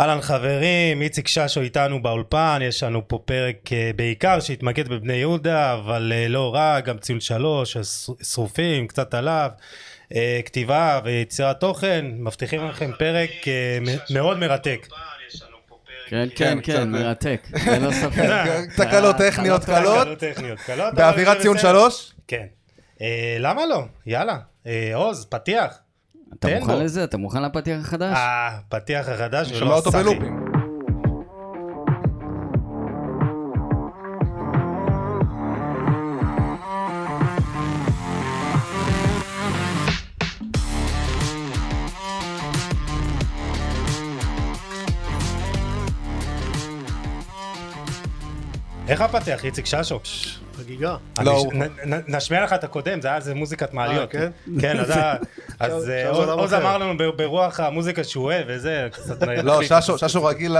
אהלן חברים, איציק ששו איתנו באולפן, יש לנו פה פרק אה, בעיקר שהתמקד בבני יהודה, אבל אה, לא רק, גם ציון שלוש, שרופים, קצת עליו, אה, כתיבה ויצירת תוכן, מבטיחים לכם פרק אה, מאוד מרתק. כן, כן, כן, כן, אה. מרתק, ללא ספק. תקלות טכניות קלות, באווירת ציון. שלוש? כן. אה, למה לא? יאללה. אה, עוז, פתיח. אתה מוכן בו. לזה? אתה מוכן לפתיח החדש? אה, פתיח החדש ולא הסאחי. איך הפתיח, איציק ששו? חגיגה. לא, ש- נשמיע לך את הקודם, זה היה איזה מוזיקת מעליות. אה, כן? כן, אז אה, עוז-. אמר לנו ברוח המוזיקה שהוא אוהב וזה, קצת... לא. ששו- רגיל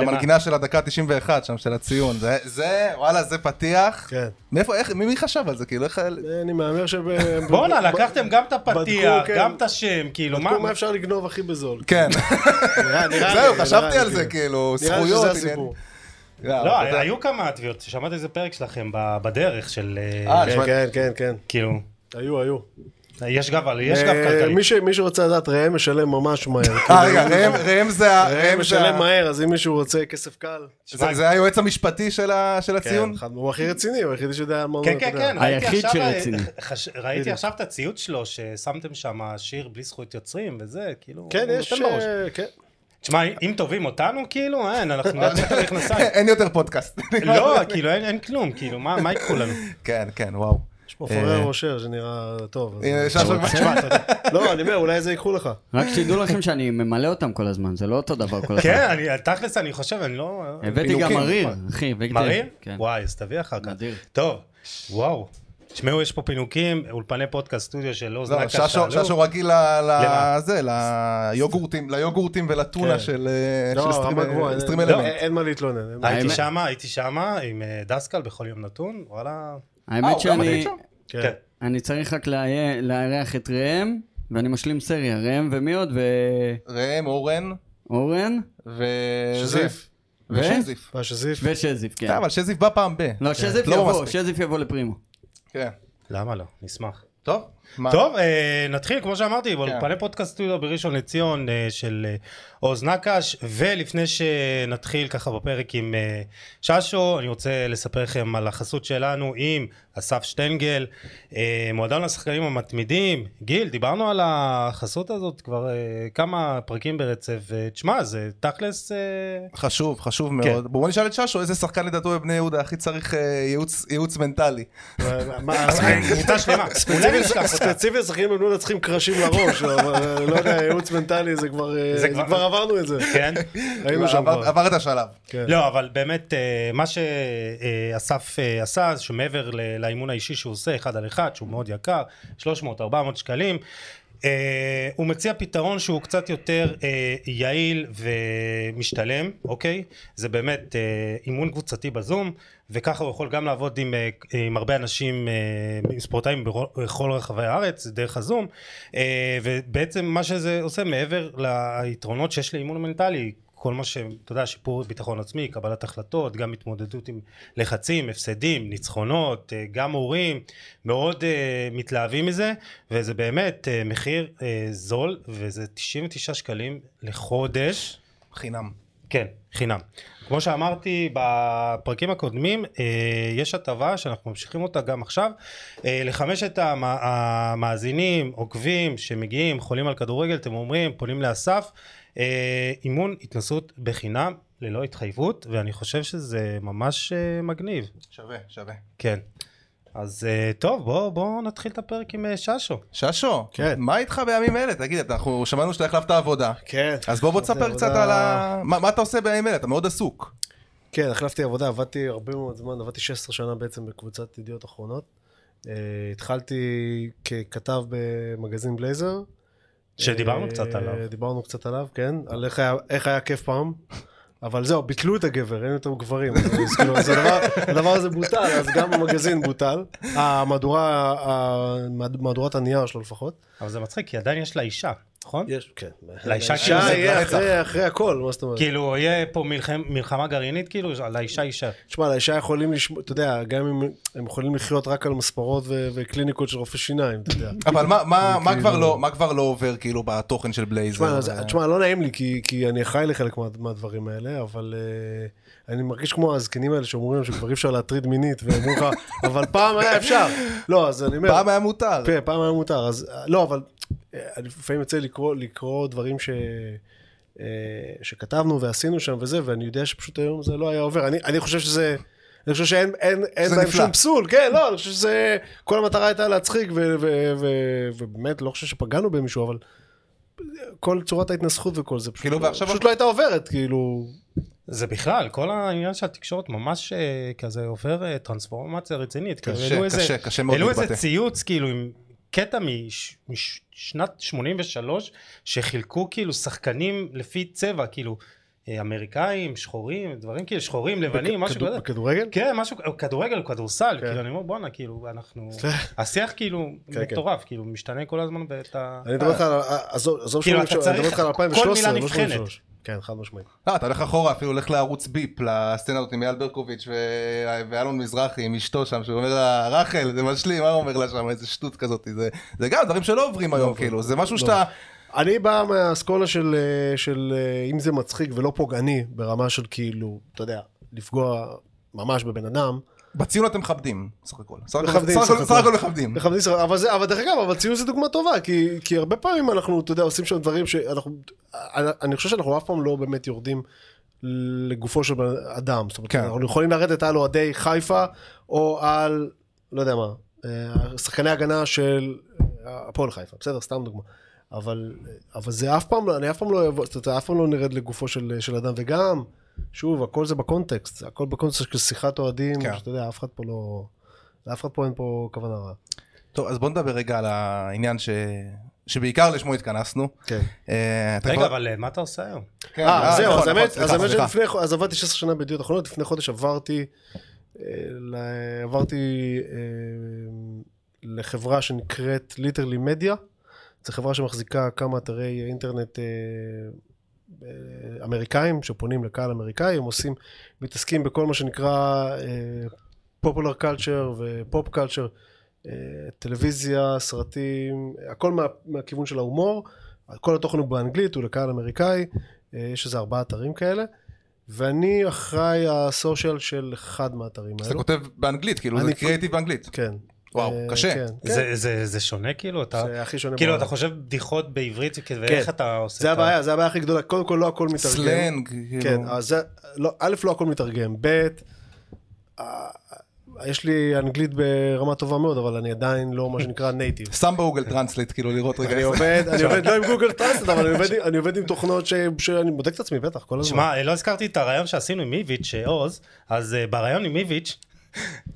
למנגינה של הדקה 91 שם, של הציון. זה- וואלה, זה פתיח. כן. מאיפה, איך, מי חשב על זה? כאילו, איך... אני מהמר שב... בואנה, ב- לקחתם גם את הפתיח, כן. גם את השם, כאילו, מה... בדקו מה אפשר לגנוב הכי בזול. כן, זהו, חשבתי על זה, כאילו. כאילו, נראה לי זכויות. שזה הסיפור. לא, אתה- היו כמה תביעות, שמעתי איזה פרק שלכם בדרך של... אה, אה, כן, כן, כן, כן. כאילו, היו, היו. יש גב, אבל יש גב אה, כלכלי. מי שרוצה לדעת, ראם משלם ממש מהר. אה, רגע, ראם- ראם זה ה... ראם משלם מהר, אז אם מישהו רוצה כסף קל... זה- זה היועץ המשפטי של הציון? כן, אחד- הוא הכי רציני, הוא היחידי שיודע מה הוא כן, כן. כן, ראיתי היחיד עכשיו, שרציני. ראיתי. עכשיו את הציוץ שלו, ששמתם שם שיר בלי זכויות יוצרים וזה, כאילו, כן, יש... כן. תשמע, אם תובעים אותנו, כאילו, אין, אנחנו נעצים את המכנסיים. אין יותר פודקאסט. לא, כאילו, אין אין כלום, כאילו, מה ייקחו לנו? כן, כן, וואו. יש פה אה, פורר רושר שנראה טוב. לא, אני אומר, אולי זה ייקחו לך. רק שתדעו לכם שאני ממלא אותם כל הזמן, זה לא אותו דבר כל הזמן. כן, אני- תכלס אני חושב, אני לא... הבאתי גם פינוקים. מריר, אחי. מריר? כן. וואי, אז תביא אחר כך. נדיר. טוב, וואו. תשמעו, יש פה פינוקים, אולפני פודקאסט סטודיו של עוז לא. ששו- שאלו. ששו רגיל? לזה, ליוגורטים, ליוגורטים ולטונה כן. של אה, לא, של סטרים- לא, אלמנט. אין מה להתלונן. הייתי שמה, הייתי שמה עם אה, דסקל בכל יום נתון, וואלה. אה, האמת גם שאני? כן. כן. אני צריך רק לארח את ראם, ואני משלים סריה, ראם ומי עוד? ראם, אורן ואורן? ו... שזיף. זה. ושזיף. מה שזיף? ושזיף, כן. אבל שזיף בא פעם ב. לא, שזיף לא יבוא. שזיף יבוא לפרימו. כן. למה לא? נשמח. טוב. מה? טוב, אה, נתחיל, כמו שאמרתי, באולפני פודקאסט סטודיו בראשון לציון אה, של אה, עוז נקש, ולפני שנתחיל ככה בפרק עם אה, ששו, אני רוצה לספר לכם על החסות שלנו עם אסף שטיינגל, אה, מועדון השחקנים המתמידים. גיל, דיברנו על החסות הזאת כבר אה, כמה פרקים ברצף, ותשמע, זה תכלס... אה, חשוב, חשוב כן. מאוד. בואו נשאל את ששו, איזה שחקן לדעתו בבני יהודה הכי צריך אה, ייעוץ- ייעוץ מנטלי. מה, קבוצה שלמה. ספציפית, שחקנים בבני יהודה צריכים קרשים לראש, אבל אה, לא יודע, ייעוץ מנטלי זה כבר, אה, זה כבר- עברנו את זה. כן? היינו שם כבר. עבר את השלב. כן. לא, אבל באמת, אה, מה שאסף עשה, שמעבר לאימון האישי שהוא עושה, אחד על אחד, שהוא מאוד יקר, 300-400 שקלים, אה, הוא מציע פתרון שהוא קצת יותר אה, יעיל ומשתלם, אוקיי? זה באמת אה, אימון קבוצתי בזום, וככה הוא יכול גם לעבוד עם, אה, עם הרבה אנשים, אה, עם ספורטאים בכל- רחבי הארץ, דרך הזום, אה, ובעצם מה שזה עושה מעבר ליתרונות שיש לאימון מנטלי, כל מה ש... אתה יודע, שיפור ביטחון עצמי, קבלת החלטות, גם התמודדות עם לחצים, הפסדים, ניצחונות, אה, גם הורים, מאוד uh, מתלהבים מזה, וזה באמת uh, מחיר uh, זול, וזה 99 שקלים לחודש. חינם. כן, חינם. כמו שאמרתי בפרקים הקודמים, אה, יש הטבה שאנחנו ממשיכים אותה גם עכשיו. אה, לחמשת המ- המאזינים, עוקבים, שמגיעים, חולים על כדורגל, אתם אומרים, פונים לאסף, אימון התנסות בחינם, ללא התחייבות, ואני חושב שזה ממש אה, מגניב. שווה, שווה. כן. אז אה, טוב, בואו בוא נתחיל את הפרק עם אה, ששו. ששו, כן. מה איתך בימים אלה? תגיד, אנחנו שמענו שאתה החלפת עבודה. כן. אז בוא בוא תספר עבודה- קצת על ה... מה מה אתה עושה בימים אלה? אתה מאוד עסוק. כן, החלפתי עבודה, עבדתי הרבה מאוד זמן, עבדתי 16 שנה בעצם בקבוצת ידיעות אחרונות. אה, התחלתי ככתב במגזין בלייזר. שדיברנו אה, קצת עליו. דיברנו קצת עליו, כן, על איך היה, איך היה כיף פעם. אבל זהו, ביטלו את הגבר, אין יותר גברים. אז, כאילו, אז הדבר, הדבר הזה בוטל, אז גם המגזין בוטל. המהדורה, המהד- מהדורת הנייר שלו לפחות. אבל זה מצחיק, כי עדיין יש לה אישה. נכון? יש, כן. לאישה כאילו לאישה זה יהיה. אחרי- אחרי הכל, מה זאת אומרת? כאילו, יהיה פה מלחם- מלחמה גרעינית, כאילו, על האישה יישאר. תשמע, לאישה יכולים לשמוע, אתה יודע, גם אם הם יכולים לחיות רק על מספרות ו- וקליניקות של רופא שיניים, אתה יודע. אבל מה- מה מה כאילו- כבר לא- מה כבר לא עובר כאילו בתוכן של בלייזר? תשמע, ו- תשמע, לא נעים לי, כי, כי אני אחראי לחלק מה, מהדברים האלה, אבל uh, אני מרגיש כמו הזקנים האלה שאומרים שכבר אי אפשר להטריד מינית, ואומרים לך, אבל פעם היה אפשר. לא, אז אני אומר, פעם היה מותר. כן, פעם היה מותר, אז לא, אבל אה, אני לפעמים יוצא לקרוא, לקרוא דברים ש... אה, שכתבנו ועשינו שם וזה, ואני יודע שפשוט היום זה לא היה עובר. אני, אני חושב שזה... אני חושב שאין אין, אין בהם נפלא. שום פסול, כן, לא, אני חושב שזה... כל המטרה הייתה להצחיק, ו, ו, ו, ובאמת, לא חושב שפגענו במישהו, אבל כל צורת ההתנסחות וכל זה, פשוט, כאילו, ועכשיו- פשוט לא הייתה עוברת, כאילו... זה בכלל, כל העניין של התקשורת ממש אה, כזה עובר אה, טרנספורמציה רצינית. כאילו, קשה, איזה- קשה, קשה מאוד העלו איזה להתבטא. ציוץ, כאילו, עם קטע מש- משנת 83, שחילקו כאילו שחקנים לפי צבע, כאילו, אה, אמריקאים, שחורים, דברים כאילו, שחורים, לבנים, משהו בכדור- כזה. בכדורגל? כן, משהו, כדורגל, כדורסל, כן. כאילו, אני אומר, בואנה, כאילו, אנחנו... השיח כאילו כן. מטורף, כאילו, משתנה כל הזמן ואת ה... אני מדבר איתך על... עזוב עזוב כאילו, אתה אני מדבר צריך כל 2013, מילה לא נבחנת. 83. כן, חד משמעית. לא, אתה הולך אחורה, אפילו הולך לערוץ ביפ, לסצנה הזאת עם אייל ברקוביץ' ו- ואלון מזרחי עם אשתו שם, שהוא אומר לה, רחל, זה משלים, מה הוא אומר לה שם, איזה שטות כזאת, זה, זה גם דברים שלא עוברים היום, כאילו, זה משהו שאתה, אני בא מהאסכולה של, של אם זה מצחיק ולא פוגעני, ברמה של כאילו, אתה יודע, לפגוע ממש בבן אדם. בציון אתם מכבדים, סך הכל. סך הכל- מכבדים, הכל- סך הכל. מכבדים. מכבדים אבל, דרך אגב, אבל ציון זה דוגמה טובה, כי, הרבה פעמים אנחנו, אתה יודע, עושים שם דברים שאנחנו, אני, חושב שאנחנו אף פעם לא באמת יורדים לגופו של אדם. זאת אומרת, כן. אנחנו יכולים לרדת על אוהדי חיפה, או על, לא יודע מה, אה, שחקני הגנה של אה, הפועל חיפה, בסדר, סתם דוגמה. אבל, אבל זה אף פעם, לא- אני אף פעם לא אבוא, זאת אומרת, אף פעם לא נרד לגופו של, של אדם, וגם, שוב, הכל זה בקונטקסט, הכל בקונטקסט של שיחת אוהדים, כן. שאתה יודע, אף אחד פה לא, לאף אחד פה אין פה כוונה רעה. טוב, אז בוא נדבר רגע על העניין ש... שבעיקר לשמו התכנסנו. כן. אה, רגע, אבל אה, מה אתה עושה היום? כן, אה, זהו, נכון, אז נכון, האמת, סליחה, אז האמת. שלפני, אז עבדתי 16 שנה בידיעות אחרונות, לפני חודש עברתי, אה, עברתי אה, לחברה שנקראת ליטרלי מדיה, זו חברה שמחזיקה כמה אתרי אינטרנט אה, אה, אמריקאים, שפונים לקהל אמריקאי, הם עושים, מתעסקים בכל מה שנקרא פופולר קלצ'ר ופופ קלצ'ר, טלוויזיה, סרטים, הכל מה, מהכיוון של ההומור. כל התוכן הוא באנגלית, הוא לקהל אמריקאי, אה, יש איזה ארבעה אתרים כאלה, ואני אחראי הסושיאל של אחד מהאתרים אז אתה האלו. כותב באנגלית, כאילו, זה קריאיטיב באנגלית. כן. וואו, אה, קשה. כן, כן. זה- זה זה שונה כאילו? אתה... זה הכי שונה כאילו, בעולם. אתה חושב בדיחות בעברית, ואיך אתה עושה זה את ה- הבעיה, זה הבעיה הכי גדולה. קודם כל, לא הכל מתרגם. סלנג, כאילו. כן, אז זה, לא, א', לא הכל מתרגם, ב', אה, יש לי אנגלית ברמה טובה מאוד, אבל אני עדיין לא מה שנקרא native. שם בגוגל טרנסלייט, כאילו, לראות רגע. אני עובד, אני עובד לא עם גוגל translate, אבל אני עובד, אני עובד עם תוכנות ש, שאני בודק את עצמי, בטח, כל הזמן. שמע, לא הזכרתי את הרעיון שעשינו עם איביץ', אה, עוז, אז אה, בריאיון עם איביץ',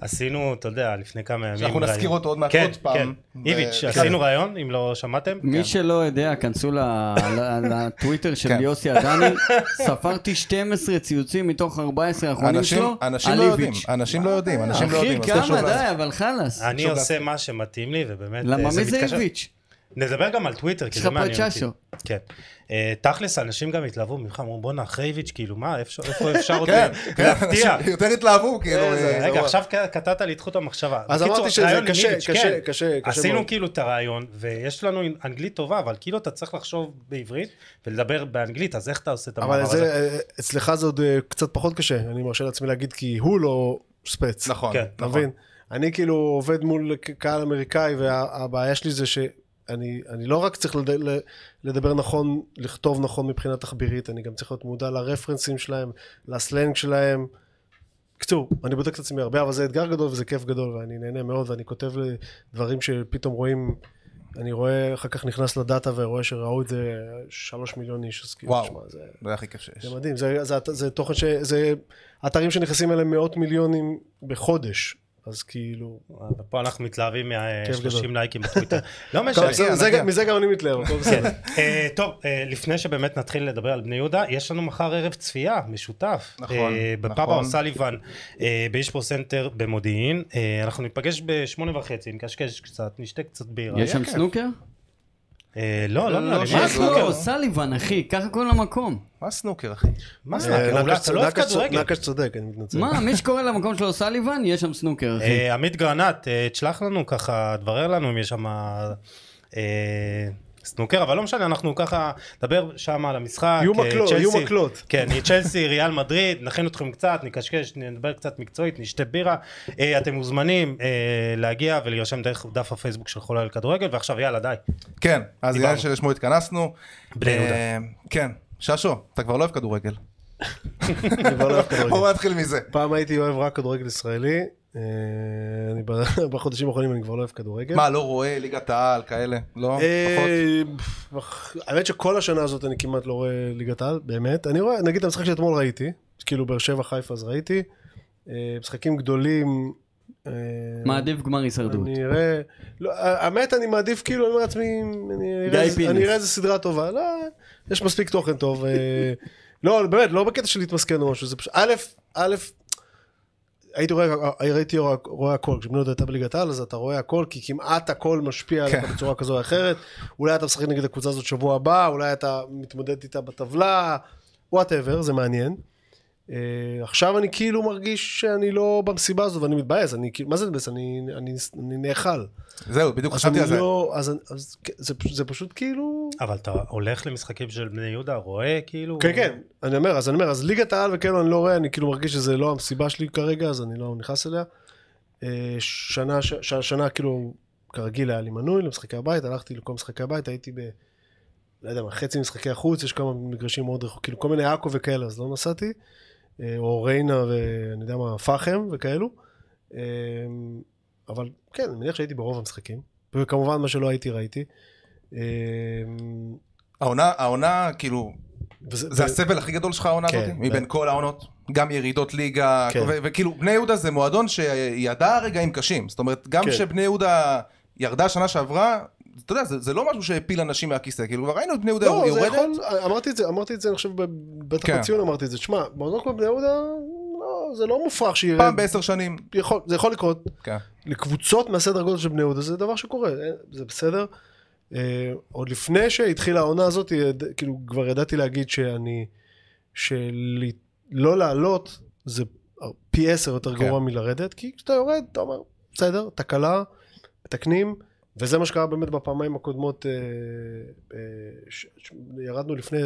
עשינו, אתה יודע, לפני כמה ימים. שאנחנו נזכיר. אותו עוד מעט כן, עוד פעם. כן, איביץ', כן. עשינו ראיון, אם לא שמעתם. מי שלא יודע, כנסו ל- ל- לטוויטר של כן. יוסי עדני, ספרתי 12 ציוצים מתוך 14 האחרונים שלו, אנשים על לא יודעים, איביץ'. אנשים לא יודעים, אנשים לא אחי, יודעים. אז חשוב כמה, די, אבל חלאס. אני עושה. מה שמתאים לי, ובאמת, למה אה, מי זה מתקשר- איביץ'? נדבר גם על טוויטר, כי יש זה לך מעניין פה את אותי. ששו. כן. אה, תכלס, אנשים גם התלהבו ממך, אמרו, בואנה, אחרי איביץ', כאילו, מה, איפה איפה אפשר עוד כן, כן, להפתיע? אנשים יותר התלהבו, כאילו. זה- אה, רגע, עכשיו קטעת לי את חוט המחשבה. אז אמרתי שזה קשה, כן. קשה, קשה עשינו. כאילו את הרעיון, ויש לנו אנגלית טובה, אבל כאילו אתה צריך לחשוב בעברית ולדבר באנגלית, אז איך אתה עושה את המעבר אבל הזה? זה, אה, אצלך זה עוד אה, קצת פחות קשה, אני מרשה לעצמי להגיד, כי הוא לא ספץ. נכון, כן, אתה נכון. מבין? אני כאילו עובד מול קהל אמריקאי, והבעיה שלי זה שאני אני לא רק צריך לדבר נכון, לכתוב נכון מבחינה תחבירית, אני גם צריך להיות מודע לרפרנסים שלהם, לסלנג שלהם. בקיצור, אני בודק את עצמי הרבה, אבל זה אתגר גדול וזה כיף גדול, ואני נהנה מאוד, ואני כותב דברים שפתאום רואים, אני רואה, אחר כך נכנס לדאטה ורואה שראו את זה שלוש מיליון איש, אז כאילו, וואו. תשמע, זה... זה הכי כיף שיש. זה מדהים, זה, זה, זה, זה תוכן ש... זה אתרים שנכנסים אליהם מאות מיליונים בחודש, אז כאילו... פה אנחנו מתלהבים כיף מה-30 גדול. לייקים בטוויטר. לא משנה. גם- מזה גם אני מתלהב, הכל בסדר. אה, טוב, אה, לפני שבאמת נתחיל לדבר על בני יהודה, יש לנו מחר ערב צפייה משותף. נכון, אה, בפאב, נכון. או'סאליבן אה, בישפרו סנטר במודיעין. אה, אנחנו ניפגש בשמונה וחצי, נקשקש קצת, נשתה קצת בירה. יש שם. סנוקר? אה, לא, לא נראה לי. שיהיה מה סנוקר. או'סאליבן, אחי, ככה קוראים למקום. מה סנוקר, אחי? מה אה, סנוקר? אולי נקש- אתה לא אוהב נקש צ- כדורגל. נקש צודק, אני מתנצל. מה, מי שקורא למקום שלו סאליבן, יש שם סנוקר, אחי. אה, עמית גרנט, תשלח לנו ככה, תברר לנו אם יש שם אה, סנוקר, אבל לא משנה, אנחנו ככה נדבר שם על המשחק. יהיו אה, מקלות, יהיו מקלות. כן, צ'לסי, ריאל מדריד, נכין אתכם קצת, נקשקש, נדבר קצת מקצועית, נשתה בירה. אה, אתם מוזמנים אה, להגיע ולהירשם דרך דף הפייסבוק של חולה על כדורגל, ועכשיו יאללה, די. כן, אז. עניין שלשמו התכנסנו. בני יהודה. כן, ששו, אתה כבר לא אוהב כדורגל. אני כבר לא אוהב כדורגל. בואו נתחיל מזה. פעם הייתי אוהב רק כדורגל ישראלי, אני ב- בחודשים האחרונים אני כבר לא אוהב כדורגל. מה, לא רואה ליגת העל, כאלה? לא? פחות? אה, פח- האמת שכל השנה הזאת אני כמעט לא רואה ליגת העל, באמת. אני רואה, נגיד את המשחק שאתמול ראיתי, כאילו באר שבע חיפה אז ראיתי. אה, משחקים גדולים. אה, מעדיף גמר הישרדות. אני אראה, לא, האמת אני מעדיף כאילו, אני אומר לעצמי, אני אראה איזה-. אני סדרה טובה, לא, יש מספיק תוכן טוב, אה, לא, באמת, לא בקטע של להתמסכן או משהו, זה פשוט, א', א', הייתי רואה, הייתי רואה, רואה הכל, כשבני יהודה הייתה בליגת העל אז אתה רואה הכל, כי כמעט הכל משפיע עליך כן. בצורה כזו או אחרת, אולי אתה משחק נגד הקבוצה הזאת שבוע הבא, אולי אתה מתמודד איתה בטבלה, וואטאבר, זה מעניין. Uh, עכשיו אני כאילו מרגיש שאני לא במסיבה הזו ואני מתבאס, אני כאילו, מה זה מתבאס? אני, אני, אני נאכל. זהו, בדיוק חשבתי על זה. לא, אז, אז זה, זה פשוט כאילו... אבל אתה הולך למשחקים של בני יהודה, רואה כאילו... כן, כן, אני אומר, אז אני אומר, אז ליגת העל וכאילו אני לא רואה, אני כאילו מרגיש שזה לא המסיבה שלי כרגע, אז אני לא נכנס אליה. אה, שנה, ש, ש, שנה כאילו, כרגיל היה לי מנוי למשחקי הבית, הלכתי לכל משחקי הבית, הייתי ב... לא יודע מה, חצי משחקי החוץ, יש כמה מגרשים מאוד רחוקים, כאילו כל מיני עכו וכאלה, אז לא נסעתי. אה, או ריינה ואני יודע מה, פחם וכאלו. אה, אבל כן, אני מניח שהייתי ברוב המשחקים. וכמובן מה שלא הייתי ראיתי. אה, העונה, העונה, כאילו, וזה, זה ו- הסבל הכי גדול שלך העונה כן, הזאת? מבין כל העונות? גם ירידות ליגה, כן. ו- וכאילו, בני יהודה זה מועדון שידע רגעים קשים. זאת אומרת, גם כן. כשבני יהודה ירדה שנה שעברה, אתה יודע, זה, זה לא משהו שהפיל אנשים מהכיסא, כאילו, כבר ראינו את בני יהודה לא, יורדת. יכול, אמרתי את זה, אמרתי את זה, אני חושב, בטח כן. בציון אמרתי את זה. שמע, מועדון כמו בני יהודה, לא, זה לא מופרך שירד. פעם בעשר שנים. יכול, זה יכול לקרות. כן. לקבוצות מהסדר גודל של בני יהודה זה דבר שקורה, אה, זה בסדר. אה, עוד לפני שהתחילה העונה הזאת, כאילו כבר ידעתי להגיד שאני, שלא לעלות זה פי עשר יותר כן. גרוע מלרדת, כי כשאתה יורד, אתה אומר, בסדר, תקלה, מתקנים, וזה מה שקרה באמת בפעמיים הקודמות, אה, אה, ירדנו לפני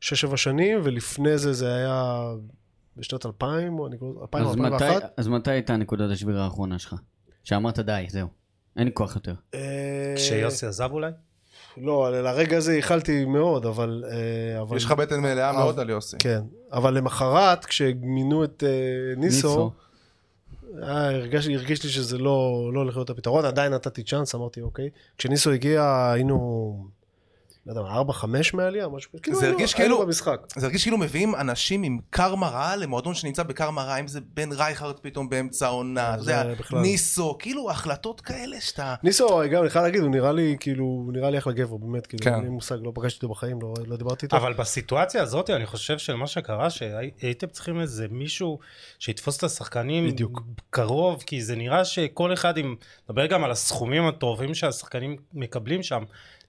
6-7 שנים, ולפני זה זה היה בשנת 2000, או אני קורא, 2000 או אז מתי- 2001. אז מתי הייתה נקודת השבירה האחרונה שלך? שאמרת די, זהו. אין לי כוח יותר. אה, כשיוסי עזב אולי? לא, לרגע הזה ייחלתי מאוד, אבל... אבל יש לך בטן מלאה מאוד על יוסי. כן, אבל למחרת, כשמינו את ניסו, אה, הרגש, הרגיש לי שזה לא, לא הולך להיות הפתרון, עדיין נתתי צ'אנס, אמרתי אוקיי. כשניסו הגיע היינו, לא יודע, מה, 4-5 מהעלייה, משהו כזה. כאילו זה הרגיש היינו כאילו- במשחק. זה הרגיש כאילו מביאים אנשים עם קרמה רעה למועדון שנמצא בקרמה רעה, אם זה בן רייכרד פתאום באמצע העונה, אתה זה יודע, בכלל. ניסו, כאילו החלטות כאלה שאתה... ניסו, גם אני חייב להגיד, הוא נראה לי, כאילו, הוא נראה לי אחלה גבר, באמת, כאילו, כן. אין לי מושג, לא פגשתי אותו בחיים, לא, לא דיברתי איתו. אבל בסיטואציה הזאת אני חושב של מה שקרה שהייתם צריכים איזה מישהו שיתפוס את השחקנים בדיוק. קרוב כי זה נראה שכל אחד עם נדבר גם על הסכומים הטובים שהשחקנים מקבלים שם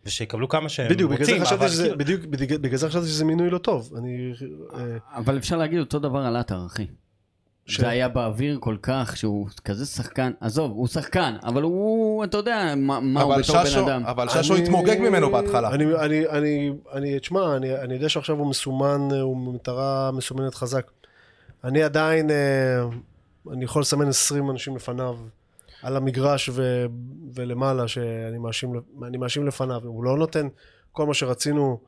ושיקבלו כמה שהם בדיוק, בגלל רוצים חשבתי אבל שזה, כאילו- בדיוק, בגלל זה חשבתי שזה מינוי לא טוב. אני... אה, אבל אפשר להגיד אותו דבר על עטר, אחי. ש- זה היה באוויר כל כך, שהוא כזה שחקן, עזוב, הוא שחקן, אבל הוא, אתה יודע, מה מה הוא אבל בתור בן ששו, אדם. אבל ששו אני- התמוגג ממנו בהתחלה. אני, אני, אני, אני, תשמע, אני, אני יודע שעכשיו הוא מסומן, הוא מטרה מסומנת חזק. אני עדיין, אה, אני יכול לסמן 20 אנשים לפניו על המגרש ו, ולמעלה שאני מאשים, אני מאשים לפניו. הוא לא נותן כל מה שרצינו.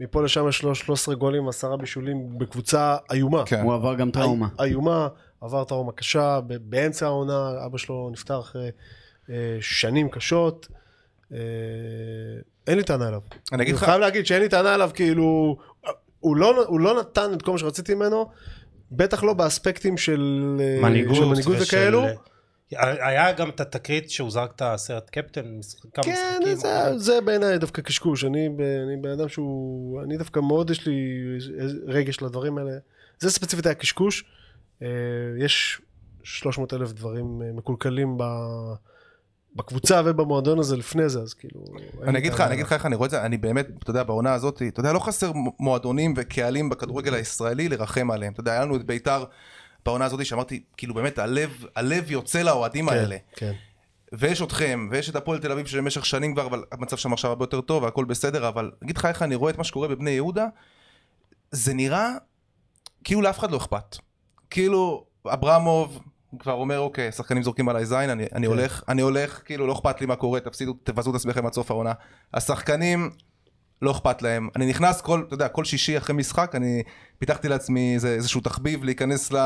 מפה לשם יש לו 13 גולים, 10 בישולים בקבוצה איומה. כן. הוא עבר גם טראומה. אי- איומה, עבר טראומה קשה, ב- באמצע העונה, אבא שלו נפטר אחרי אה, שנים קשות. אה, אין לי טענה אליו. אני אגיד אני לך, חייב להגיד שאין לי טענה אליו, כאילו, הוא לא, הוא לא נתן את כל מה שרציתי ממנו, בטח לא באספקטים של אה, מנהיגות, של מנהיגות ושל- וכאלו. היה גם את התקרית שהוא זרק את הסרט קפטן כמה כן, משחקים זה, זה בעיניי דווקא קשקוש. אני, ב- אני בן אדם שהוא... אני דווקא מאוד יש לי רגש לדברים האלה. זה ספציפית היה קשקוש. אה, יש 300 אלף דברים אה, מקולקלים ב, בקבוצה ובמועדון הזה לפני זה, אז כאילו... אני אגיד לך. אני אגיד לך איך אני רואה את זה, אני באמת, אתה יודע, בעונה הזאת, אתה יודע, לא חסר מועדונים וקהלים בכדורגל הישראלי לרחם עליהם. אתה יודע, היה לנו את ביתר בעונה הזאת, שאמרתי, כאילו באמת, הלב, הלב יוצא לאוהדים כן, האלה. כן. ויש אתכם, ויש את הפועל תל אביב שבמשך שנים כבר, אבל המצב שם עכשיו הרבה יותר טוב והכל בסדר, אבל אגיד לך איך אני רואה את מה שקורה בבני יהודה, זה נראה כאילו לאף אחד לא אכפת. כאילו, אברמוב כבר אומר, אוקיי, שחקנים זורקים עליי זין, אני, אני כן. הולך, אני הולך, כאילו לא אכפת לי מה קורה, תפסידו, תבזו את עצמכם עד סוף העונה. השחקנים, לא אכפת להם. אני נכנס כל, אתה יודע, כל שישי אחרי משחק, אני פיתחתי לעצמי איזה, איזשהו תחביב להיכנס ל...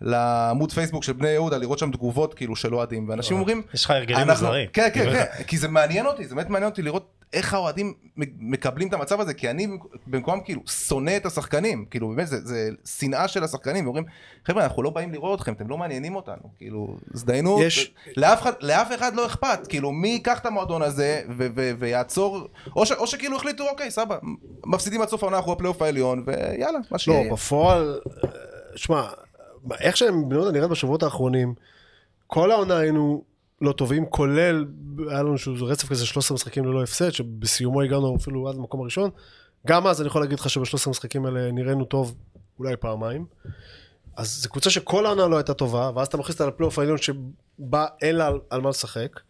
לעמוד פייסבוק של בני יהודה, לראות שם תגובות כאילו של אוהדים, ואנשים אומרים, יש לך הרגלים מוזרים. כן, כן, כן, כי זה מעניין אותי, זה באמת מעניין אותי לראות איך האוהדים מקבלים את המצב הזה, כי אני במקום כאילו שונא את השחקנים, כאילו באמת זה, זה שנאה של השחקנים, ואומרים, חבר'ה, אנחנו לא באים לראות אתכם, אתם לא מעניינים אותנו, כאילו, הזדיינו, יש- לאף, אחד, לאף אחד לא אכפת, כאילו, מי ייקח את המועדון הזה ו- ו- ויעצור, או, ש- או שכאילו החליטו, אוקיי, סבבה, מפסידים עד סוף העונה, אנחנו בפלייאוף העליון, ויאללה, מה שיהיה. לא, בפועל, אה, שמע, איך שהם יהודה נראית בשבועות האחרונים, כל העונה היינו לא טובים, כולל, היה לנו איזשהו רצף כזה 13 משחקים ללא הפסד, שבסיומו הגענו אפילו עד למקום הראשון. גם אז אני יכול להגיד לך שב-13 המשחקים האלה נראינו טוב אולי פעמיים. אז זו קבוצה שכל העונה לא הייתה טובה, ואז אתה מכניס אותה לפלייאוף העליון שבה אין לה על, על מה לשחק.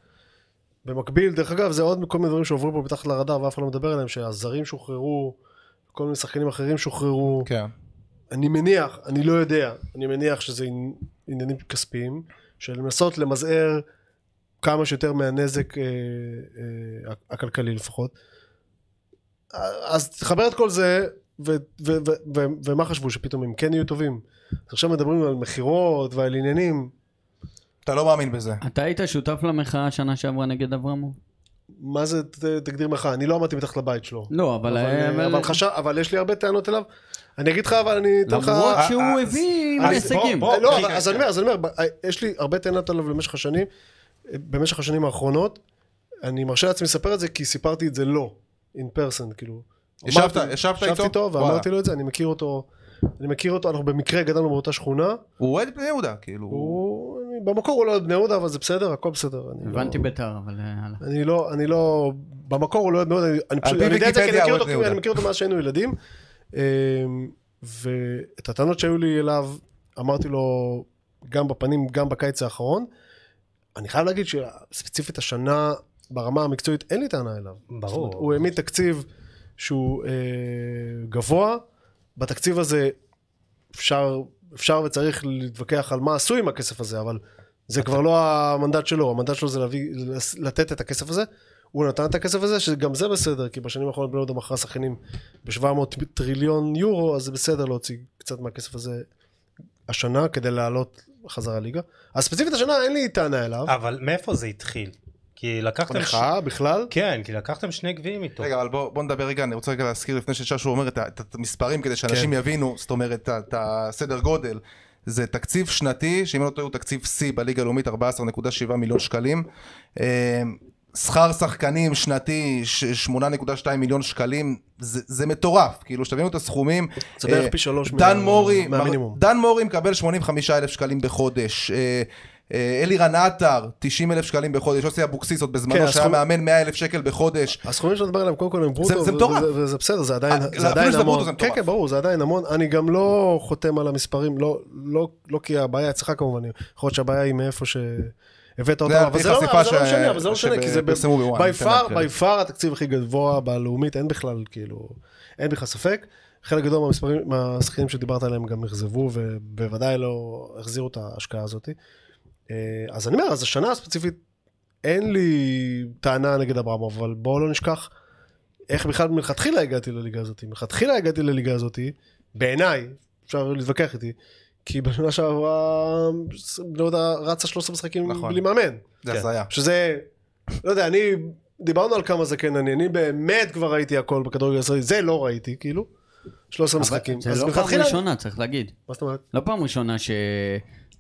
במקביל, דרך אגב, זה עוד כל מיני דברים שעוברים פה מתחת לרדאר ואף אחד לא מדבר עליהם, שהזרים שוחררו, כל מיני שחקנים אחרים שוחררו. כן. אני מניח, אני לא יודע, אני מניח שזה עני- עניינים כספיים, של לנסות למזער כמה שיותר מהנזק אה, אה, הכלכלי לפחות. אז תחבר את כל זה, ו- ו- ו- ו- ומה חשבו, שפתאום הם כן יהיו טובים? אז עכשיו מדברים על מכירות ועל עניינים, אתה לא מאמין בזה. אתה היית שותף למחאה שנה שעברה נגד אברמוב? מה זה ת- תגדיר מחאה? אני לא עמדתי מתחת לבית שלו. לא, אבל... אבל, אה, אבל, אבל, חשב, אבל יש לי הרבה טענות אליו. אני אגיד לך, אבל אני אתן לך... למרות שהוא הביא אז הישגים. לא, אז אני אומר, אז אני אומר, ב- יש לי הרבה טענות עליו במשך השנים, במשך השנים האחרונות. אני מרשה לעצמי לספר את זה כי סיפרתי את זה לא, in person, כאילו. ישבת- אמרתי- ישבת איתו? ישבתי איתו. ואמרתי לו את זה, אני מכיר אותו, אני מכיר אותו, אנחנו במקרה גדלנו באותה שכונה. הוא אוהד בני יהודה, כאילו. הוא, במקור הוא לא אוהד בני יהודה, אבל זה בסדר, הכל בסדר. לא- הבנתי בית"ר, אבל אה, הלאה. אני לא, אני לא, במקור הוא לא אוהד מאוד, אני, אני פשוט, אני יודע את זה כי אני מכיר אותו, בני יהודה. אני מכיר אותו מאז שהיינו ילדים. אמ, ואת הטענות שהיו לי אליו, אמרתי לו גם בפנים, גם בקיץ האחרון. אני חייב להגיד שספציפית השנה, ברמה המקצועית, אין לי טענה אליו. ברור. אומרת, הוא העמיד תקציב שהוא אה, גבוה, בתקציב הזה אפשר, אפשר וצריך להתווכח על מה עשו עם הכסף הזה, אבל זה כבר לא המנדט שלו, המנדט שלו זה להביא, לתת את הכסף הזה. הוא נתן את הכסף הזה, שגם זה בסדר, כי בשנים האחרונות בני יהודה מכרה שחקנים ב-700 טריליון יורו, אז זה בסדר להוציא קצת מהכסף הזה השנה כדי לעלות חזרה ליגה. אז ספציפית השנה אין לי טענה אליו. אבל מאיפה זה התחיל? כי לקחתם... ש- מחאה בכלל? כן, כי לקחתם שני גביעים איתו. רגע, אבל בוא, בוא נדבר רגע, אני רוצה רגע להזכיר לפני שששו אומר את, המספרים כדי שאנשים כן. יבינו, זאת אומרת, את הסדר גודל. זה תקציב שנתי, שאם לא טועה הוא תקציב שיא בליגה הלאומית, 14.7 מיליון שקלים. שכר שחקנים שנתי, ש- 8.2 מיליון שקלים, זה, זה מטורף, כאילו שתבינו את הסכומים. זה בערך אה, פי שלוש מה- דן מורי, מהמינימום. דן מורי מקבל 85 אלף שקלים בחודש. אה, אה, אלירן עטר, 90 אלף שקלים בחודש. יוסי אבוקסיס עוד בזמנו כן, שהיה הסכום- מאמן 100 אלף שקל בחודש. הסכומים שאתה מדבר עליהם קודם כל הם ברוטו, זה ו- מטורף. וזה- בסדר, זה עדיין, אה, זה עדיין המון. זה כן. כן, ברור, זה עדיין המון. אני גם לא חותם על המספרים, לא- לא לא כי הבעיה אצלך כמובן, יכול להיות שהבעיה היא מאיפה שהבאת אותם, אבל זה לא משנה, אבל זה לא משנה, כי זה בי פאר. בי פאר התקציב הכי גבוה בלאומית, אין בכלל, כאילו, אין בכלל ספק. חלק גדול מהמספרים, מהשחקנים שדיברת עליהם גם אכזבו, ובוודאי לא החזירו את ההשקעה הזאת. אה, אז אני אומר, אז השנה הספציפית, אין לי טענה נגד אברמוב, אבל בואו לא נשכח איך בכלל מלכתחילה הגעתי לליגה הזאת. מלכתחילה הגעתי לליגה הזאת, בעיניי, אפשר להתווכח איתי, כי בשנה שעברה, בני יהודה רצה 13 משחקים נכון. בלי מאמן. זה כן. הזיה. שזה, לא יודע, אני, דיברנו על כמה זה כן אני, אני באמת כבר ראיתי הכל בכדורגל הישראלי, זה לא ראיתי, כאילו. 13 משחקים. זה לא פעם ראשונה, צריך להגיד. מה זאת אומרת? לא פעם ראשונה ש...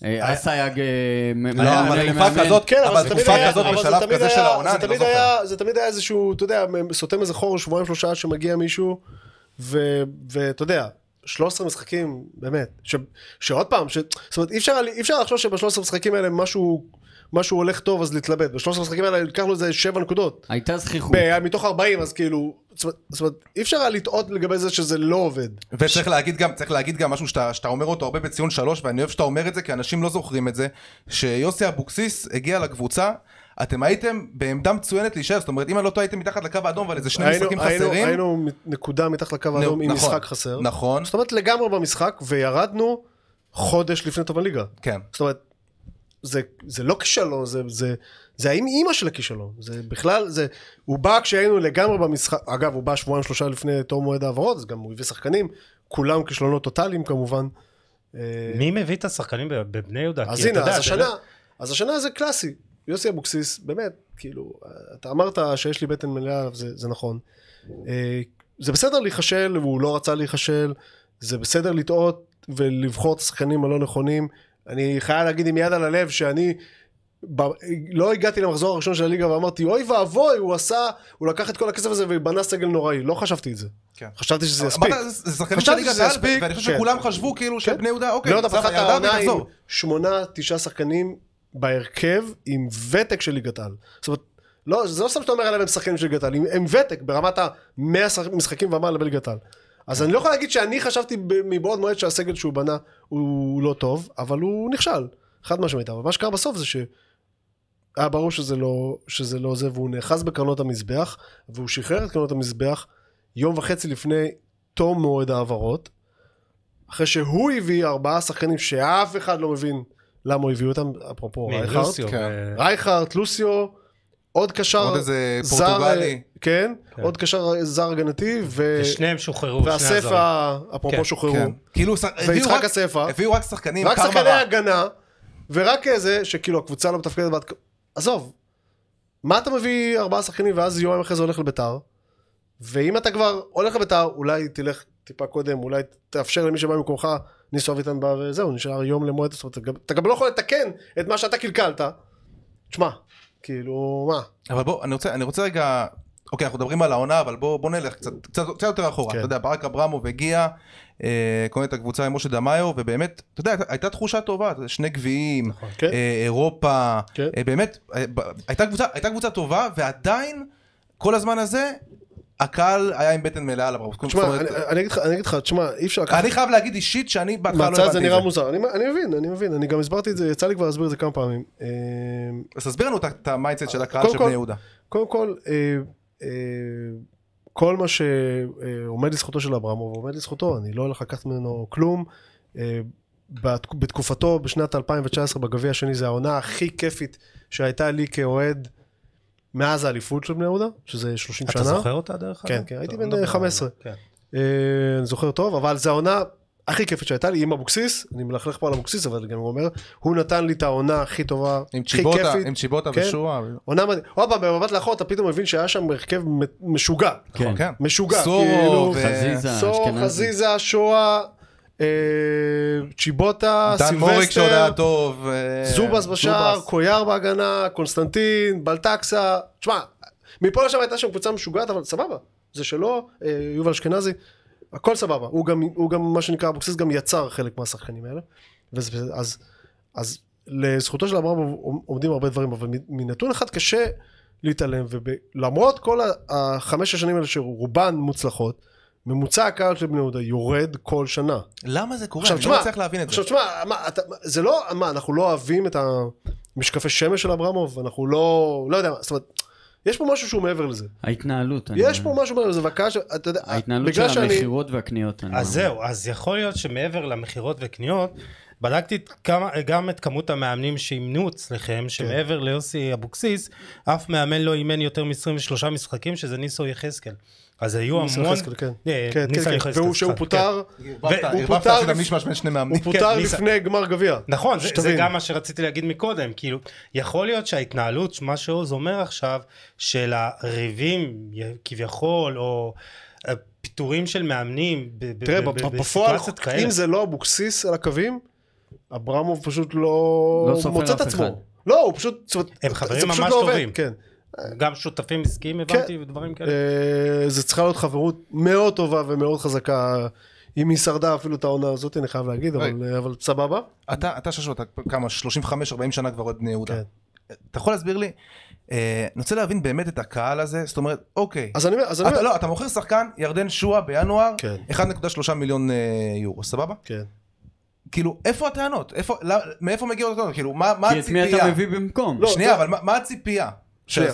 אה, אסייג... אה, לא, אבל. תקופה כזאת, כן, אבל תקופה כזאת בשלב כזה של העונה, אני לא זוכר. זה תמיד היה איזשהו, אתה יודע, סותם איזה חור שבועיים שלושה שמגיע מישהו, ואתה יודע, 13 משחקים, באמת, ש, שעוד פעם, ש, זאת אומרת, אי אפשר, אי אפשר לחשוב שב-13 משחקים האלה משהו, משהו הולך טוב אז להתלבט. ב-13 משחקים האלה לקחנו איזה 7 נקודות. הייתה זכיחות. ב- מתוך 40, אז כאילו, זאת אומרת- זאת אומרת, אי אפשר היה לטעות לגבי זה שזה לא עובד. וצריך להגיד גם, צריך להגיד גם משהו שאתה, שאתה אומר אותו הרבה בציון שלוש, ואני אוהב שאתה אומר את זה, כי אנשים לא זוכרים את זה, שיוסי אבוקסיס הגיע לקבוצה, אתם הייתם בעמדה מצוינת להישאר, זאת אומרת, אם אני לא טועה, הייתם מתחת לקו האדום, אבל איזה שני היינו, משחקים היינו, חסרים. היינו נקודה מתחת לקו האדום עם נכון, משחק חסר. נכון, זאת אומרת, לגמרי במשחק, וירדנו חודש לפני תום הליגה. כן. זאת אומרת, זה, זה לא כישלון, זה, זה, זה האם אימא של הכישלון. זה בכלל, זה, הוא בא כשהיינו לגמרי במשחק, אגב, הוא בא שבועיים שלושה לפני תום מועד ההעברות, אז גם הוא הביא שחקנים, כולם כישלונות טוטאליים כמובן. מי מביא את השחקנים בב- בבני יהודה? אז הנה, אז השנה, אז השנה זה קלאסי. יוסי אבוקסיס, באמת, כאילו, אתה אמרת שיש לי בטן מלאה עליו, זה, זה נכון. אה, זה בסדר להיכשל, והוא לא רצה להיכשל, זה בסדר לטעות ולבחור את השחקנים הלא נכונים. אני חייב להגיד עם יד על הלב שאני ב... לא הגעתי למחזור הראשון של הליגה ואמרתי, אוי ואבוי, הוא עשה, הוא לקח את כל הכסף הזה ובנה סגל נוראי. לא חשבתי את זה. כן. חשבתי שזה יספיק. חשבתי שזה יספיק, ואני חושב כן. שכולם חשבו כאילו כן. שבני יהודה, אוקיי, העונה עם ונחזור. שמונה, תשעה שחקנים בהרכב עם ותק של ליגת העל. זאת אומרת, לא, זה לא סתם שאתה אומר עליהם הם שחקנים של ליגת העל, הם- הם ותק ברמת ה-100 משחקים ומעלה בליגת העל. אז אני לא יכול להגיד שאני חשבתי מבעוד מועד שהסגל שהוא בנה הוא לא טוב, אבל הוא נכשל, חד משמעית. אבל מה שקרה בסוף זה שהיה ברור שזה לא, שזה לא זה, והוא נאחז בקרנות המזבח, והוא שחרר את קרנות המזבח יום וחצי לפני תום מועד ההעברות, אחרי שהוא הביא ארבעה שחקנים שאף אחד לא מבין למה הוא הביא אותם, אפרופו רייכרד, לוסיו, כן. רייכרד, לוסיו, עוד קשר, עוד איזה זר, פורטוגלי. כן, כן. עוד קשר זר הגנתי, ו... ושניהם שוחררו, שני הזרים. והספא, אפרופו כן, שוחררו, כן. כאילו, ויצחק רק- הספא, הביאו רק שחקנים, רק שחקני. הגנה, ורק זה שכאילו הקבוצה לא מתפקדת, ואת- עזוב, מה אתה מביא ארבעה שחקנים ואז יומיים אחרי זה הולך לביתר, ואם אתה כבר הולך לביתר, אולי תלך טיפה קודם, אולי תאפשר למי שבא במקומך, ניסו אביטן בא וזהו, נשאר יום למועד, אומרת, אתה גם- לא יכול לתקן את מה שאתה קלקלת, תשמע, כאילו, מה, אבל בוא, אני רוצה, אני רוצה רגע, אוקיי, אנחנו מדברים על העונה, אבל בוא, בוא נלך קצת, קצת, קצת יותר אחורה. כן. אתה יודע, ברק אברמוב הגיע, אה, קונה את הקבוצה עם משה דמאיו, ובאמת, אתה יודע, הייתה, תחושה טובה, שני גביעים, כן. אה, אירופה, כן. אה, באמת, אה, הייתה קבוצה, הייתה קבוצה טובה, ועדיין, כל הזמן הזה, הקהל היה עם בטן מלאה על. זאת תשמע, אני אגיד לך, אני אגיד לך, תשמע, אי אפשר. אני חייב להגיד אישית שאני בהתחלה לא הבנתי זה את נראה זה. מוזר, אני מבין, אני מבין, אני גם הסברתי את זה, יצא לי כבר להסביר את זה כמה פעמים. אה, אז תסביר לנו את ה mindset של הקהל קודם של בני יהודה. קודם כל, אה, אה, כל מה שעומד לזכותו של אברמוב עומד לזכותו, אני לא הולך לקחת ממנו כלום. אה, בת- בתקופתו, בשנת 2019, בגביע השני, זה העונה הכי כיפית שהייתה לי כאוהד מאז האליפות של בני יהודה, שזה 30 שנה. אתה זוכר אותה דרך אגב? כן, כן, הייתי בן לא יודע. 15. כן. אה, אני זוכר טוב, אבל זו העונה הכי כיפית שהייתה לי עם אבוקסיס, אני מלכלך פה על אבוקסיס, אבל גם הוא אומר, הוא נתן לי את העונה הכי טובה, עם הכי צ'יבוטה, כיפית. עם צ'יבוטה כן. ושועה. עונה מדהים. עוד פעם, במבט לאחור אתה פתאום מבין שהיה שם הרכב משוגע. כן. כן. משוגע, סורו כאילו, חזיזה, אשכנזי. חזיזה, שועה, אה, צ'יבוטה, דן מורי שעוד היה סילבסטר, טוב. אה, זובס בשער. קויאר בהגנה, קונסטנטין, בלטקסה. תשמע, מפה לשם הייתה שם קבוצה משוגעת, אבל סבבה. זה שלו, אה, יובל אשכנזי, הכל סבבה. הוא גם, הוא גם, מה שנקרא, אבוקסיס גם יצר חלק מהשחקנים האלה. וזה- אז, אז לזכותו של אברהם עומדים הרבה דברים, אבל מנתון אחד קשה להתעלם, ולמרות כל החמש השנים האלה שרובן מוצלחות, ממוצע הקהל של בני יהודה יורד כל שנה. למה זה קורה? עכשיו אני לא מצליח להבין את זה. עכשיו תשמע, מה, אתה, זה לא, מה, אנחנו לא אוהבים את המשקפי שמש של אברמוב, אנחנו לא, לא יודע, מה, זאת אומרת, יש פה משהו שהוא מעבר לזה. ההתנהלות. אני יש אומר. פה משהו מעבר לזה, והקהל, ש- אתה יודע, ההתנהלות של בגלל שאני, המכירות והקניות. אני אז. זהו, אז יכול להיות שמעבר למכירות וקניות, בדקתי כמה, גם את כמות המאמנים שאימנו אצלכם, שמעבר ליוסי אבוקסיס, אף מאמן לא אימן יותר מ-23 משחקים, שזה ניסו יחזקאל. אז היו ניסן המון... יחזקאל, כן. אה, כן, ניסן כן, כן, והוא שהוא סליחה, פוטר. הוא פוטר ניסן. לפני גמר גביע. נכון, זה. גם מה שרציתי להגיד מקודם, כאילו, יכול להיות שההתנהלות, מה שעוז אומר עכשיו, של הריבים כביכול, או אה, פיטורים של מאמנים, תראה, בפועל. אם זה לא אבוקסיס על הקווים, אברמוב פשוט לא, לא מוצא את עצמו. לא, הוא פשוט, הם חברים ממש לא טובים. כן. גם שותפים עסקיים הבנתי ודברים כאלה. אה, זה צריכה להיות חברות מאוד טובה ומאוד חזקה אם היא שרדה אפילו את העונה הזאת, אני חייב להגיד, אבל, אבל סבבה. אתה, אתה ששו, אתה כמה, 35-40 שנה כבר אוהד בני יהודה. כן. אתה יכול להסביר לי? אה, אני רוצה להבין באמת את הקהל הזה, זאת אומרת, אוקיי. אז אני אומר, אז אני אתה אומר, לא, אתה מוכר שחקן, ירדן שועה בינואר, כן. 1.3 מיליון אה, יורו, סבבה? כן. כאילו, איפה הטענות? איפה, לא, מאיפה מגיעות הטענות? כאילו, מה, מה כי את מי אתה הציפייה? מביא במקום? לא, שנייה, אבל מה, מה הציפייה? שנייה.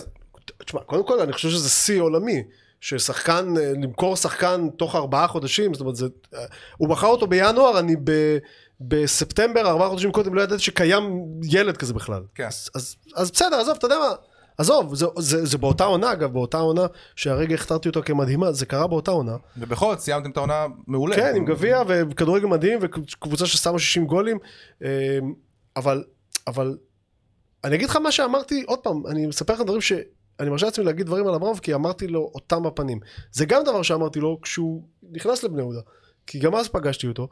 תשמע, קודם כל אני חושב שזה שיא עולמי. ששחקן, אה, למכור שחקן תוך ארבעה חודשים, זאת אומרת, זה, אה, הוא מכר אותו בינואר, אני ב, בספטמבר, ארבעה חודשים קודם, לא ידעתי שקיים ילד כזה בכלל. כן. אז, אז, אז בסדר, עזוב, אתה יודע מה, עזוב, זה, זה, זה באותה עונה, אגב, באותה עונה שהרגע הכתרתי אותה כמדהימה, זה קרה באותה עונה. ובכל זאת סיימתם את העונה מעולה. כן, עם גביע וכדורגל מדהים וקבוצה ששמה 60 גולים, אה, אבל, אבל אני אגיד לך מה שאמרתי, עוד פעם, אני מספר לך דברים שאני מרשה לעצמי להגיד דברים על אברמוב, כי אמרתי לו אותם בפנים. זה גם דבר שאמרתי לו כשהוא נכנס לבני יהודה, כי גם אז פגשתי אותו,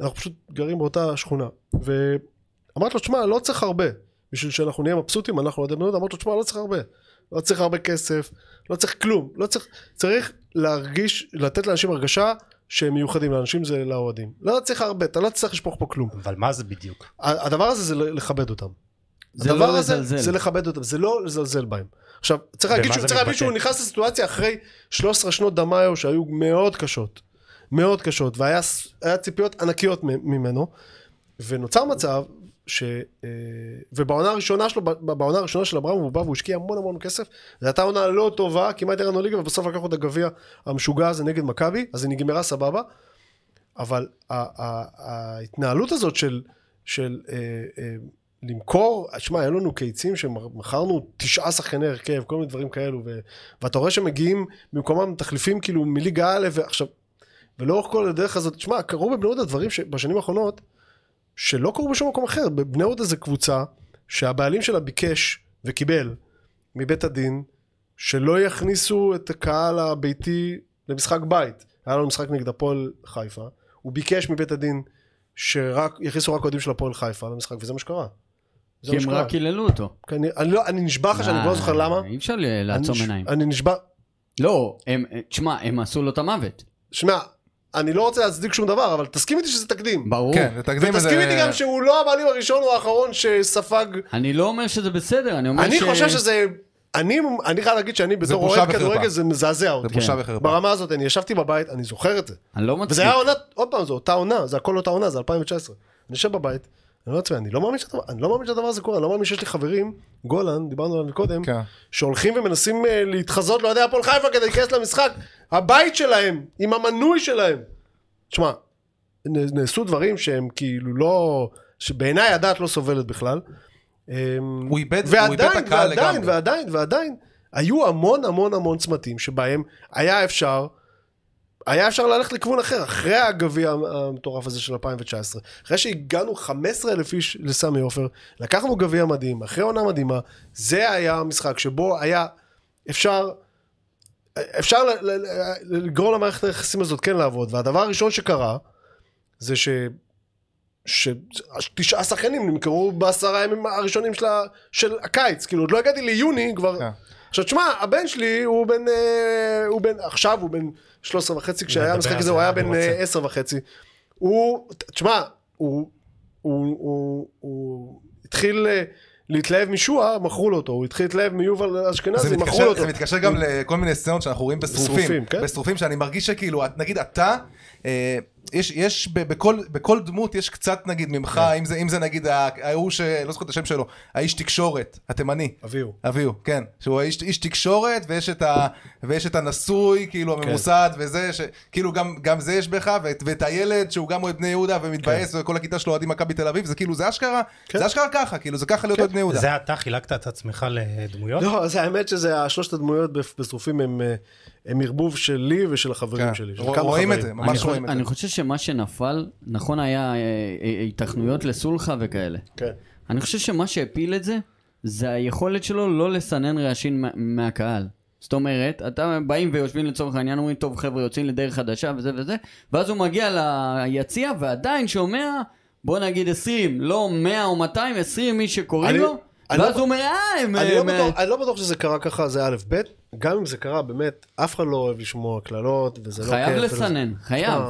אנחנו פשוט גרים באותה שכונה, ואמרתי לו, תשמע, לא צריך הרבה, בשביל שאנחנו נהיה מבסוטים, אנחנו אוהדי בני יהודה, אמרתי לו, תשמע, לא צריך הרבה, לא צריך הרבה כסף, לא צריך כלום, לא צריך, צריך להרגיש, לתת לאנשים הרגשה שהם מיוחדים, לאנשים זה לאוהדים. לא צריך הרבה, אתה לא צריך לשפוך פה כלום. אבל מה זה בדיוק? הדבר הזה זה לכבד אותם. זה הדבר לא הזה לזלזל. זה לכבד אותם, זה לא לזלזל בהם. עכשיו, צריך להגיד שהוא, צריך להגיד מתבטא? שהוא נכנס לסיטואציה אחרי 13 שנות דמאיו שהיו מאוד קשות. מאוד קשות, והיה ציפיות ענקיות ממנו, ונוצר מצב ש... אה, ובעונה הראשונה שלו, בעונה הראשונה של אברהם הוא בא והוא השקיע המון המון כסף, זו הייתה עונה לא טובה, כמעט ירדנו ליגה, ובסוף לקחו את הגביע המשוגע הזה נגד מכבי, אז היא נגמרה סבבה, אבל ההתנהלות הזאת של, של אה, אה, למכור, שמע, היו לנו קיצים שמכרנו תשעה שחקני הרכב, כל מיני דברים כאלו, ו, ואתה רואה שמגיעים במקומם תחליפים כאילו מליגה א', ועכשיו, ולאורך כל הדרך הזאת, שמע, קרו בבני יהודה דברים שבשנים האחרונות, שלא קרו בשום מקום אחר. בבני יהודה זה קבוצה שהבעלים שלה ביקש וקיבל מבית הדין שלא יכניסו את הקהל הביתי למשחק בית. היה לנו משחק נגד הפועל חיפה, הוא ביקש מבית הדין שרק, יכניסו רק אוהדים של הפועל חיפה למשחק, וזה מה שקרה. זה כי הם. רק קיללו אותו. כי אני, אני, לא, אני נשבע לך שאני כבר לא זוכר למה. אי אפשר לעצום אני, עיניים. אני נשבע, לא, הם, תשמע, הם עשו לו את המוות. שמע, אני לא רוצה להצדיק שום דבר, אבל תסכים איתי שזה תקדים. ברור. כן, זה תקדים ותסכים איתי גם שהוא לא הבעלים הראשון או האחרון שספג אני לא אומר שזה בסדר, אני אומר אני ש... חושב שזה... אני, אני חייב להגיד שאני בתור אוהד. כדורגל זה מזעזע אותי. זה בושה כן. וחרפה. ברמה הזאת, אני ישבתי בבית, אני זוכר את זה. אני לא מצדיק. וזה היה עונה, עוד פעם, זו אותה עונה, זה הכל אותה עונה, זה 2019. אני יושב בבית, אני אומר לעצמי, אני לא מאמין שהדבר, אני לא מאמין שהדבר הזה קורה, אני לא מאמין שיש לי חברים, גולן, דיברנו עליו מקודם, כן. שהולכים ומנסים אה, להתחזות לאוהדי הפועל חיפה כדי להיכנס למשחק, הבית שלהם, עם המנוי שלהם. תשמע, נעשו דברים שהם כאילו לא, שבעיניי הדעת לא סובלת בכלל. אמ, הוא איבד הוא איבד את ועדיין, הקהל ועדיין, לגמרי. ועדיין, ועדיין, היו המון המון המון צמתים שבהם היה אפשר, היה אפשר ללכת לכיוון אחר, אחרי הגביע המטורף הזה של 2019. אחרי שהגענו 15 אלף איש לסמי עופר, לקחנו גביע מדהים, אחרי עונה מדהימה, זה היה המשחק שבו היה אפשר, אפשר לגרום למערכת היחסים הזאת כן לעבוד, והדבר הראשון שקרה, זה ש... שתשעה שחקנים נמכרו בעשרה ימים הראשונים של, ה... של הקיץ, כאילו עוד לא הגעתי ליוני כבר. כן. עכשיו תשמע, הבן שלי הוא בן, אה, הוא בן, עכשיו הוא בן 13 וחצי, כשהיה המשחק הזה זה, הוא היה בן רוצה. אה, 10 וחצי. הוא, תשמע, הוא, הוא, הוא, הוא התחיל אה, להתלהב משועה, מכרו לו אותו, הוא התחיל להתלהב מיובל אשכנזי, מכרו לו אותו. זה מתקשר גם לכל מיני סצנות שאנחנו רואים בשרופים, בשרופים, כן. שאני מרגיש שכאילו, נגיד אתה, יש, יש ב- בכל, בכל דמות יש קצת נגיד ממך, כן. אם זה, אם זה נגיד ההוא ש... לא זוכר את השם שלו, האיש תקשורת, התימני. אביהו. אביהו, כן, שהוא איש, איש תקשורת ויש את, ה, ויש את הנשוי, כאילו כן. הממוסד וזה, שכאילו גם, גם זה יש בך, ואת, ואת הילד שהוא גם אוהד בני יהודה ומתבאס וכל הכיתה שלו אוהדים מכבי תל אביב, זה כאילו, זה אשכרה, כן. זה אשכרה ככה, כאילו זה ככה להיות כן. אוהד בני יהודה. זה אתה חילקת את עצמך לדמויות? לא, אז האמת שזה, השלושת הדמויות בשרופים הם, אה, הם ערבוב שלי ושל החברים כן. שלי. של רוא- רואים את חברים. זה, ממש אני, חושב, רואים את זה. אני חושב שמה שנפל, נכון היה אה, אה, התכנויות לסולחה וכאלה. כן. אני חושב שמה שהפיל את זה, זה היכולת שלו לא לסנן רעשים מה- מהקהל. זאת אומרת, אתה באים ויושבים לצורך העניין, אומרים, טוב חבר'ה, יוצאים לדרך חדשה וזה וזה, ואז הוא מגיע ליציע ועדיין שומע, בוא נגיד 20, לא 100 או 200, 20 איש שקוראים אני- לו, ואז לא- הוא אומר, אה, הם... אני לא, בטוח, אני לא בטוח שזה קרה ככה, זה א', ב', גם אם זה קרה, באמת, אף אחד לא אוהב לשמוע קללות, וזה לא כיף. חייב לסנן, חייב.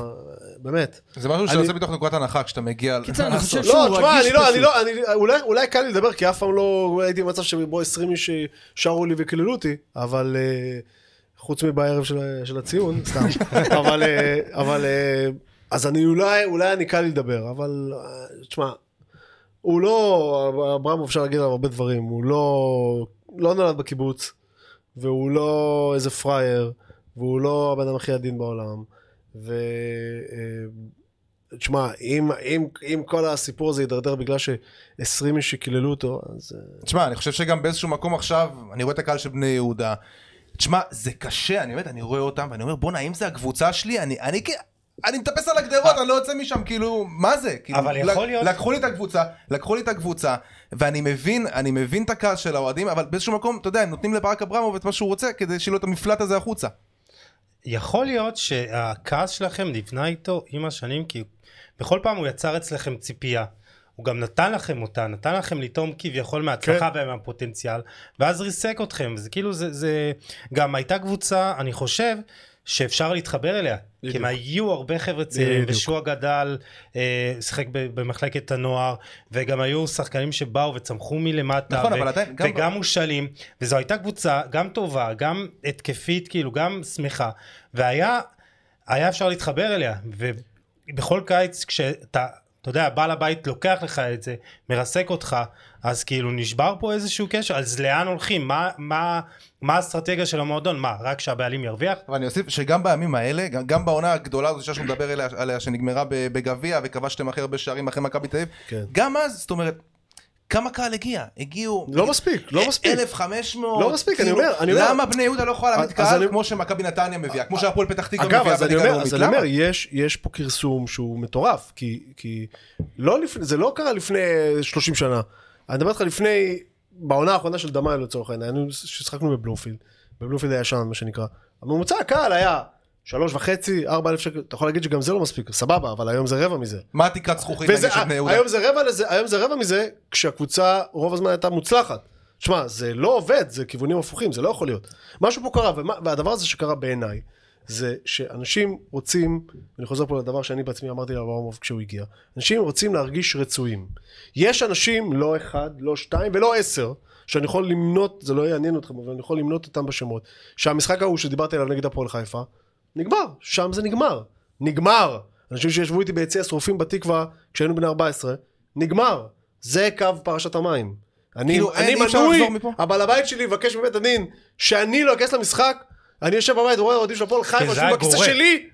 באמת. זה משהו שעושה מתוך נקודת הנחה כשאתה מגיע... קיצר, אני. חושב שהוא לא, תשמע, רגיש אני לא, אני פשוט. לא, אני, אולי, אולי קל לי לדבר, כי אף פעם לא הייתי במצב שבו 20 איש שרו לי וקיללו אותי, אבל אה, חוץ מבערב של, של הציון, סתם, אבל, אה, אבל, אה, אז אני אולי, אולי אני קל לי לדבר, אבל, אה, תשמע, הוא לא, אברהם אפשר להגיד עליו הרבה דברים, הוא לא, לא נולד בקיבוץ, והוא לא איזה פראייר, והוא לא הבן אדם הכי עדין בעולם, ו... אה, תשמע, אם, אם, אם כל הסיפור הזה יידרדר בגלל ש-20 איש שקיללו אותו, אז... אה, תשמע, אני חושב שגם באיזשהו מקום עכשיו, אני רואה את הקהל של בני יהודה. תשמע, זה קשה, אני באמת, אני רואה אותם, ואני אומר, בואנה, אם זה הקבוצה שלי, אני, אני, אני מטפס על הגדרות, אני לא יוצא משם, כאילו, מה זה? כאילו, אבל יכול להיות- לקחו לי את הקבוצה, לקחו לי את הקבוצה, ואני מבין, אני מבין את הכעס של האוהדים, אבל באיזשהו מקום, אתה יודע, הם נותנים לברק אברמוב את מה שהוא רוצה, כדי שיהיה לו את המפלט הזה החוצה. יכול להיות שהכעס שלכם נבנה איתו עם השנים, כי בכל פעם הוא יצר אצלכם ציפייה. הוא גם נתן לכם אותה, נתן לכם לטעום כביכול מההצלחה כן. ומהפוטנציאל, ואז ריסק אתכם, וזה כאילו זה, זה... גם הייתה קבוצה, אני חושב, שאפשר להתחבר אליה. כי הם בדיוק. היו הרבה חבר'ה צעירים, בדיוק. ושועה גדל, אה, שיחק ב- במחלקת הנוער, וגם היו שחקנים שבאו וצמחו מלמטה, נכון, ו- אבל עדיין, גם- וגם מושאלים, וזו הייתה קבוצה גם טובה, גם התקפית, כאילו, גם שמחה, והיה היה אפשר להתחבר אליה, ובכל קיץ כשאתה, אתה יודע, בעל הבית לוקח לך את זה, מרסק אותך, אז כאילו נשבר פה איזשהו קשר, אז לאן הולכים? מה, מה, מה האסטרטגיה של המועדון? מה, רק שהבעלים ירוויח? אבל אני אוסיף שגם בימים האלה, גם, גם בעונה הגדולה הזאת שאנחנו מדבר עליה, עליה שנגמרה ב- בגביע וכבשתם הכי הרבה שערים אחרי מכבי תל אביב, כן. גם אז, זאת אומרת, כמה קהל הגיע? הגיעו... לא מספיק, לא מספיק. 1,500. לא מספיק, אני כאילו, אומר, אני אומר- למה בני יהודה לא יכולה להעמיד קהל כמו שמכבי נתניה מביאה, כמו שהפועל פתח תקווה אגב, מביאה אז אני בליגה אומר, הלאומית, אז אני? אומר, יש, יש פה כרסום שהוא מטורף, כי, כי לא זה לא קרה לפני 30 שנה. אני מדבר איתך לפני, בעונה האחרונה של דמאי לצורך העניין, ששיחקנו בבלומפילד, בבלומפילד הישן, מה שנקרא. הממוצע הקהל היה שלוש וחצי, ארבע אלף שקל, אתה יכול להגיד שגם זה לא מספיק, סבבה, אבל היום זה רבע מזה. מה התקרת זכוכית נגיד של בני יהודה? היום זה רבע לזה, היום זה רבע מזה, כשהקבוצה רוב הזמן הייתה מוצלחת. שמע, זה לא עובד, זה כיוונים הפוכים, זה לא יכול להיות. משהו פה קרה, ומה, והדבר הזה שקרה בעיניי, זה שאנשים רוצים, אני חוזר פה לדבר שאני בעצמי אמרתי לאברמוב כשהוא הגיע, אנשים רוצים להרגיש רצויים. יש אנשים, לא אחד, לא שתיים ולא עשר, שאני יכול למנות, זה לא יעניין אתכם, אבל אני יכול למנות אותם בשמות, שהמשחק ההוא שדיברתי עליו נגד הפועל חיפה, נגמר, שם זה נגמר. נגמר. אנשים שישבו איתי ביציע שרופים בתקווה כשהיינו בני 14, נגמר. זה קו פרשת המים. אני, כאילו, אני מנוי? הבעל הבית שלי יבקש מבית הדין שאני לא אכנס למשחק, אני יושב בבית ורואה אוהדים של הפועל חיפה, זה יושבים בכיסא. שלי.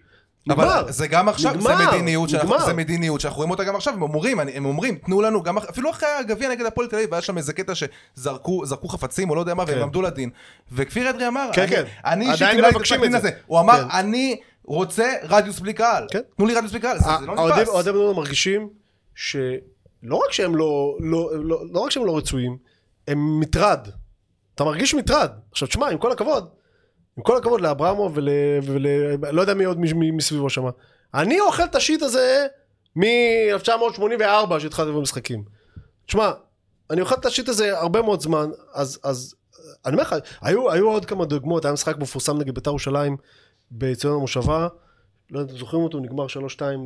נגמר. אבל זה גם עכשיו, זה נגמר, מדיניות, שאנחנו, נגמר. זה מדיניות שאנחנו רואים אותה גם עכשיו, הם אומרים, אני- הם אומרים, תנו לנו, גם, אפילו אחרי הגביע נגד הפועל תל אביב, היה שם איזה קטע שזרקו זרקו חפצים או לא יודע מה, והם כן. עמדו לדין. וכפיר אדרי אמר, כן, אני- כן. אני אישית עדיין קיבלתי את מבקשים את זה. הזה, הוא אמר, כן. אני רוצה רדיוס בלי קהל, כן. תנו לי רדיוס בלי קהל, זה זה לא האוהדים- נתפס. יהודה מרגישים שלא רק שהם לא, לא, לא, לא רק שהם לא רצויים, הם מטרד. אתה מרגיש מטרד. עכשיו תשמע, עם כל הכבוד, עם כל הכבוד לאברמוב ול... ול... לא יודע מי עוד מ- מסביבו שם. אני אוכל את השיט הזה מ-1984 שהתחלתי במשחקים. תשמע, אני אוכל את השיט הזה הרבה מאוד זמן, אז, אז אני אומר לך, היו, היו עוד כמה דוגמאות, היה משחק מפורסם נגד בית"ר ירושלים באצטדיון המושבה, לא יודע אם אתם זוכרים אותו, נגמר 3-2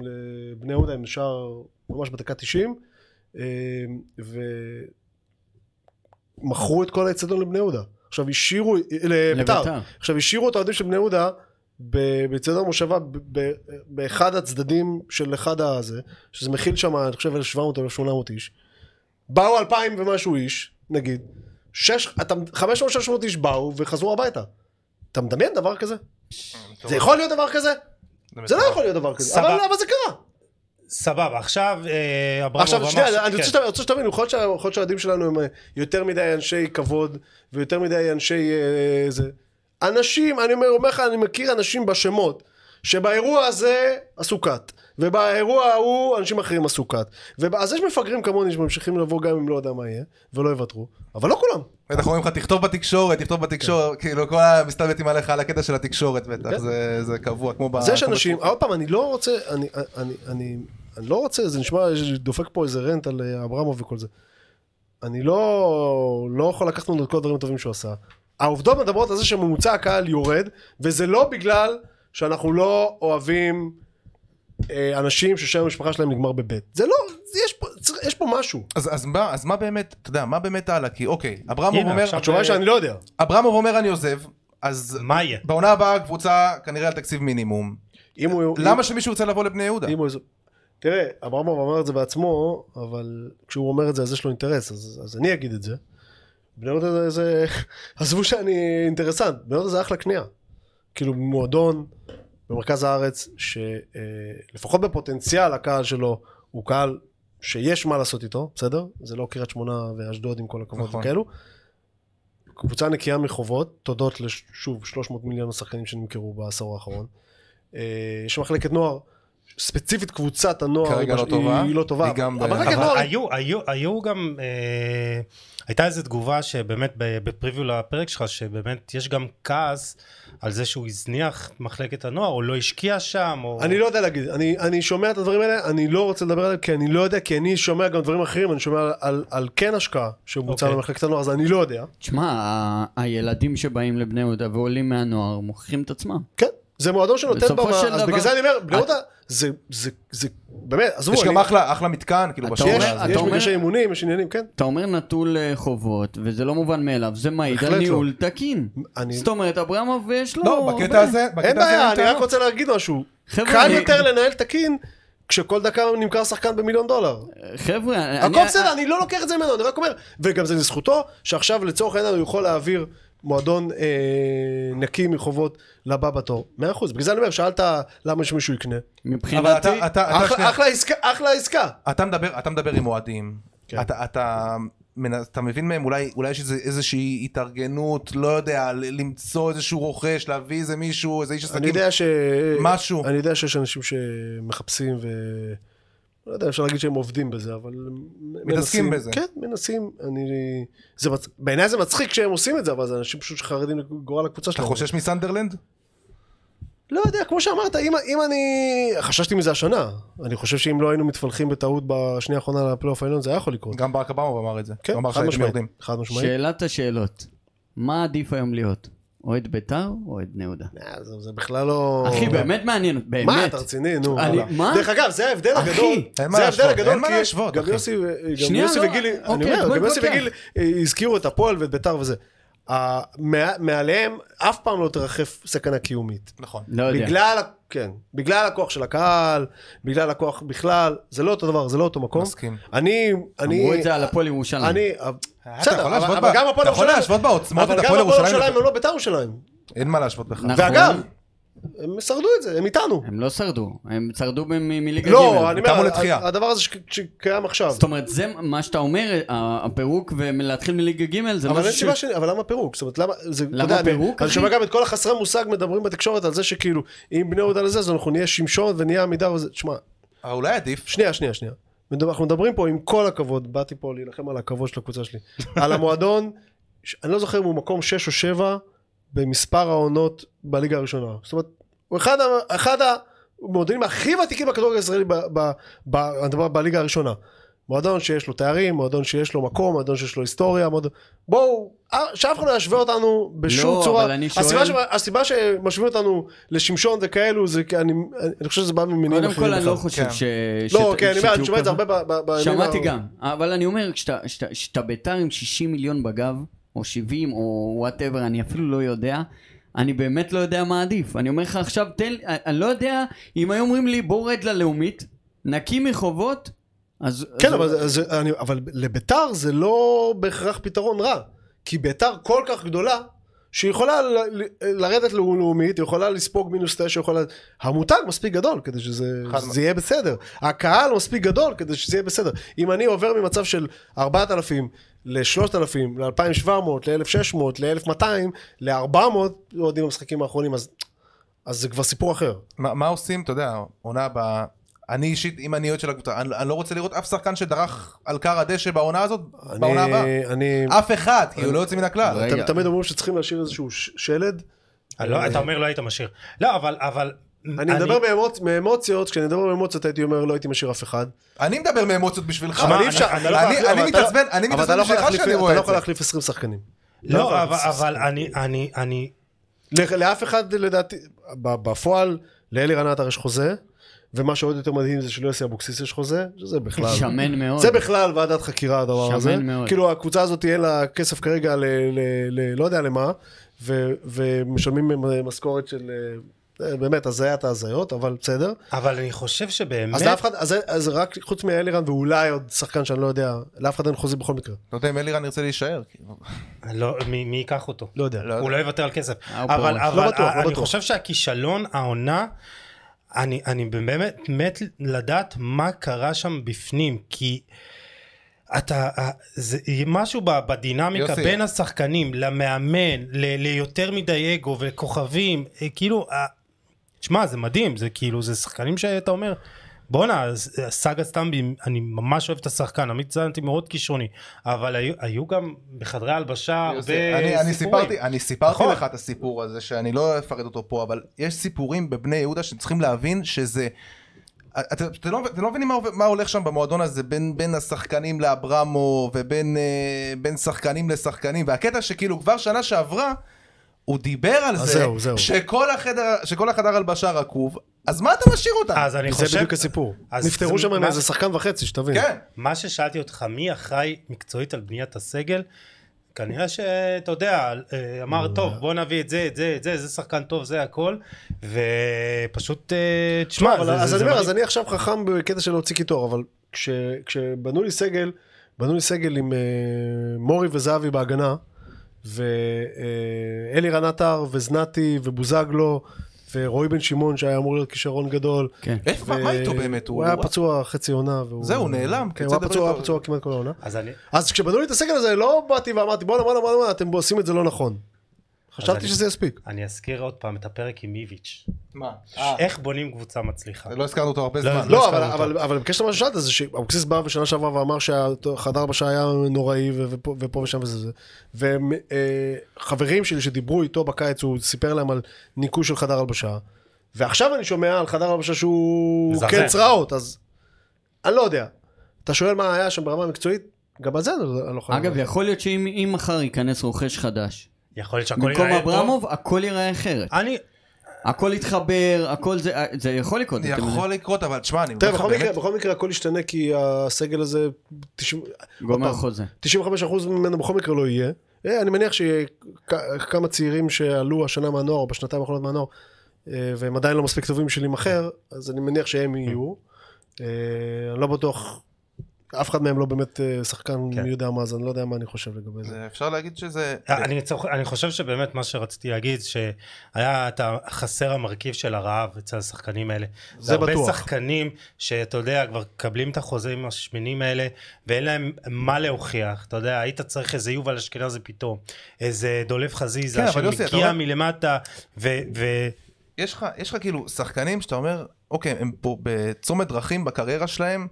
לבני יהודה עם שער ממש בדקה 90, אה, ומכרו את כל האצטדיון לבני יהודה. עכשיו השאירו, לביתר, לביתר. עכשיו השאירו את האוהדים של בני יהודה ב- באצטדיון המושבה באחד הצדדים של אחד הזה, שזה מכיל שם, אני חושב 1,700 או 1,800 איש. באו 2,000 ומשהו איש, נגיד, שש- אתה- 500-600 איש באו וחזרו הביתה. אתה מדמיין דבר כזה? זה יכול להיות דבר כזה? זה לא יכול להיות דבר כזה, אבל זה קרה. סבבה, עכשיו אה, אברמוב עכשיו שנייה, ש- אני כן. רוצה שתבינו, יכול להיות שה- יכול להיות שהילדים שלנו הם אה, יותר מדי אנשי כבוד ויותר מדי אנשי אה, זה. אנשים, אני אומר אומר לך, אני מכיר אנשים בשמות שבאירוע הזה עשו קאט ובאירוע ההוא אנשים אחרים עשו קאט אז יש מפגרים כמוני שממשיכים לבוא גם אם לא יודע מה יהיה ולא יוותרו אבל לא כולם בטח אומרים לך, תכתוב בתקשורת, תכתוב בתקשורת, כאילו כל המסתלבטים עליך על הקטע של התקשורת בטח, כן. זה- זה קבוע, כמו ב... אז יש אנשים. עוד פעם, אני לא רוצה, אני, אני, אני, אני לא רוצה, זה נשמע, דופק פה איזה רנט על אה, אברמוב וכל זה. אני לא, לא יכול לקחת ממנו את כל הדברים הטובים שהוא עשה. העובדות מדברות על זה שממוצע הקהל יורד, וזה לא בגלל שאנחנו לא אוהבים אנשים ששם המשפחה שלהם נגמר בבית. זה לא, זה- יש פה, יש פה משהו. אז, אז, מה, אז מה באמת, אתה יודע, מה באמת הלאה? כי אוקיי, אברמוב אומר, התשובה היא שאני לא יודע. אברמוב אומר אני עוזב, אז מה יהיה? בעונה הבאה הקבוצה כנראה על תקציב מינימום. אם הוא... למה שמישהו ירצה לבוא לבני יהודה? אם הוא... תראה, אברמוב אמר את זה בעצמו, אבל כשהוא אומר את זה אז יש לו אינטרס, אז, אז אני אגיד את זה. בני יהודה זה, זה... עזבו שאני אינטרסנט, בני יהודה זה אחלה קנייה. כאילו מועדון במרכז הארץ, שלפחות בפוטנציאל הקהל שלו הוא קהל שיש מה לעשות איתו, בסדר? זה לא קריית שמונה ואשדוד עם כל הכבוד נכון. וכאלו. קבוצה נקייה מחובות, תודות לשוב 300 מיליון השחקנים שנמכרו בעשור האחרון. אה, יש מחלקת נוער, ספציפית קבוצת הנוער, כרגע לא היא- טובה. היא לא טובה, היא גם ב- אבל מחלקת אבל נוער, היו, היו, היו גם, אה, הייתה איזו תגובה שבאמת ב- בפריוויו לפרק שלך, שבאמת יש גם כעס על זה שהוא הזניח את מחלקת הנוער, או לא השקיע שם, או... אני לא יודע להגיד, אני, אני שומע את הדברים האלה, אני לא רוצה לדבר עליהם כי אני לא יודע, כי אני שומע גם דברים אחרים, אני שומע על, על, על כן השקעה שבוצע אוקיי. במחלקת הנוער, אז אני לא יודע. תשמע, ה- הילדים שבאים לבני יהודה ועולים מהנוער מוכיחים את עצמם. כן, זה מועדון שנותן במה, אז דבר- בגלל זה אני אומר, בני יהודה, זה, זה, זה, באמת, עזבו, יש אני- גם אחלה, אחלה מתקן, כאילו, אתה בשכונה יש. יש מגרשי אימונים, יש עניינים, כן. אתה אומר נטול אה, חובות, וזה לא מובן מאליו, זה מעיד על לא. ניהול תקין. אני- זאת אומרת, אברמוב יש לו... לא, בקטע הרבה. הזה, בקטע אין הזה בעיה, אני רק. רוצה להגיד משהו. קל אני- יותר לנהל תקין כשכל דקה נמכר שחקן במיליון דולר. חבר'ה, הכל בסדר, אני לא לוקח את זה ממנו, אני רק אומר, וגם זה לזכותו, שעכשיו לצורך העניין הוא יכול להעביר מועדון אה, נקי מחובות לבא בתור. מאה אחוז, בגלל זה אני אומר, שאלת למה שמישהו יקנה. מבחינתי... אתה, אתה, אתה, אחלה- שנייה. אחלה עסקה, אחלה עסקה. אתה מדבר, אתה מדבר עם אוהדים, כן. אתה, אתה, אתה מבין מהם אולי, אולי יש איזה, איזושהי התארגנות, לא יודע, ל- למצוא איזשהו רוכש, להביא איזה מישהו, איזה איש עסקים, אני יודע ש... משהו. אני יודע שיש אנשים שמחפשים ו... לא יודע, אפשר להגיד שהם עובדים בזה, אבל... מתעסקים מנסים- בזה. כן, מנסים. אני... זה מצ... בעיניי זה מצחיק שהם עושים את זה, אבל זה אנשים פשוט שחרדים לגורל הקבוצה אתה שלהם. חושש מסנדרלנד? לא יודע, כמו שאמרת, אם, אם אני... חששתי מזה השנה. אני חושב שאם לא היינו מתפלחים בטעות בשנייה האחרונה לפלייאוף העליון, זה היה יכול לקרות. גם ברק אברמוב אמר את זה. כן. חד משמעית. שאלת השאלות, מה עדיף היום להיות? אוהד בית"ר או אוהד בני יהודה? אה, זה, זה בכלל לא... אחי, באמת מעניין, באמת. מה, אתה רציני? נו. אני-. מה? דרך אגב, זה ההבדל הגדול. זה ההבדל הגדול, אין מה כי להשוות, גם. יוסי לא, וגילי, אוקיי, אני אומר, גם יוסי. וגילי אה, הזכירו את הפועל ואת ביתר וזה. מעליהם אף פעם לא תרחף סכנה קיומית. נכון. לא יודע. בגלל, כן, בגלל הכוח של הקהל, בגלל הכוח בכלל, זה לא אותו דבר, זה לא אותו מקום. מסכים. אני, אני, אמרו את זה על הפועל ירושלים. אני, אתה בסדר, אבל אבל גם הפועל אתה יכול ירושלים, להשוות בעוצמות אבל את גם הפועל הפועל ירושלים ירושלים לב- הם לא ביתר ירושלים. אין מה להשוות בכלל. נכון. ואגב, הם שרדו את זה, הם איתנו. הם לא שרדו, הם שרדו מליגה ג'. לא, אני קמו אומר, לתחייה. הדבר הזה ש- שקיים עכשיו. זאת אומרת, זה מה שאתה אומר, ה- הפירוק ולהתחיל מליגה ג' זה אבל אין משהו ש... סיבה ש... אבל למה פירוק? זאת אומרת, למה... זה, למה יודע, אני- פירוק, אני אחי? שומע גם את כל החסרי מושג מדברים בתקשורת על זה שכאילו, אם בני יהודה לזה, אז אנחנו נהיה שמשון ונהיה עמידר וזה... תשמע, אבל אולי עדיף. שנייה, שנייה, שנייה. אנחנו מדברים פה עם כל הכבוד, באתי פה להילחם על הכבוד של הקבוצה שלי. על המועדון, ש- אני לא זוכר אם הוא מקום 6 או 7 במספר העונות בליגה הראשונה. זאת אומרת, הוא אחד, אחד המועדונים הכי ותיקים בכדורגל הישראלי ב- ב- ב- אני מדבר בליגה הראשונה. מועדון שיש לו תארים, מועדון שיש לו מקום, מועדון שיש לו היסטוריה, מועדון... בואו, אה, שאף אחד לא ישווה אותנו בשום לא, צורה. אבל אני שואל- הסיבה, ש... הסיבה שמשווים אותנו לשמשון וכאלו, זה כי אני, אני חושב שזה בא ממניעים קודם אחרים. כל, אני לא. חושב כן. ש... לא, שת- כן, אני אומר, אני שומע את זה. הרבה ב- בימים שמעתי גם, אבל אני אומר, כשאתה ביתר עם 60 מיליון בגב, או 70, או whatever, אני אפילו לא יודע, אני באמת לא יודע מה עדיף. אני אומר לך עכשיו, תן, אני לא יודע, אם היו אומרים לי, בוא רד ללאומית, נקי מחובות, אז... כן, אז- אבל, זה, אני, אבל לביתר זה לא בהכרח פתרון רע. כי ביתר כל כך גדולה, שהיא יכולה ל- לרדת לאומית, היא יכולה לספוג מינוס תשע, יכולה... המותג מספיק גדול כדי שזה זה יהיה בסדר. הקהל מספיק גדול כדי שזה יהיה בסדר. אם אני עובר ממצב של 4,000 ל-3,000, ל-2,700, ל-1,600, ל-1,200, ל-400, אוהדים במשחקים האחרונים, אז, אז זה כבר סיפור אחר. מה מה עושים, אתה יודע, עונה הבאה. אני אישית, אם אני אוהד של הקבוצה, אני אני לא רוצה לראות אף שחקן שדרך על כר הדשא בעונה הזאת, בעונה הבאה. אני, אני, אף אחד, כי הוא לא יוצא מן הכלל. רגע. תמיד אומרים שצריכים להשאיר איזשהו ש- שלד. אני לא- אתה אומר לא היית משאיר. לא, אבל... אבל... אני מדבר מאמוצ- מאמוציות, כשאני מדבר מאמוציות הייתי אומר לא הייתי משאיר אף אחד. אני מדבר מאמוציות בשבילך. אבל אני- אי אפשר, אני- אתה לא אני- אני אבל אתה לא- מתעצבן, אני אבל אתה מתעצבן לא יכול בשבילך להחליף- שאני אתה רואה לא את יכול זה. להחליף 20 שחקנים. לא, יכול אבל- להחליף אבל שחקנים. אני... אני... אני... לאף אחד לדעתי, ב- בפועל, לאלירן עטר יש חוזה, ומה שעוד יותר מדהים זה שליוסי אבוקסיס יש חוזה, שזה בכלל... שמן מאוד. זה בכלל ועדת חקירה הדבר שמן הזה. מאוד. כאילו הקבוצה הזאת אין לה כסף כרגע ל... ל, ל לא יודע למה, ו, ומשלמים משכורת של... אה, באמת הזיית ההזיות, אבל בסדר. אבל אני חושב שבאמת... אז לאף אחד, אז, אז רק חוץ מאלירן ואולי עוד שחקן שאני לא יודע, לאף אחד אין חוזה בכל מקרה. לא יודע אם אלירן ירצה להישאר. כאילו. לא, מי, מי ייקח אותו? לא יודע. לא יודע. הוא לא יוותר על כסף. אה, אבל, פורש. אבל לא בטוח, לא אני בטוח. חושב שהכישלון, העונה, אני, אני באמת מת לדעת מה קרה שם בפנים, כי אתה, אה, זה משהו בדינמיקה יוסי. בין השחקנים למאמן, ל, ליותר מדי אגו וכוכבים, אה, כאילו, אה, תשמע, זה מדהים, זה כאילו, זה שחקנים שאתה אומר, בואנה, אה, סאגה סטמבי, אני ממש אוהב את השחקן, עמית זנתי מאוד כישרוני, אבל היו, היו גם בחדרי הלבשה הרבה אני, אני סיפורים. סיפרתי, אני סיפרתי נכון. לך את הסיפור הזה שאני לא אפרט אותו פה, אבל יש סיפורים בבני יהודה שצריכים להבין שזה... אתם אתם לא, אתם לא מבינים מה, מה הולך שם במועדון הזה בין, בין השחקנים לאברמו ובין אה, בין שחקנים לשחקנים והקטע שכאילו כבר שנה שעברה הוא דיבר על זה זהו, זהו. שכל החדר שכל החדר הלבשה רקוב אז מה אתה משאיר אותם? אז אני זה חושב... בדיוק הסיפור. נפטרו זה- שם מה- איזה שחקן וחצי, שתבין. כן מה ששאלתי אותך, מי אחראי מקצועית על בניית הסגל? כנראה שאתה יודע, אה, אמר טוב בוא נביא את זה, את זה, את זה, זה שחקן טוב, זה הכל, ופשוט, אה, תשמע, זה- אז זה- אני זה אומר, אז. אני עכשיו חכם בקטע של להוציא קיטור, אבל כש- כשבנו לי סגל, בנו לי סגל עם אה, מורי וזהבי בהגנה, ואלירן עטר וזנתי ובוזגלו, ורועי בן שמעון שהיה אמור להיות כישרון גדול. כן. איפה, מה איתו באמת? הוא היה פצוע חצי עונה. והוא- זהו, הוא נעלם, כן, הוא היה פצוע, כמעט כל העונה. אז אני, אז כשבנו לי את הסגל הזה, לא באתי ואמרתי, בואנה, בואנה, בואנה, אתם עושים את זה לא נכון. חשבתי אני- שזה יספיק. אני אזכיר עוד פעם את הפרק עם איביץ'. מה? איך בונים קבוצה מצליחה. לא הזכרנו אותו הרבה לא, זמן לא לא, אבל, הזכרנו אבל, אבל בקשר למה ששאלת זה שאבוקסיס בא בשנה שעברה ואמר שהחדר הבשה היה נוראי ו- ופה, ושם וזה זה. וחברים שלי שדיברו איתו בקיץ, הוא סיפר להם על ניקוי של חדר הלבשה. ועכשיו אני שומע על חדר הלבשה שהוא. כן צרעות, אז אני לא יודע. אתה שואל מה היה שם ברמה המקצועית? גם על זה אני לא לא יכול... אגב, יכול להיות שאם אם מחר ייכנס רוכש חדש, יכול להיות שהכל במקום ייראה טוב. אברמוב, הכל ייראה אחרת. אני, הכל יתחבר, הכל זה, זה יכול לקרות. זה. יכול לקרות אבל תשמע אני אומר תראה, לך בכל באמת מקרה, בכל מקרה הכל ישתנה כי הסגל הזה, 90 גומר חוזה. 95% ממנו בכל מקרה לא יהיה. אה, אני מניח שכמה צעירים שעלו השנה מהנוער, או בשנתיים האחרונות מהנוער, אה, והם עדיין לא מספיק טובים בשביל להימכר, אז אני מניח שהם יהיו. אה, אני לא בטוח, אף אחד מהם לא באמת אה, שחקן כן. מי יודע מה, אז אני לא יודע מה אני חושב לגבי זה. זה- אפשר להגיד שזה אני, צוח, אני חושב שבאמת מה שרציתי להגיד שהיה את החסר המרכיב של הרעב אצל השחקנים האלה. זה הרבה בטוח. שחקנים שאתה יודע כבר מקבלים את החוזים השמנים האלה ואין להם מה להוכיח אתה יודע היית צריך איזה יובל אשכנזי פתאום איזה דולב חזיזה כן, שמגיע מלמטה ו... ו... יש לך, יש לך כאילו שחקנים שאתה אומר, אוקיי, הם פה בצומת דרכים בקריירה שלהם,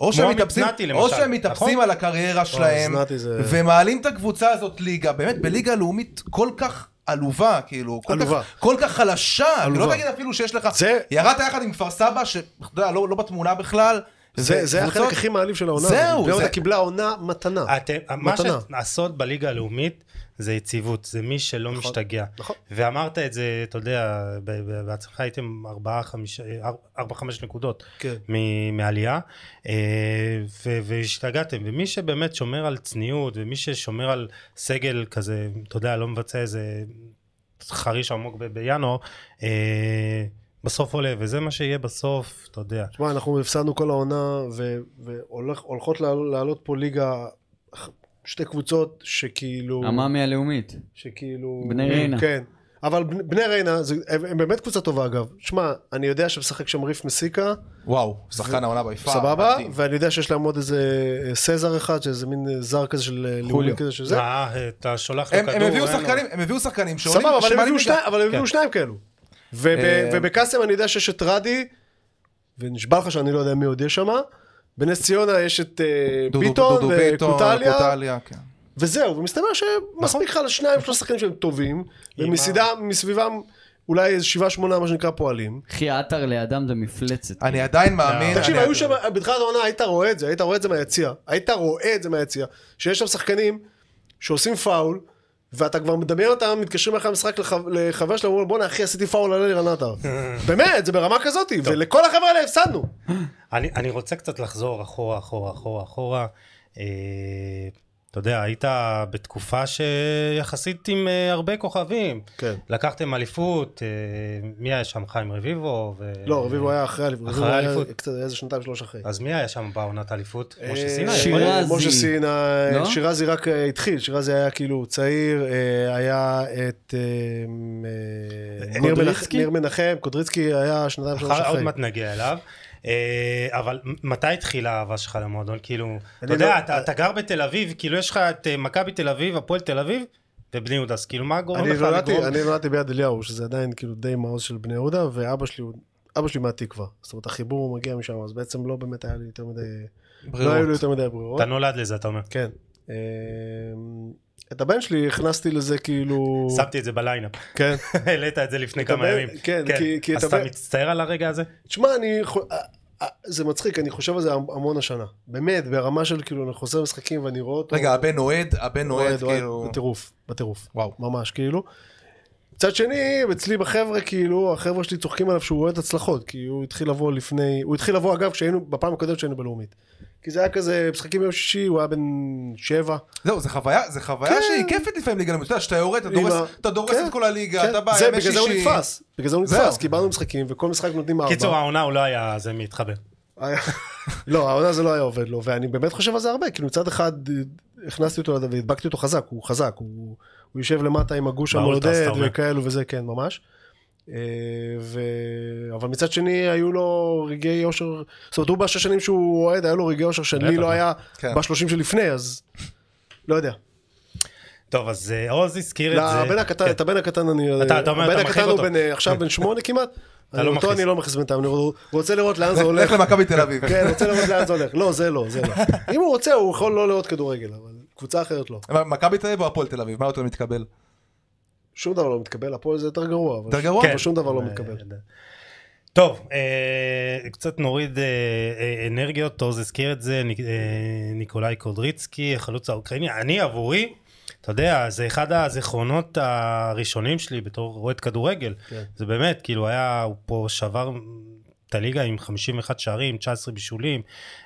או שהם מתאפסים, נתי, או שהם מתאפסים נכון? על הקריירה שלהם, זה- ומעלים את הקבוצה הזאת ליגה, באמת בליגה לאומית כל כך עלובה, כאילו, כל עלובה. כך, כל כך חלשה, עלובה. לא תגיד אפילו שיש לך, זה- ירדת יחד עם כפר סבא, שאתה יודע, לא, לא בתמונה בכלל, זה זה החלק הכי מעליב של העונה. זהו, הזאת. בני יהודה זה- קיבלה עונה מתנה. אתם, מה מתנה. שהסוד בליגה הלאומית זה יציבות, זה מי שלא נכון, משתגע. נכון. ואמרת את זה, אתה יודע, בעצמך הייתם ארבעה, חמישה, ארבע, חמש נקודות כן. מעלייה, אה, ו- והשתגעתם. ומי שבאמת שומר על צניעות, ומי ששומר על סגל כזה, אתה יודע, לא מבצע איזה חריש עמוק ב- בינואר, אה, בסוף עולה, וזה מה שיהיה בסוף, אתה יודע. תשמע, אנחנו הפסדנו כל העונה, והולכות לעל- לעלות פה ליגה, שתי קבוצות שכאילו... המאמי הלאומית. שכאילו... בני ריינה. כן. אבל בני בני ריינה, זה- הם הם באמת קבוצה טובה אגב. שמע, אני יודע שמשחק שם ריף מסיקה, וואו, שחקן העונה ביפר, סבבה, מדהים. ואני יודע שיש להם עוד איזה אה, סזר אחד, שזה מין אה, זר כזה של אה, לאומי כזה שזה. אה, אתה שולח לו הם, כדור, הם הביאו שחקנים, הם הביאו שחקנים שעולים, סבבה, אבל הם הביאו. שניים- אבל הם הביאו כן. שניים כאלו. וב- ובקאסם אני יודע שיש את רדי, ונשבע לך שאני לא יודע מי עוד יש שם. בנס ציונה יש את אה, דודו- ביטון וקוטליה, קוטליה, כן. וזהו, ומסתבר שמספיק לך לשניים, שלושה שחקנים שהם טובים, ומסביבם מסביבם אולי איזה שבעה שמונה מה שנקרא פועלים. אחי, עטר לידם זה מפלצת. אני עדיין מאמין. תקשיב, אני- היו שם, בתחילת העונה היית רואה את זה, היית רואה את זה מהיציע, היית רואה את זה מהיציע, שיש שם שחקנים שעושים פאול, ואתה כבר מדמיין אותם, מתקשרים אחרי המשחק לח- לחבר שלהם, אומרים, בואנה אחי עשיתי פאול על אלירן עטר. באמת, זה ברמה כזאת, ולכל החבר'ה האלה הפסדנו. אני, אני רוצה קצת לחזור אחורה, אחורה, אחורה, אחורה. אתה יודע, היית בתקופה שיחסית עם אה, הרבה כוכבים. כן. לקחתם אליפות, אה, מי היה שם? חיים רביבו? ו... לא, רביבו היה אחרי אליפות. אחרי האליפות. קצת איזה שנתיים שלוש אחרי. אז מי היה שם בעונת האליפות? משה אה, סיני? שירז. יכול להיות? משה סיני, לא? שירזי רק התחיל, שירזי היה כאילו צעיר, היה את ניר קודריצקי? מנח- ניר מנחם, קודריצקי היה שנתיים שלוש אחר- עוד אחרי. מעט נגיע אליו. אה, אבל מתי התחילה האהבה שלך למועדון? כאילו, אתה יודע, לא- אתה- אתה גר בתל אביב, כאילו יש לך את אה, מכבי תל אביב, הפועל תל אביב, ובני יהודה, אז כאילו מה גורם אני לך לגרום? אני נולדתי ביד אליהו, שזה עדיין כאילו די מעוז של בני יהודה, ואבא שלי הוא... אבא שלי מהתקווה, זאת אומרת החיבור מגיע משם, אז בעצם לא באמת היה לי יותר מדי, לא היו לי ברירות. יותר מדי ברירות. אתה נולד לזה, אתה אומר. כן. אה, את הבן שלי הכנסתי לזה כאילו, שמתי את זה בליינאפ. כן, העלית את זה לפני כמה ימים. כן, כי- כי אז אתה מצטער על הרגע הזה? תשמע, אני... זה מצחיק, אני חושב על זה המון השנה. באמת, ברמה של כאילו, אני חוזר משחקים ואני רואה אותו. רגע, הבן אוהד, הבן אוהד, כאילו... בטירוף, בטירוף. וואו. ממש, כאילו. מצד שני, אצלי בחבר'ה, כאילו, החבר'ה שלי צוחקים עליו שהוא אוהד הצלחות, כי הוא התחיל לבוא לפני, הוא התחיל לבוא אגב כשהיינו, בפעם הקודמת שהיינו בלאומית. כי זה היה כזה, משחקים ביום שישי, הוא היה בן שבע. זהו, זה חוויה, זה חוויה כן. שהיא כיפית לפעמים ליגה. אתה יודע, שאתה יורד, אתה דורס- אתה דורס כן, את כל הליגה, כן. אתה בא, זה, ימי בגלל זה הוא. נתפס. בגלל זה הוא. נתפס, קיבלנו משחקים, וכל משחק נותנים ארבע. קיצור, העונה הוא לא היה זה מתחבר. לא, העונה זה לא היה עובד לו, ואני באמת חושב על זה הרבה, כאילו מצד אחד הכנסתי אותו והדבקתי אותו חזק, הוא חזק, הוא, הוא יושב למטה עם הגוש המעודד. וכאלו וזה, כן, ממש. אה, ו... אבל מצד שני היו לו רגעי אושר, זאת אומרת הוא בשש שנים שהוא אוהד, היה לו רגעי אושר שלי. לא היה כן. בשלושים שלפני, אז לא יודע. טוב, אז אה, עוז הזכיר את זה. לבן הקטן, כן. את הבן הקטן אני... אתה- אתה אומר, הבן אתה הקטן הוא אותו. בן, אה, עכשיו בן שמונה כמעט. אתה לא אותו. אני לא מכניס בינתיים, אני רוצה לראות לאן זה הולך. לך למכבי תל אביב. כן, רוצה לראות לאן זה הולך. לא, זה לא, זה לא. אם הוא רוצה, הוא יכול לא לראות כדורגל, אבל קבוצה אחרת לא. אבל מכבי תל אביב או הפועל תל אביב? מה יותר מתקבל? שום דבר לא מתקבל, הפועל זה יותר גרוע. אבל- יותר גרוע? אבל שום דבר לא מתקבל. טוב, אה, קצת נוריד אה, אה, אנרגיות, עוז הזכיר את זה, ניק- אה, ניקולאי קודריצקי, החלוץ האוקראיני. אני עבורי, אתה יודע, זה אחד הזיכרונות הראשונים שלי בתור אוהד כדורגל. כן. זה באמת, כאילו היה, הוא פה שבר את הליגה עם 51 שערים, 19 בישולים,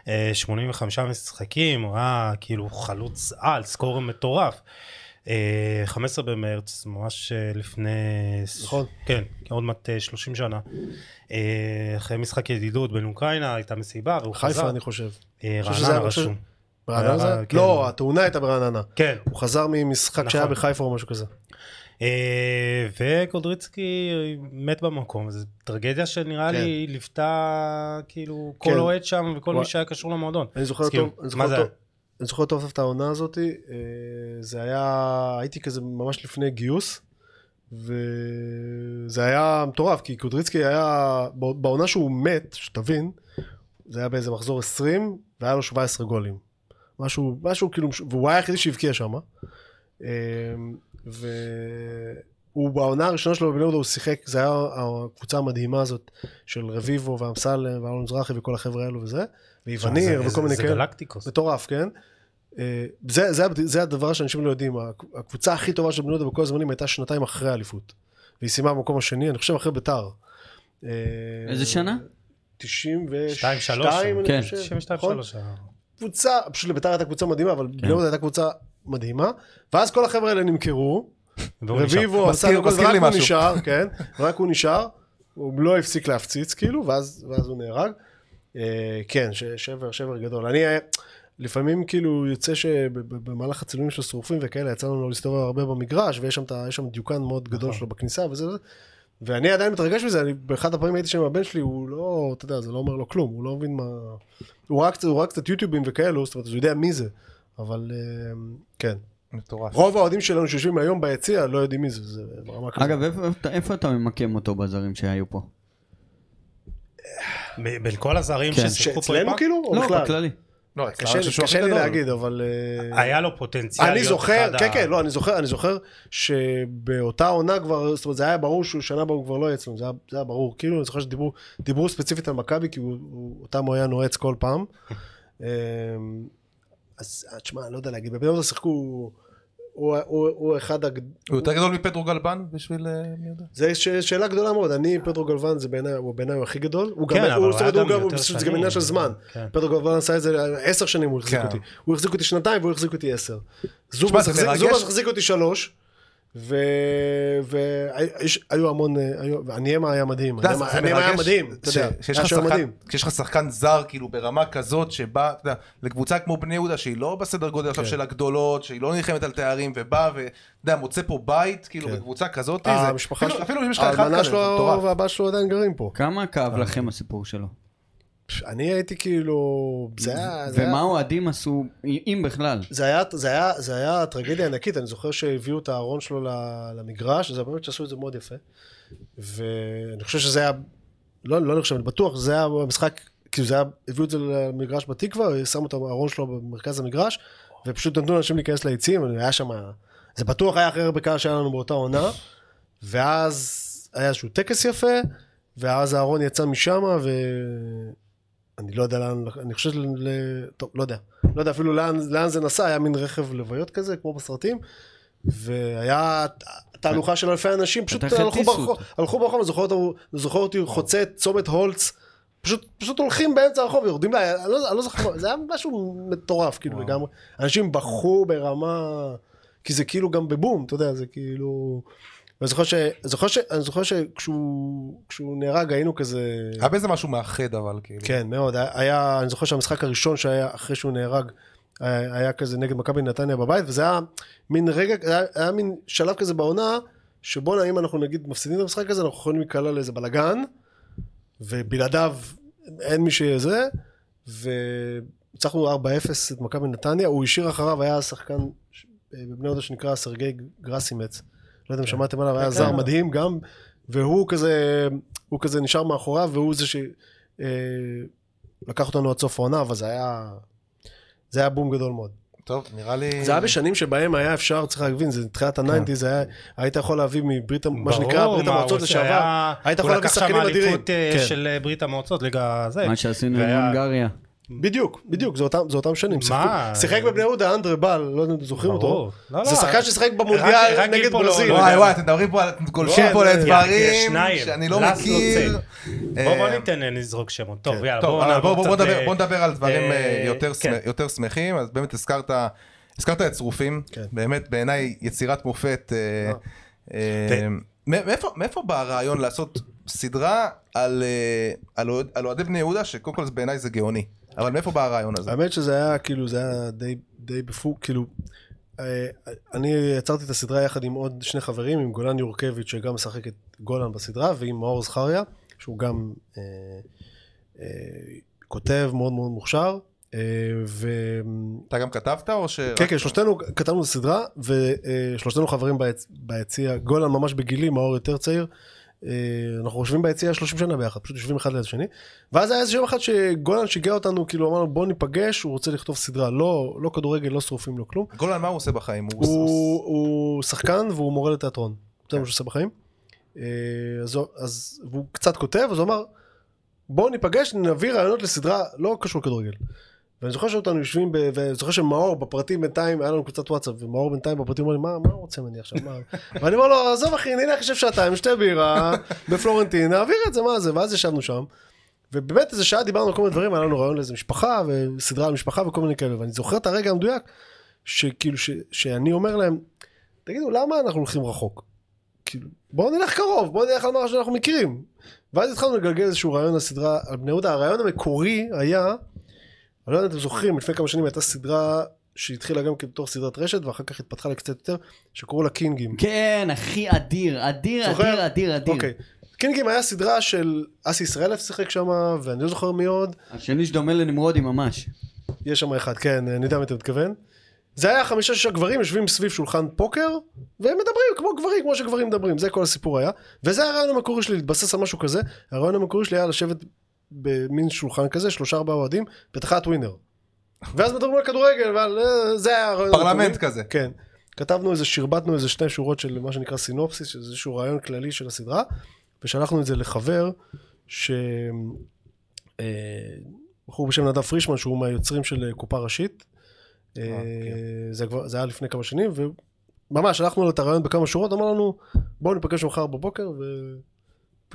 אה, 85 משחקים, הוא היה כאילו חלוץ על, סקור מטורף. אה, 15 במרץ, ממש אה, לפני... נכון. כן, עוד מעט אה, 30 שנה. אה, אחרי משחק ידידות בין אוקראינה, הייתה מסיבה, והוא חזר. חיפה אני חושב. אה, רעננה רשום. ברעננה זה? כן. לא, התאונה הייתה ברעננה. כן. הוא חזר ממשחק נכון. שהיה בחיפה או משהו כזה. אה, וקודריצקי מת במקום, זו טרגדיה שנראה לי ליוותה כאילו כל כן. אוהד שם וכל. מי שהיה קשור למועדון. אני זוכר אני מה זה? אני זוכר טוב את העונה הזאת, אה, זה היה, הייתי כזה ממש לפני גיוס, וזה היה מטורף, כי קודריצקי היה, בעונה שהוא מת, שתבין, זה היה באיזה מחזור 20, והיה לו 17 גולים. משהו, משהו כאילו, והוא היה היחידי שהבקיע שם. והוא בעונה הראשונה שלו בבני יהודה הוא שיחק, זה היה הקבוצה המדהימה הזאת של רביבו ואמסלם ואלון מזרחי וכל החבר'ה האלו וזה, ויווניר זה- וכל זה- מיני זה כאלה. גלקטיקוס. מטורף, כן? אה, זה, זה, זה הדבר שאנשים לא יודעים, הקבוצה הכי טובה של בני יהודה בכל הזמנים הייתה שנתיים אחרי האליפות. והיא סיימה במקום השני, אני חושב אחרי ביתר. אה, איזה שנה? 92, שתיים, שלוש. אני כן. חושב. 92 נכון? שלוש. אה. קבוצה, פשוט לביתר הייתה קבוצה מדהימה, אבל כן. בני יהודה הייתה קבוצה מדהימה. ואז כל החבר'ה האלה נמכרו. רביבו עשה לי הוא. נשאר, כן, רק הוא נשאר, הוא לא הפסיק להפציץ כאילו, ואז הוא נהרג. אה, כן, ש- שבר, שבר גדול. אני, אה, לפעמים כאילו יוצא שבמהלך הצילומים של שרופים וכאלה, יצא לנו להסתובב הרבה במגרש, ויש שם, שם דיוקן מאוד גדול נכון. שלו בכניסה וזה וזה. ואני עדיין מתרגש מזה, אני באחד הפעמים הייתי שם עם הבן שלי, הוא לא, אתה יודע, זה לא אומר לו כלום, הוא לא מבין מה... הוא ראה קצת, הוא ראה קצת יוטיובים וכאלו, זאת אומרת, הוא יודע מי זה, אבל אה, כן. מטורף. רוב האוהדים שלנו שיושבים היום ביציע לא יודעים מי זה, זה ברמה כזאת. אגב, איפה- איפה אתה ממקם אותו בזרים שהיו פה? בין כל הזרים כן. ששיחקו פה פעם, כאילו, או לא, בכלל? בכללי. לא, אצלנו קשה שהוא קשה הכי לי גדול. להגיד, אבל... אה, היה לו פוטנציאל אני להיות זוכר, אחד כן, ה- כן, לא, אני זוכר, אני זוכר שבאותה עונה כבר, זאת אומרת, זה היה ברור שהוא שנה הבאה הוא כבר לא יהיה אצלנו, זה היה- זה היה ברור. כאילו, אני זוכר שדיברו דיברו ספציפית על מכבי, כי הוא- הוא- אותם הוא היה נועץ כל פעם. אמ, אז אה, תשמע, אני לא יודע להגיד, בבני יהודה שיחקו הוא, הוא, הוא אחד הג... הוא יותר גדול מפטרו גלבן בשביל אה, מי יודע? זה ש... שאלה גדולה מאוד, אני, פטרו גלוון זה בעיניי, הוא בעיניי הוא הכי גדול. הוא כן, גם, אבל הוא, הוא הוא גם זה גם. עניין של זמן. כן. פטרו גלוון עשה את זה עשר שנים הוא החזיק כן. אותי. הוא החזיק אותי שנתיים והוא החזיק אותי עשר. זובס החזיק אותי שלוש. והיו המון, אה, הניאמה היה מדהים, הניאמה היה מדהים, אתה יודע, היה שחקן- מדהים. כשיש לך שחקן זר כאילו ברמה כזאת שבא, אתה יודע, לקבוצה כמו בני יהודה שהיא לא בסדר גודל עכשיו כן. של הגדולות, שהיא לא נלחמת על תארים ובא ואתה יודע, מוצא פה בית כאילו כן. בקבוצה כזאת, אפילו- שלו, אפילו אם יש לך אחד האלמנה כזה, זה שלו מטורף. והבת שלו עדיין גרים פה. כמה כאב לכם הסיפור שלו? אני הייתי כאילו, זה היה, ומה האוהדים עשו, אם בכלל? זה היה, זה, היה, זה היה טרגדיה ענקית, אני זוכר שהביאו את הארון שלו למגרש, זה באמת שעשו את זה מאוד יפה. ואני חושב שזה היה, לא, לא אני חושב, אני בטוח, זה היה המשחק, כאילו זה היה, הביאו את זה למגרש בתקווה, שמו את הארון שלו במרכז המגרש, ופשוט נתנו לאנשים להיכנס ליציעים, היה שם, זה בטוח היה הכי הרבה קהל שהיה לנו באותה עונה, ואז היה איזשהו טקס יפה, ואז הארון יצא משם, ו... אני לא יודע לאן, אני חושב, ל... טוב, לא יודע. לא יודע אפילו לאן, לאן זה נסע, היה מין רכב לוויות כזה, כמו בסרטים, והיה תהלוכה של אלפי אנשים, פשוט הלכו ברחוב. הלכו ברחוב, אני זוכר אותו- אני זוכר אותי חוצה את צומת הולץ, פשוט, פשוט הולכים באמצע הרחוב, יורדים לה, אני לא, אני לא זוכר, זה היה משהו מטורף, כאילו לגמרי. אנשים בכו ברמה, כי זה כאילו גם בבום, אתה יודע, זה כאילו... ואני זוכר ש... זוכר ש... אני זוכר שכשהוא כשהוא נהרג היינו כזה... היה בזה משהו מאחד אבל כאילו. כן, מאוד. היה, אני זוכר שהמשחק הראשון שהיה אחרי שהוא נהרג, היה, היה כזה נגד מכבי נתניה בבית, וזה היה מין רגע, היה, היה מין שלב כזה בעונה, שבואנה, אם אנחנו נגיד מפסידים את המשחק הזה, אנחנו יכולים להיקלע לאיזה בלאגן, ובלעדיו אין מי שזה, וניצחנו 4-0 את מכבי נתניה, הוא השאיר אחריו, היה שחקן בבני יהודה שנקרא סרגי גרסימץ. לא יודע אם שמעתם עליו, היה כן. זר מדהים גם, והוא כזה, הוא כזה נשאר מאחוריו, והוא זה שלקח אותנו עד סוף העונה, אבל זה היה, זה היה בום גדול מאוד. טוב, נראה לי... זה היה בשנים שבהם היה אפשר, צריך להבין, זה תחילת הניינטי, זה היה, היית יכול להביא מברית, מה שנקרא ברית המועצות הוא לשעבר, היית יכול הוא להביא לקח שם שחקנים אדירים. אליפות אה, כן. של אה, ברית המועצות, ליגה זה. מה שעשינו עם הונגריה. בדיוק, בדיוק, זה אותם, זה אותם שנים. מה? שיחק בבני יהודה, אנדרה בל, לא יודע אם אתם זוכרים אותו. ברור. לא, זה לא, שחקן ששיחק רק- במונדיאל נגד לא- ברזיל. לא וואי יודע. וואי, אתם מדברים פה, אתם גולשים לא, פה זה- לדברים. שאני לא מכיר. אה, ניתן אה, נזרוק שמות. טוב, כן. יאללה, טוב, בואו נדבר, על דברים אה, אה, יותר, כן. יותר שמחים, אז באמת הזכרת, הזכרת את צרופים, כן. באמת בעיניי יצירת מופת. אה, אה, מאיפה, בא הרעיון לעשות סדרה על, אה, על, אוהד- על אוהדי בני יהודה, שקודם כל זה- בעיניי זה גאוני, אבל מאיפה בא הרעיון הזה? האמת שזה היה כאילו זה היה די די בפוק כאילו אה, אני יצרתי את הסדרה יחד עם עוד שני חברים עם גולן יורקביץ' שגם משחק את גולן בסדרה ועם מאור זכריה שהוא גם אה, אה, כותב מאוד מאוד מוכשר אה, ו... אתה גם כתבת או ש... כן, כן, שלושתנו כתבנו את הסדרה, ושלושתנו חברים ביצ... ביציע, גולן ממש בגילי, מאור יותר צעיר. אה, אנחנו יושבים ביציע 30 שנה ביחד, פשוט יושבים אחד ליד השני. ואז היה איזה יום אחד שגולן שיגע אותנו, כאילו אמרנו בוא ניפגש, הוא רוצה לכתוב סדרה, לא, לא כדורגל, לא שרופים, לא כלום. גולן, מה הוא עושה בחיים? הוא... הוא, הוא שחקן והוא מורה לתיאטרון, זה מה שהוא עושה בחיים. אה, אז, הוא- אז והוא קצת כותב, אז הוא אמר, בואו ניפגש, נביא רעיונות לסדרה לא קשור לכדורגל. ואני זוכר שאותנו יושבים, ב... ואני זוכר שמאור בפרטים בינתיים, היה לנו קבוצת וואטסאפ, ומאור בינתיים בפרטים אומר לי, מה, מה רוצה ממני עכשיו? מה? ואני אומר לו, עזוב אחי, נלך לשב שעתיים, שתי בירה, בפלורנטין, נעביר את זה, מה זה? ואז ישבנו שם. ובאמת איזה שעה דיברנו על כל מיני דברים, היה לנו רעיון לאיזה משפחה, וסדרה על משפחה וכל מיני כאלה, ואני זוכר את הרגע המדויק, שכאילו, ש... שאני אומר להם, תגידו, למה אנחנו הולכים רחוק? כאילו, בואו נלך קרוב, בואו נלך על מה שאנחנו מכירים. ואז התחלנו לגלגל איזשהו רעיון לסדרה על בני יהודה, הרעיון המקורי היה, אני לא יודע אם אתם זוכרים, לפני כמה שנים הייתה סדרה שהתחילה גם בתור סדרת רשת, ואחר כך התפתחה לקצת יותר, שקראו לה קינגים. כן, אחי, אדיר, אדיר? אדיר, אדיר, אדיר. אוקיי. קינגים היה סדרה של אסי ישראלף שיחק שם, ואני לא זוכר מי עוד. השני שדומה לנמרודי ממש. יש שם אחד, כן, אני יודע מה אתה מתכוון. זה היה חמישה שישה גברים יושבים סביב שולחן פוקר, והם מדברים כמו גברים, כמו שגברים מדברים, זה כל הסיפור היה. וזה הרעיון המקורי שלי, להתבסס על משהו כזה. הרעיון המקורי שלי היה לשבת במין שולחן כזה, שלושה ארבעה אוהדים, בתחילת ווינר. ואז מדברים על כדורגל, אבל אה, זה היה הרעיון פרלמנט. כזה. כן. כתבנו איזה, שרבטנו איזה שתי שורות של מה שנקרא סינופסיס, שזה איזשהו רעיון כללי של הסדרה, ושלחנו את זה לחבר, ש... אה, בחור בשם נדב פרישמן, שהוא מהיוצרים של אה, קופה ראשית. כן. זה, כבר, זה היה לפני כמה שנים, והוא ממש, הלכנו לו את הרעיון בכמה שורות, אמר לנו, בואו ניפגש מחר בבוקר.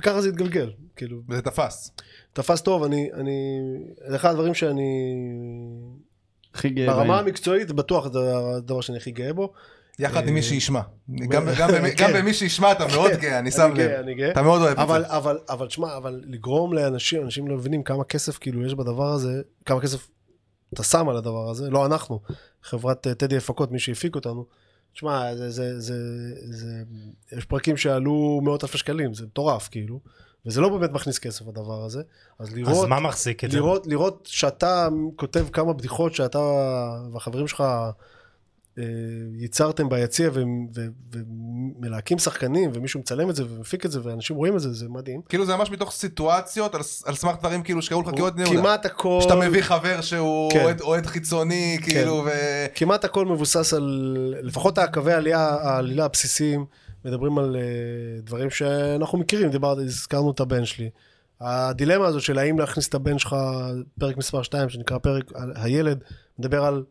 וככה זה התגלגל, כאילו, וזה תפס. תפס טוב, אני, אני, זה אחד הדברים שאני, הכי גאה ברמה בהם. המקצועית, בטוח זה הדבר שאני הכי גאה בו. יחד עם מי שישמע. גם- אה, גם במי- גם כן. במי שישמע אתה מאוד גאה, אני שם אני גאה, לב. אני גאה. אתה מאוד אוהב את אבל, זה. אבל, אבל, תשמע, אבל לגרום לאנשים, אנשים לא מבינים כמה כסף כאילו יש בדבר הזה, כמה כסף אתה שם על הדבר הזה, לא אנחנו, חברת אה, טדי הפקות, מי שהפיק אותנו. תשמע, זה, זה, זה, זה, יש פרקים שעלו מאות אלפי שקלים, זה מטורף כאילו, וזה לא באמת מכניס כסף הדבר הזה. אז אז לראות, מה מחזיק את זה? לראות, לראות שאתה כותב כמה בדיחות שאתה והחברים שלך ייצרתם ביציע ומלהקים שחקנים ומישהו מצלם את זה ומפיק את זה ואנשים רואים את זה, זה מדהים. כאילו זה ממש מתוך סיטואציות על על סמך דברים כאילו שקרו לך כאוהד בני יהודה. כמעט הכל, שאתה מביא חבר שהוא כן. אוהד- אוהד חיצוני כאילו ו... כמעט הכל מבוסס על, לפחות הקווי העלייה, העלילה הבסיסיים, מדברים על אה, דברים שאנחנו מכירים, דיברת, הזכרנו את הבן שלי. הדילמה הזאת של האם להכניס את הבן שלך, פרק מספר 2, שנקרא פרק על- הילד, מדבר על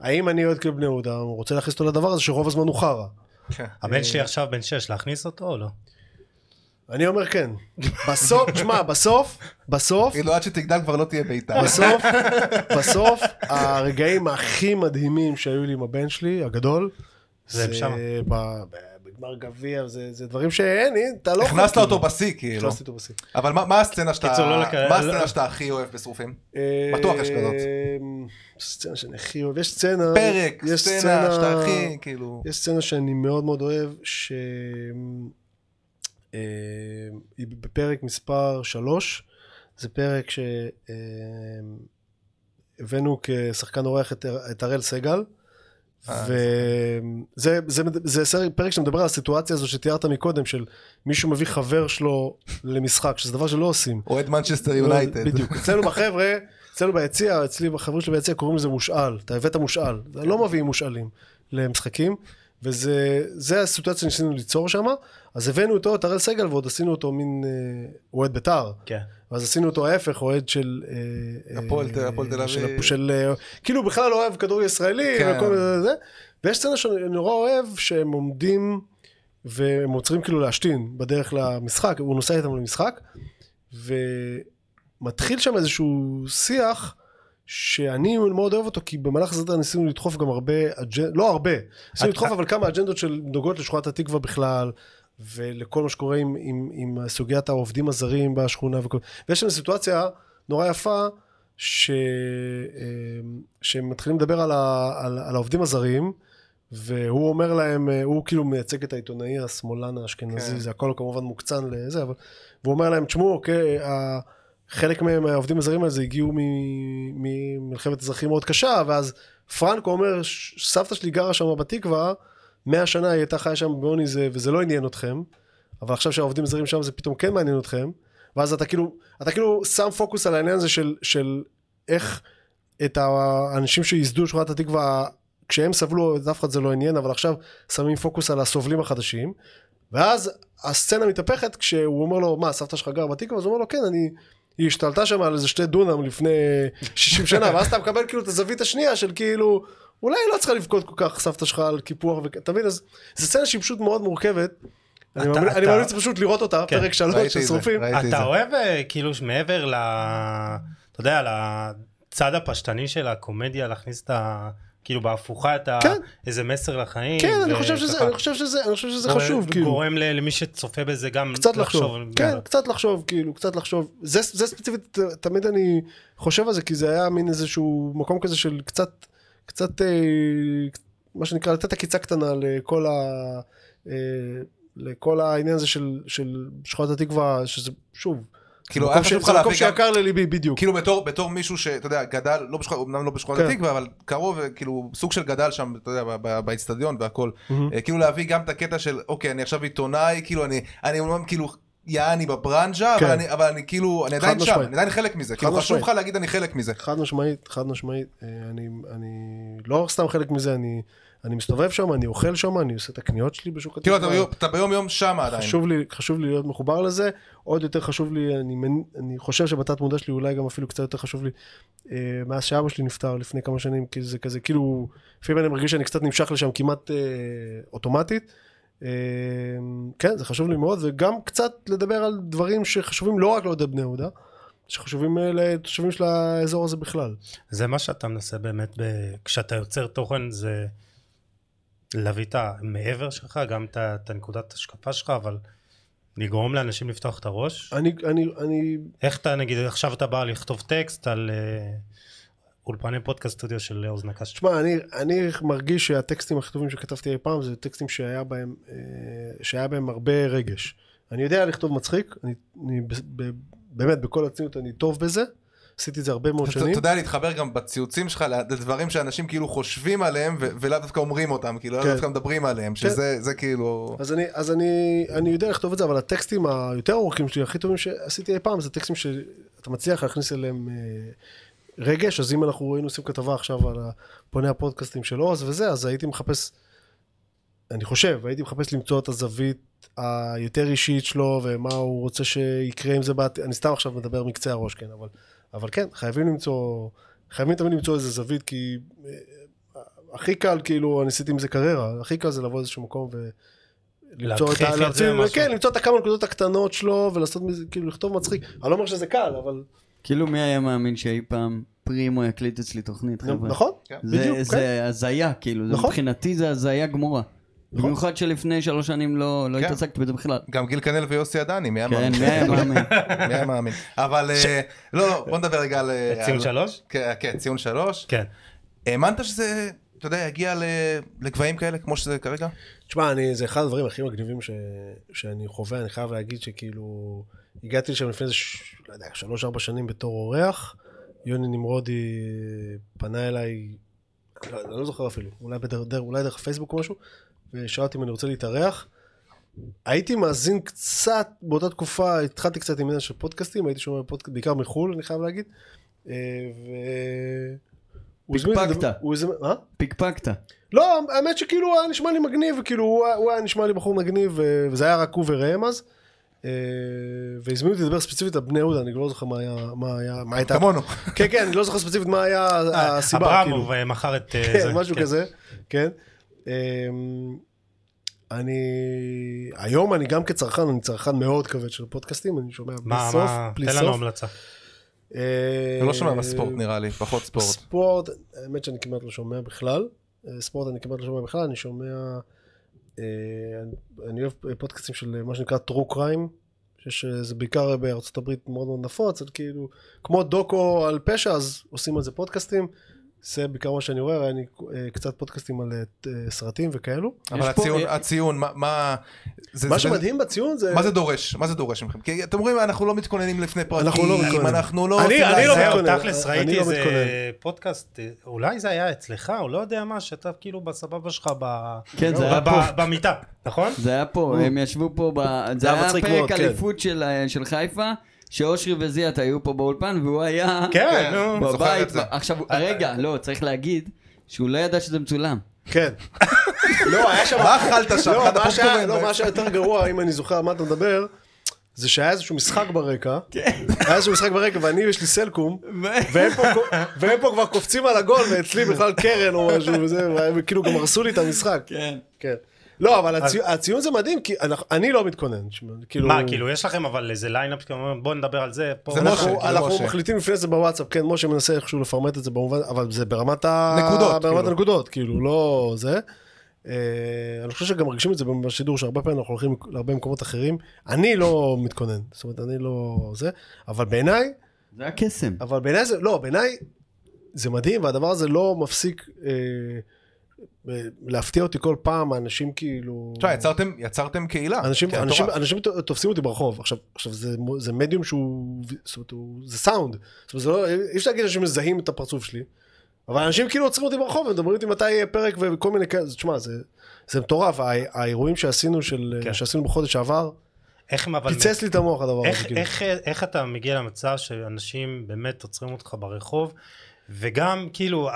האם אני אוהד כאילו בני יהודה, הוא רוצה להכניס אותו לדבר הזה שרוב הזמן הוא חרא. הבן שלי עכשיו בן 6, להכניס אותו או לא? אני אומר כן. בסוף, תשמע, בסוף, בסוף, כאילו עד שתגדל כבר לא תהיה בית"ר. בסוף, בסוף, הרגעים הכי מדהימים שהיו לי עם הבן שלי, הגדול, זה הם בגמר גביע, זה זה דברים שאין, אתה לא... הכנסת. אותו בשיא כאילו. הכנסתי אותו בשיא. אבל מה- מה הסצנה שאתה קיצור, לא לק- מה לא- הסצנה שאתה הכי אוהב בשרופים? בטוח יש כזאת. אה, סצנה שאני הכי אוהב, יש סצנה, פרק, יש סצנה שאתה הכי כאילו... יש סצנה שאני מאוד מאוד אוהב, ש... אה, היא בפרק מספר 3, זה פרק שהבאנו כשחקן אורח את, את הראל סגל, אה, וזה זה, זה, זה פרק שמדבר על הסיטואציה הזו שתיארת מקודם, של מישהו מביא חבר שלו למשחק, שזה דבר שלא עושים. אוהד מנצ'סטר יונייטד. בדיוק. אצלנו בחבר'ה, אצלנו ביציע, אצלי בחברים שלי ביציע קוראים לזה מושאל. אתה הבאת מושאל. לא מביאים מושאלים למשחקים. וזה זה הסיטואציה שניסינו ליצור שם. אז הבאנו אותו, את הראל סגל, ועוד עשינו אותו מין אה, אוהד בית"ר. כן. ואז עשינו אותו ההפך, אוהד של... אה, הפועל תל- אה, הפועל תל של- אביב. של... כאילו בכלל לא אוהב כדורגל ישראלי, כן. וכל מיני זה. ויש סצנה שאני נורא אוהב, שהם עומדים והם עוצרים כאילו להשתין בדרך למשחק, הוא נוסע איתם למשחק, ומתחיל שם איזשהו שיח. שאני מאוד אוהב אותו, כי במהלך הסרט ניסינו לדחוף גם הרבה אג'נדות, לא הרבה, ניסינו לדחוף אבל כמה אג'נדות של נוגעות לשכונת התקווה בכלל, ולכל מה שקורה עם, עם, עם סוגיית העובדים הזרים בשכונה וכל... ויש שם סיטואציה נורא יפה, ש... אמ, שהם מתחילים לדבר על, ה... על, על העובדים הזרים, והוא אומר להם, הוא כאילו מייצג את העיתונאי השמאלן האשכנזי, כן. זה הכל כמובן מוקצן לזה, אבל... והוא אומר להם, תשמעו, אוקיי, ה- חלק מהם, העובדים הזרים האלה, הגיעו ממלחמת אזרחים מאוד קשה, ואז פרנקו אומר, "ש- סבתא שלי גרה שם בתקווה, מאה שנה היא הייתה חיה שם בעוני זה, וזה לא עניין אתכם, אבל עכשיו שהעובדים הזרים שם זה פתאום כן מעניין אתכם, ואז אתה כאילו, אתה כאילו שם פוקוס על העניין הזה של, של איך את האנשים שייסדו שכונת התקווה, כשהם סבלו, אף אחד זה לא עניין, אבל עכשיו שמים פוקוס על הסובלים החדשים, ואז הסצנה מתהפכת כשהוא אומר לו, מה, סבתא שלך גר בתקווה? אז הוא אומר לו, כן, אני... היא השתלטה שם על איזה שתי דונם לפני 60 שנה, ואז אתה מקבל כאילו את הזווית השנייה של כאילו, אולי היא לא צריכה לבכות כל כך סבתא שלך על קיפוח, אתה מבין? אז זו סצנה שהיא פשוט מאוד מורכבת. אני ממליץ- פשוט לראות אותה, כן, פרק שלוש של שרופים. אתה אוהב אה, כאילו מעבר ל... אתה יודע, לצד הפשטני של הקומדיה, להכניס את ה... כאילו בהפוכה את ה... כן. איזה מסר לחיים. כן, אני וככה חושב שזה, אני חושב שזה, אני חושב שזה גורם- חשוב, כאילו. גורם למי שצופה בזה גם קצת לחשוב, כן, יאללה. קצת לחשוב, כאילו, קצת לחשוב. זה, זה ספציפית, תמיד אני חושב על זה, כי זה היה מין איזשהו מקום כזה של קצת, קצת, אה, מה שנקרא, לתת עקיצה קטנה לכל ה... אה, לכל העניין הזה של, של שכונת התקווה, שזה, שוב, כאילו מקום היה חשוב לך זה מקום להביא גם... שיקר לליבי, בדיוק. כאילו בתור, בתור מישהו שאתה יודע, גדל, לא בשכונת, אמנם לא בשכונת כן. התקווה, אבל קרוב, כאילו, סוג של גדל שם, אתה יודע, ב- ב- באצטדיון והכל. אה, כאילו להביא גם את הקטע של, אוקיי, אני עכשיו עיתונאי, כאילו, אני, אני אומנם כאילו יעני בברנז'ה, כן. אבל אני- אבל אני כאילו, אני עדיין שם. אני עדיין חלק מזה. כאילו חשוב. לך להגיד אני חלק מזה. חד משמעית, חד משמעית. אה, אני, אני לא סתם חלק מזה, אני, אני מסתובב שם, אני אוכל שם, אני עושה את הקניות שלי בשוק כאילו אתה התקווה. אתה ביום יום שם עדיין. חשוב לי, חשוב לי להיות מחובר לזה, עוד יותר חשוב לי, אני, מנ- אני חושב שבתת מודע שלי אולי גם אפילו קצת יותר חשוב לי, אה, מאז שאבא שלי נפטר לפני כמה שנים, כי זה כזה, כאילו, לפעמים אני מרגיש שאני קצת נמשך לשם כמעט אה, אוטומטית. אה, כן, זה חשוב לי מאוד, וגם קצת לדבר על דברים שחשובים לא רק לאוהדי בני יהודה, שחשובים אה, לתושבים של האזור הזה בכלל. זה מה שאתה מנסה באמת, ב... כשאתה יוצר תוכן זה להביא את המעבר שלך, גם את הנקודת השקפה שלך, אבל לגרום לאנשים לפתוח את הראש. אני, אני, אני, איך אתה, נגיד, עכשיו אתה בא לכתוב טקסט על אה, אולפני פודקאסט סטודיו של אוזנה קשת. תשמע, אני, אני מרגיש שהטקסטים הכי טובים שכתבתי אי פעם זה טקסטים שהיה בהם, אה, שהיה בהם הרבה רגש. אני יודע לכתוב מצחיק, אני, אני ב, ב, באמת, בכל הצניעות אני טוב בזה, עשיתי את זה הרבה מאוד שנים. אתה יודע להתחבר גם בציוצים שלך לדברים שאנשים כאילו חושבים עליהם ולאו דווקא אומרים אותם, כאילו לאו כן. דווקא מדברים עליהם, שזה זה כאילו... אז אני יודע לכתוב את זה, אבל הטקסטים היותר ארוכים שלי, הכי טובים שעשיתי אי פעם, זה טקסטים שאתה מצליח להכניס אליהם אה, רגש, אז אם אנחנו היינו עושים כתבה עכשיו על פוני הפודקאסטים של עוז וזה, אז הייתי מחפש, אני חושב, הייתי מחפש למצוא את הזווית היותר אישית שלו, ומה הוא רוצה שיקרה עם זה בעתיד, אני סתם עכשיו מדבר מקצה הראש, כן, אבל, אבל כן, חייבים למצוא, חייבים תמיד למצוא איזה זווית, כי אה, הכי קל, כאילו, אני עשיתי עם זה קריירה, הכי קל זה לבוא לאיזשהו מקום ו... למצוא את. את זה משהו. כן, למצוא את הכמה נקודות הקטנות שלו ולעשות מזה, כאילו לכתוב מצחיק. אני לא אומר שזה קל, אבל... כאילו מי היה מאמין שאי פעם פרימו יקליט אצלי תוכנית, חבר'ה? נכון, זה, בדיוק, כן. זה הזיה, כאילו, זה נכון. מבחינתי זה הזיה גמורה. נכון. במיוחד שלפני שלוש שנים לא, לא כן. התעסקתי בזה בכלל. גם גיל כנל ויוסי עדני, מי היה כן, מאמין? מי היה מאמין? מי היה מאמין? אבל אה, לא, לא, בוא נדבר רגע על... אה, ציון שלוש? כן, כן, ציון שלוש. כן. האמנת שזה, אתה יודע, יגיע ל- לגבהים כאלה כמו שזה כרגע? תשמע, אני, זה אחד הדברים הכי מגניבים ש, שאני חווה, אני חייב להגיד שכאילו, הגעתי לשם לפני איזה, לא יודע, שלוש-ארבע שנים בתור אורח, יוני נמרודי פנה אליי, לא, אני לא זוכר אפילו, אולי, בדר, דר, אולי דרך הפייסבוק או משהו, ושאל אותי אם אני רוצה להתארח. הייתי מאזין קצת, באותה תקופה התחלתי קצת עם עניין של פודקאסטים, הייתי שומע פודקאסט, בעיקר מחו"ל, אני חייב להגיד. אה, ו... הוא הזמין- אה? פיקפקת. לא, האמת שכאילו היה נשמע לי מגניב, וכאילו הוא, היה- נשמע לי בחור מגניב, וזה היה רק הוא וראם אז. אה, והזמינו אותי לדבר ספציפית על בני יהודה, אני לא זוכר מה היה, מה היה, מה הייתה, כמונו. כן כן, אני לא זוכר ספציפית מה היה הסיבה, כאילו, אברמוב אה, מכר את אה, כן, זה. משהו כן. כזה, כן. אה, אני, היום אני גם כצרכן, אני צרכן מאוד כבד של פודקאסטים, אני שומע בלי מה, סוף, מה, בלי תן סוף. לנו המלצה. אה, אתה לא שומע בספורט נראה לי, פחות ספורט. ספורט, האמת שאני כמעט לא שומע בכלל. אה, ספורט אני כמעט לא שומע בכלל, אני שומע... אה, אני- אוהב פודקאסטים של אה, מה שנקרא true crime, שיש, אה, בעיקר בארצות הברית מאוד מאוד נפוץ, אז כאילו, כמו דוקו על פשע, אז עושים על זה פודקאסטים. זה בעיקר מה שאני רואה, אני אה, קצת פודקאסטים על אה, סרטים וכאלו. אבל יש פה- הציון, הציון, מה- מה... זה- מה זה- שמדהים בציון זה... מה זה דורש? מה זה דורש מכם? כי אתם אומרים, אנחנו לא מתכוננים לפני פרקים, אנחנו לא מתכוננים. אנחנו לא... אני- אני לא מתכונן, תכלס אני ראיתי לא איזה מתכונן. פודקאסט, אה, אולי זה היה אצלך, או לא יודע מה, שאתה כאילו בסבבה שלך ב- כן, זה ב- היה ב- פה. במיטה, נכון? זה היה פה, הם ישבו פה, ב... זה היה פרק כן. אליפות של, של חיפה, שאושרי וזיאת היו פה באולפן, והוא היה כן, נו. זוכר בבית. את זה. עכשיו, רגע, לא, צריך להגיד שהוא לא ידע שזה מצולם. כן. לא, היה שם... מה אכלת שם? לא, מה שהיה-? לא, מה שהיה יותר גרוע, אם אני זוכר על מה אתה מדבר, זה שהיה איזשהו משחק ברקע, היה איזשהו משחק ברקע ואני יש לי סלקום, והם פה, והם פה כבר קופצים על הגול, ואצלי בכלל קרן או משהו וזה, והם כאילו גם הרסו לי את המשחק. כן. כן. לא, אבל הצי- הציון זה מדהים, כי אנחנו- אני לא מתכונן. כאילו... מה, כאילו יש לכם אבל איזה lineup, כאילו, בוא נדבר על זה, פה. זה אנחנו- משה, אנחנו, אנחנו משה. מחליטים לפני זה בוואטסאפ, כן, משה מנסה איכשהו לפרמט את זה במובן, אבל זה ברמת. נקודות, ברמת כאילו. הנקודות, כאילו, לא זה. אה, אני חושב שגם מרגישים את זה בשידור, שהרבה פעמים אנחנו הולכים להרבה מקומות אחרים. אני לא מתכונן, זאת אומרת, אני לא זה, אבל בעיניי, זה היה קסם. אבל בעיניי זה, לא, בעיניי זה מדהים, והדבר הזה לא מפסיק אה, להפתיע אותי כל פעם, האנשים כאילו... תשמע, יצרתם- יצרתם קהילה. אנשים, אנשים. אנשים ת- תופסים אותי ברחוב. עכשיו, עכשיו זה, זה מדיום שהוא, זאת אומרת, הוא, זה סאונד. זאת אומרת, זה לא, אי אפשר להגיד שאנשים מזהים את הפרצוף שלי, אבל אנשים כאילו עוצרים אותי ברחוב ומדברים איתי מתי יהיה פרק וכל מיני כאלה, תשמע, זה, זה מטורף. הא- האירועים שעשינו, של, כן. שעשינו בחודש שעבר, איך אבל... פיצץ לי את המוח הדבר הזה, איך, כאילו. איך, איך אתה מגיע למצב שאנשים באמת עוצרים אותך ברחוב וגם כאילו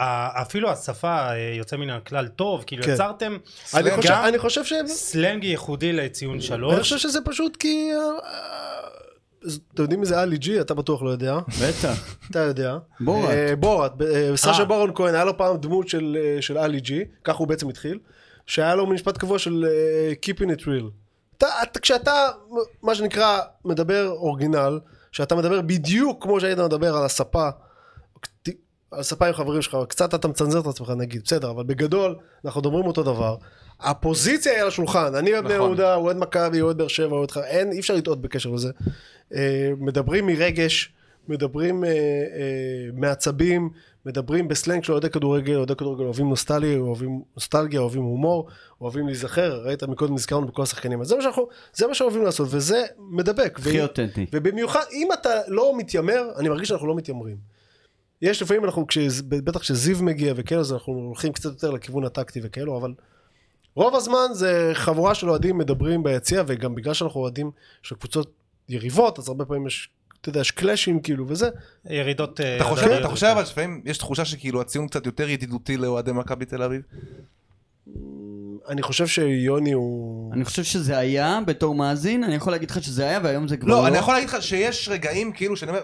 אפילו השפה אה, יוצא מן הכלל טוב כאילו כן. יצרתם אני גם חושב- אני חושב ש... סלנג ייחודי לציון אני שלוש חושב שזה פשוט כי... אה, אה, אתם יודעים מי זה אלי ג'י? אתה בטוח לא יודע. בטח. אתה יודע. בורת. בורת. סשה. ברון כהן, היה לו פעם דמות של של אלי ג'י, ככה הוא בעצם התחיל, שהיה לו משפט קבוע של Keeping it real. אתה, אתה, כשאתה, מה שנקרא, מדבר אורגינל, שאתה מדבר בדיוק כמו שהיית מדבר על הספה, על הספה עם חברים שלך, קצת אתה מצנזר את עצמך נגיד, בסדר, אבל בגדול, אנחנו מדברים אותו דבר. הפוזיציה היא על השולחן, אני אוהד בני נכון. יהודה, אוהד מכבי, אוהד באר שבע, אוהד ח... אין, אי אפשר לטעות בקשר לזה. אה, מדברים מרגש, מדברים אה, אה, מעצבים, מדברים בסלנג של אוהדי כדורגל, אוהדי כדורגל אוהבים נוסטליה, אוהבים נוסטלגיה, אוהבים הומור, אוהבים להיזכר, ראית מקודם נזכרנו בכל השחקנים, אז זה מה שאנחנו, זה מה שאוהבים לעשות, וזה מדבק. הכי אותנטי. ובמיוחד, אם אתה לא מתיימר, אני מרגיש שאנחנו לא מתיימרים. יש לפעמים אנחנו, כש- בטח כשזיו מגיע וכאלה, אז אנחנו הולכים קצת יותר לכיוון הטקטי וכאלו, אבל רוב הזמן זה חבורה של אוהדים מדברים ביציע, וגם בגלל שאנחנו אוהדים של קבוצות יריבות, אז הרבה פעמים יש, אתה יודע, יש קלאשים כאילו וזה. ירידות אה, אתה חושב, אתה חושב. אבל שלפעמים יש תחושה שכאילו הציון קצת יותר ידידותי לאוהדי מכבי תל אביב? אני חושב שיוני הוא... אני חושב שזה היה בתור מאזין, אני יכול להגיד לך שזה היה והיום זה כבר לא. לא, אני יכול להגיד לך שיש רגעים כאילו שאני אומר,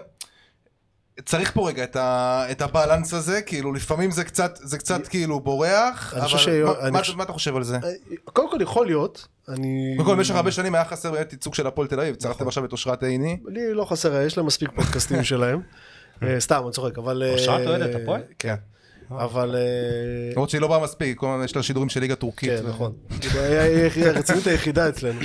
צריך פה רגע את, ה, את הבלנס הזה, כאילו לפעמים זה קצת, זה קצת כאילו בורח, אני אבל ש- מה, אני מה, חושב- מה אתה חושב על זה? קודם כל יכול להיות, אני... קודם כל במשך הרבה שנים היה חסר באמת ייצוג של הפועל תל אביב, צרפתם עכשיו את אושרת עיני. לי לא חסר, יש להם מספיק פודקאסטים שלהם. אה, סתם, אני צוחק, אבל... אה, אושרת אוהדת הפועל? כן. אבל... אה, למרות שהיא לא באה מספיק, כל הזמן יש לה שידורים של ליגה טורקית. כן, נכון. היא היא הרצינית היחידה אצלנו.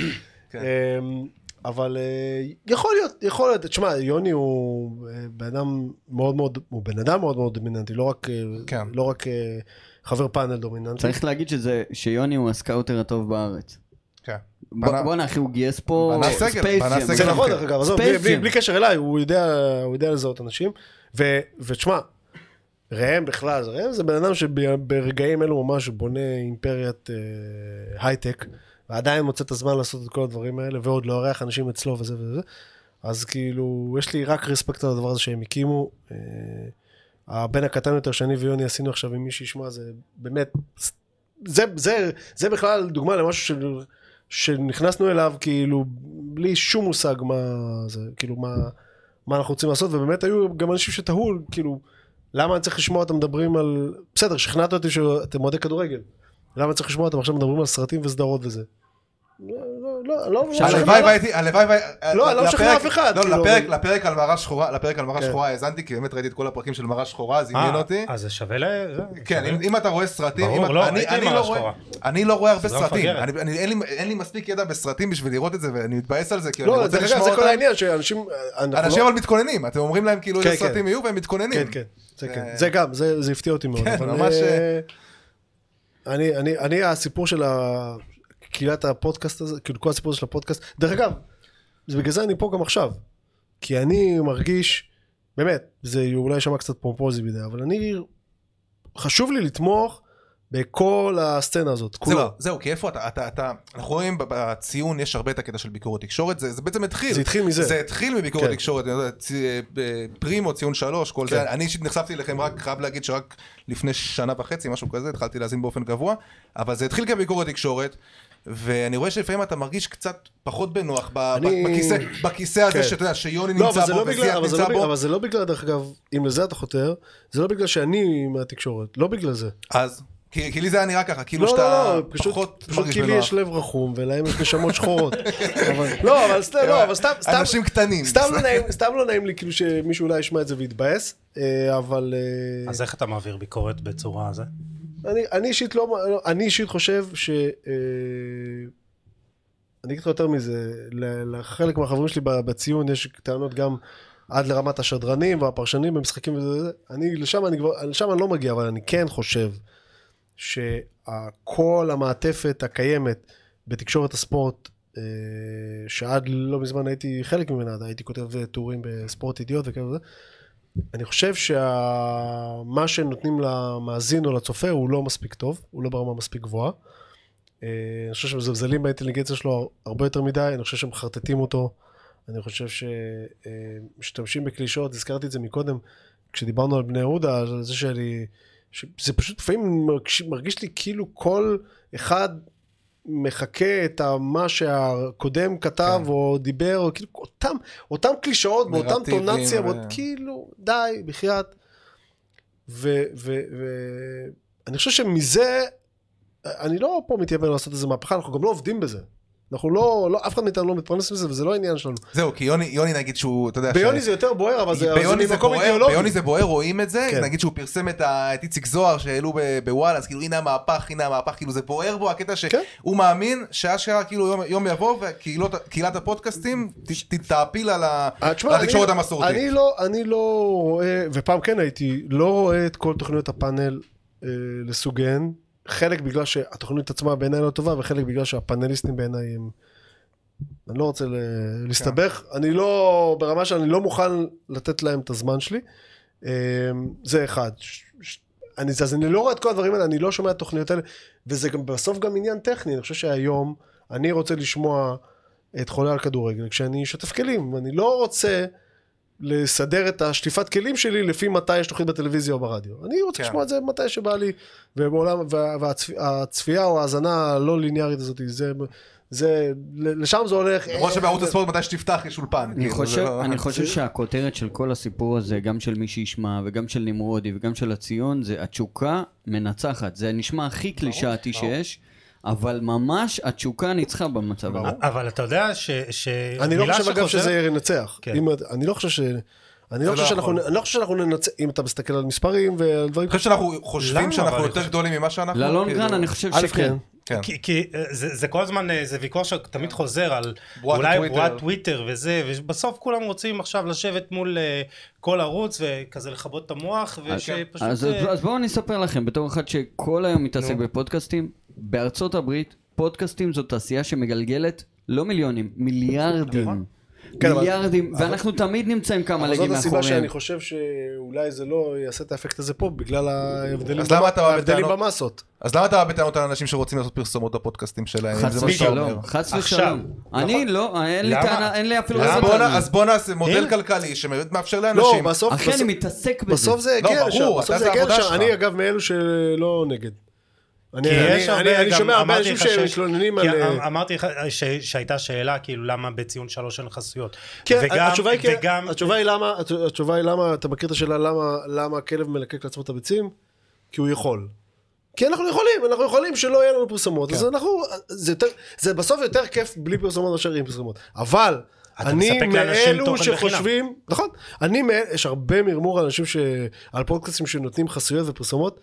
אבל אה, יכול להיות, יכול להיות. תשמע, יוני הוא אה, בן אדם מאוד מאוד, הוא בן אדם מאוד מאוד דומיננטי, לא רק, אה, כן. לא רק חבר פאנל דומיננטי. צריך להגיד שזה, שיוני הוא ה scouter הטוב בארץ. כן. בואנה אחי, הוא גייס פה בנה סגל, Space בנה Jam. סגל. זה נכון. דרך אגב, עזוב, בלי- בלי קשר אליי, הוא יודע הוא יודע לזהות אנשים. ו- ותשמע, ראם בכלל, זה- ראם זה בן אדם שברגעים אלו ממש בונה אימפריית אה, הייטק, ועדיין מוצא את הזמן לעשות את כל הדברים האלה, ועוד לארח אנשים אצלו וזה וזה. אז כאילו, יש לי רק respect על הדבר הזה שהם הקימו. אה, הבן הקטן יותר שאני ויוני עשינו עכשיו עם מי שישמע, זה באמת, זה, זה, זה בכלל דוגמה למשהו של, שנכנסנו אליו כאילו בלי שום מושג מה זה, כאילו מה, מה אנחנו רוצים לעשות, ובאמת היו גם אנשים שתהו, כאילו, למה אני צריך לשמוע אותם מדברים על, בסדר, שכנעת אותי שאתם אוהדי כדורגל, למה צריך לשמוע אותם עכשיו מדברים על סרטים וסדרות וזה. לא, לא, לא, לא, לא, הלוואי והייתי, הלוואי והייתי, לא, אני לא משכנע אף אחד, לא, כאילו, לפרק, על מראה שחורה, לפרק על מראה כן. שחורה האזנתי, כי באמת ראיתי את כל הפרקים של מראה שחורה, זה עניין אה, אותי. אז זה שווה ל... זה, כן. אם, אתה רואה סרטים, לא, אני, לא רואה. אני לא רואה הרבה סדרה סרטים, אין, לי, מספיק ידע בסרטים בשביל לראות את זה, ואני מתבאס על זה, כי אני לא, רוצה לשמוע זה אותם. כל העניין, שאנשים, אנשים לא- אבל מתכוננים, אתם אומרים להם כאילו כן, איזה כן. סרטים יהיו והם מתכוננים. כן, כן, זה זה- כן, זה גם, זה זה הפתיע אותי מאוד. כן, ממש, אה, אני, אני, אני, הסיפור של קהילת הפודקאסט הזה, כאילו כל הסיפור הזה של הפודקאסט, דרך אגב, זה בגלל זה אני פה גם עכשיו. כי אני מרגיש, באמת, זה אולי יישמע קצת פומפוזי מדי, אבל אני, חשוב לי לתמוך בכל הסצנה הזאת, כולה. זהו, זהו, כי איפה אתה, אתה, אתה, אנחנו רואים בציון יש הרבה את הקטע של ביקורת תקשורת, זה, זה בעצם התחיל. זה התחיל מזה. זה התחיל מביקורת כן. תקשורת, אני יודע, צי- אה, פרימו, ציון שלוש, כל כן. זה. אני אישית נחשפתי אליכם רק, חייב להגיד שרק לפני שנה וחצי, משהו כזה, התחלתי להאזין באופן קבוע, אבל זה התחיל כביקורת תקשורת. ואני רואה שלפעמים אתה מרגיש קצת פחות בנוח ב- אני- בכיסא, בכיסא הזה כן. שאתה יודע שיוני לא, נמצא בו לא בגלל, אבל זה נמצא לא בו, אבל זה לא בגלל, דרך אגב, אם לזה אתה חותר, זה לא בגלל שאני מהתקשורת, לא בגלל זה. אז, כי כי לי זה היה נראה ככה, כאילו לא, שאתה לא, לא, פחות פשוט מרגיש כי לי. יש לב רחום ולהם יש נשמות שחורות. אבל, לא, אבל סתם, לא, אבל סתם, סתם, אנשים קטנים. סתם לא נעים, סתם לא נעים לי כאילו שמישהו אולי ישמע את זה ויתבאס, אה, אבל אה, אז איך אתה מעביר ביקורת בצורה הזו? אני, אני אישית לא, לא, אני אישית חושב ש... אה, אני אגיד לך יותר מזה, ל- לחלק מהחברים שלי ב- בציון יש טענות גם עד לרמת השדרנים והפרשנים במשחקים וזה, וזה. אני לשם אני כבר, לשם אני לא מגיע, אבל אני כן חושב שכל המעטפת הקיימת בתקשורת הספורט, אה, שעד לא מזמן הייתי חלק ממנה, הייתי כותב טורים בספורט ידיעות וכאלה וזה, אני חושב שמה שנותנים למאזין או לצופה הוא לא מספיק טוב, הוא לא ברמה מספיק גבוהה. אה, אני חושב שמזלזלים באינטליגנציה שלו הרבה יותר מדי, אני חושב שמחרטטים אותו. אני חושב שמשתמשים בקלישאות, הזכרתי את זה מקודם, כשדיברנו על בני יהודה, על זה שאני... זה פשוט לפעמים מרגיש, מרגיש לי כאילו כל אחד מחכה את מה שהקודם כתב כן. או דיבר, או כאילו אותם, אותם קלישאות באותם טונציה, ו- כאילו די, בחייאת. ואני חושב שמזה, אני לא פה מתיימר לעשות איזה מהפכה, אנחנו גם לא עובדים בזה. אנחנו לא, לא, אף אחד מאיתנו לא מתפרנס מזה וזה לא העניין שלנו. זהו, כי יוני, יוני נגיד שהוא, אתה יודע, ביוני ש- זה יותר בוער, אבל זה, ביוני זה ממקום בוער, אידיאולוגי. ביוני זה בוער, רואים את זה, כן. נגיד שהוא פרסם את ה- את איציק זוהר שהעלו ב- בוואלה, אז כאילו הנה המהפך, הנה המהפך, כאילו זה בוער בו הקטע כן. שהוא מאמין שאשכרה כאילו יום- יום יבוא וקהילת הפודקאסטים תעפיל על אה, התקשורת המסורתית. אני לא, אני לא רואה, ופעם כן הייתי, לא רואה את כל תוכניות הפאנל אה, לסוגיהן. חלק בגלל שהתוכנית עצמה בעיניי לא טובה, וחלק בגלל שהפאנליסטים בעיניי הם... אני לא רוצה להסתבך, אני לא, ברמה שאני לא מוכן לתת להם את הזמן שלי. אה, זה אחד. אני, אז אני לא רואה את כל הדברים האלה, אני לא שומע את התוכניות האלה, וזה גם בסוף גם עניין טכני, אני חושב שהיום אני רוצה לשמוע את חולה על כדורגל כשאני אשתף כלים, אני לא רוצה לסדר את השטיפת כלים שלי לפי מתי יש תוכנית בטלוויזיה או ברדיו. אני רוצה כן. לשמוע את זה מתי שבא לי, ובעולם, והצפייה או ההאזנה הלא ליניארית הזאת, זה, זה, לשם זה הולך. למרות שבערוץ הספורט מתי שתפתח יש אולפן. אני כאילו, חושב, לא- אני חושב שהכותרת של כל הסיפור הזה, גם של מי שישמע וגם של נמרודי וגם של הציון, זה התשוקה מנצחת. זה נשמע הכי קלישאתי שיש, אבל ממש התשוקה ניצחה במצב הזה. אבל אתה יודע ש... ש... אני לא חושב אגב שזה ינצח. כן. אם- אני לא חושב ש... אני לא חושב לא שאנחנו, יכול. אני לא חושב שאנחנו ננצח, אם אתה מסתכל על מספרים ועל דברים אני חושב שאנחנו חושבים? שאנחנו יותר גדולים ממה שאנחנו. ללונגרן כאילו- אני חושב שכן. כן. כן. כי, כי אה, זה, זה כל הזמן, אה, זה ויכוח שתמיד חוזר על בועת אולי הטוויטר. בועת טוויטר וזה, ובסוף כולם רוצים עכשיו לשבת מול אה, כל ערוץ וכזה לכבות את המוח, ושפשוט... אז, אה, אז בואו אני אספר לכם, בתור אחד שכל היום מתעסק נו. בפודקאסטים, בארצות הברית, פודקאסטים זו תעשייה שמגלגלת לא מיליונים, מיליארדים. כן, אבל- מיליארדים, ואנחנו תמיד נמצאים כמה אבל זאת לגים הסיבה מאחוריהם. שאני חושב שאולי זה לא יעשה את האפקט הזה פה, בגלל ההבדלים אז למה אתה ההבדלים? במסות. אז למה אתה בא בטענות על אנשים שרוצים לעשות פרסומות בפודקאסטים שלהם? חס זה מה שאתה אומר? ושלום, חס. ושלום. אני לא, אין לי? טענה, אין לי אפילו אז בוא נ- טענה. אז בוא נעשה מודל. כלכלי שבאמת מאפשר לא, לאנשים. בסוף, אחי, אני מתעסק בזה. בסוף זה לא, יגיע לשם, ברור, בסוף זה העבודה לשם. אני אגב מאלו שלא נגד. אני, כי אני, יש אני, הרבה, אני גם שומע הרבה אנשים שמתלוננים על... אמ- אמרתי לך ש- שהייתה שאלה כאילו למה בציון שלוש אין חסויות. כן, וגם- התשובה היא, כן, וגם- התשובה היא למה, התשובה היא למה, אתה מכיר את השאלה למה, למה הכלב מלקק לעצמו את הביצים? כי הוא יכול. כי אנחנו יכולים, אנחנו יכולים שלא יהיה לנו פרסומות, אז אנחנו, זה, יותר, זה בסוף יותר כיף בלי פרסומות מאשר עם פרסומות. אבל, אני מאלו תוכן בחינם. שחושבים, נכון, אני מאל, יש הרבה מרמור על אנשים ש... על פודקאסטים שנותנים חסויות ופרסומות,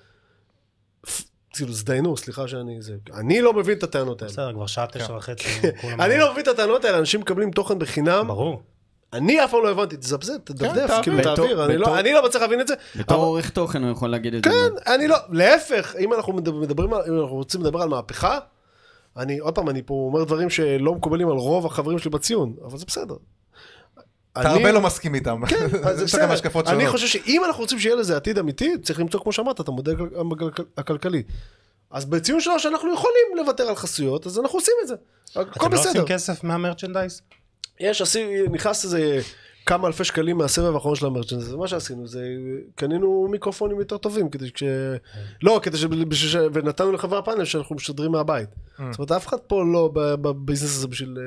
כאילו, זדיינו, סליחה שאני זה, אני לא מבין את הטענות האלה. בסדר, כבר שעה תשע וחצי. כולם- אני לא מבין את הטענות האלה, אנשים מקבלים תוכן בחינם, ברור. אני אף פעם לא הבנתי, תזפזפ, תדפדף, תעביר. כאילו תעביר, אני לא- אני לא מצליח להבין את זה. בתור עורך תוכן הוא יכול להגיד את זה. כן, אני לא, להפך, אם אנחנו מדבר- מדברים, על- אם אנחנו רוצים לדבר על מהפכה, אני, עוד פעם, אני פה אומר דברים שלא מקובלים על רוב החברים שלי בציון, אבל זה בסדר. אתה הרבה לא מסכים איתם. כן, זה בסדר. אני. חושב שאם אנחנו רוצים שיהיה לזה עתיד אמיתי, צריך למצוא, כמו שאמרת, את המודל הכלכל- הכלכלי. אז בציון שלוש אנחנו יכולים לוותר על חסויות, אז אנחנו עושים את זה. הכל אתם לא בסדר. עושים כסף מהמרצ'נדייז? יש, נכנס איזה כמה אלפי שקלים מהסבב האחרון של המרצ'נס, זה מה שעשינו, זה קנינו מיקרופונים יותר טובים, כדי ש... לא, כדי ש... ונתנו לחברי הפאנל שאנחנו משדרים מהבית. זאת אומרת, אף אחד פה לא בביזנס הזה בשביל...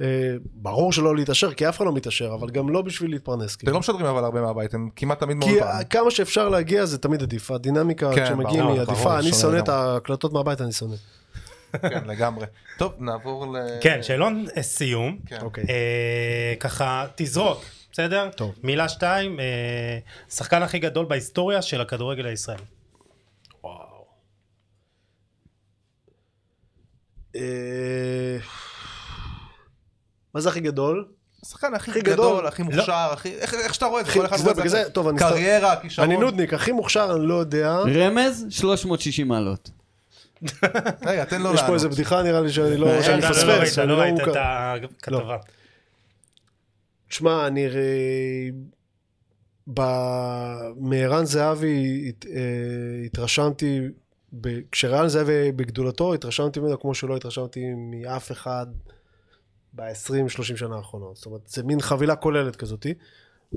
אה, ברור שלא להתעשר, כי אף אחד לא מתעשר, אבל גם לא בשביל להתפרנס. אתם כאילו. לא משדרים אבל הרבה מהבית, הם כמעט תמיד כי מאולפן. כמה שאפשר להגיע זה תמיד עדיף, הדינמיקה כן, כשמגיעים היא עדיפה, אני שונא את. ההקלטות מהבית, אני שונא. כן, לגמרי. טוב, נעבור ל... כן, שאלון אה, סיום. כן. אוקיי. אה, ככה, תזרוק, בסדר? טוב. מילה שתיים, שחקן הכי גדול בהיסטוריה של הכדורגל הישראלי. אה, מה זה הכי גדול? השחקן הכי הכי גדול, גדול. הכי מוכשר, הכי... איך איך שאתה רואה את זה, כל אחד זה רואה זה. טוב, אני קריירה, כישרון. אני נודניק, הכי מוכשר, אני לא יודע. רמז, 360 מעלות. רגע, תן לו יש פה לענות. איזה בדיחה נראה לי שאני אה, לא שאני אתה לא מפספס, ראית, שאני לא לא ראית את. הכתבה. תשמע, אני מערן זהבי הת- אה, התרשמתי ב- כשרן זהבי בגדולתו, התרשמתי ממנו כמו שלא התרשמתי מאף אחד ב-20-30 שנה האחרונות. זאת אומרת, זה מין חבילה כוללת כזאתי.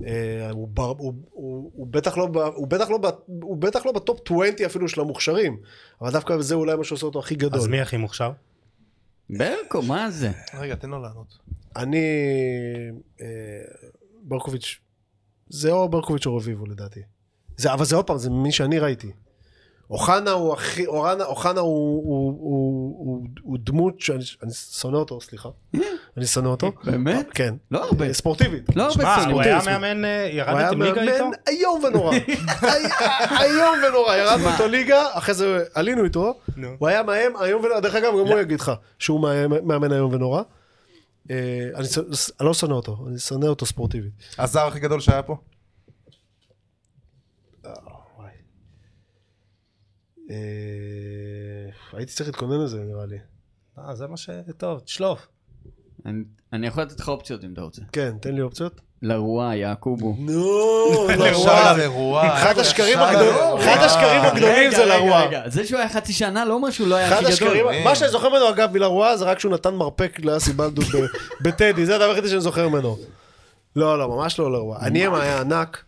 אה, הוא, בר, הוא, הוא, הוא, בטח לא, ב- הוא, בטח לא, הוא בטח לא בטופ 20 אפילו של המוכשרים, אבל דווקא זה אולי מה שעושה אותו הכי גדול. אז מי הכי מוכשר? ברקו, מה זה? רגע, תן לו לענות. אני... אה, ברקוביץ', זה או ברקוביץ' או רביבו לדעתי. זה, אבל זה עוד פעם, זה מי שאני ראיתי. אוחנה הוא הכי, אוחנה, אוחנה הוא, הוא, הוא, הוא, הוא דמות שאני אני שונא אותו, סליחה. אני שונא אותו. באמת? כן. לא הרבה. ספורטיבית. לא הרבה שונאים. הוא היה. מאמן, אה, הוא היה ירדתם ליגה איתו? מאמן איום ונורא. אי- איום ונורא, ירדנו? איתו ליגה, אחרי זה עלינו איתו. הוא היה מאמן איום ונורא, דרך אגב, גם הוא יגיד לך שהוא מאמן- מאמן איום ונורא. אה, אני לא שונא אותו, אני שונא אותו ספורטיבית. הזר הכי גדול שהיה פה? הייתי צריך להתכונן לזה נראה לי. אה, זה מה ש... טוב, תשלוף. אני- אני יכול לתת לך אופציות אם אתה רוצה. כן, תן לי אופציות. לרואה, יעקובו. נו, לרואה. אחד השקרים הגדולים- לרואה. אחד השקרים הגדולים רגע, זה לרואה. זה שהוא היה חצי שנה לא אומר שהוא לא היה אחד הכי השקרים, גדול. מה שאני זוכר ממנו אגב מלרואה זה רק שהוא נתן מרפק לאסי בלדו ב- בטדי, זה הדבר היחידי שאני זוכר ממנו. לא, לא, ממש לא לרואה. הניאמה היה ענק.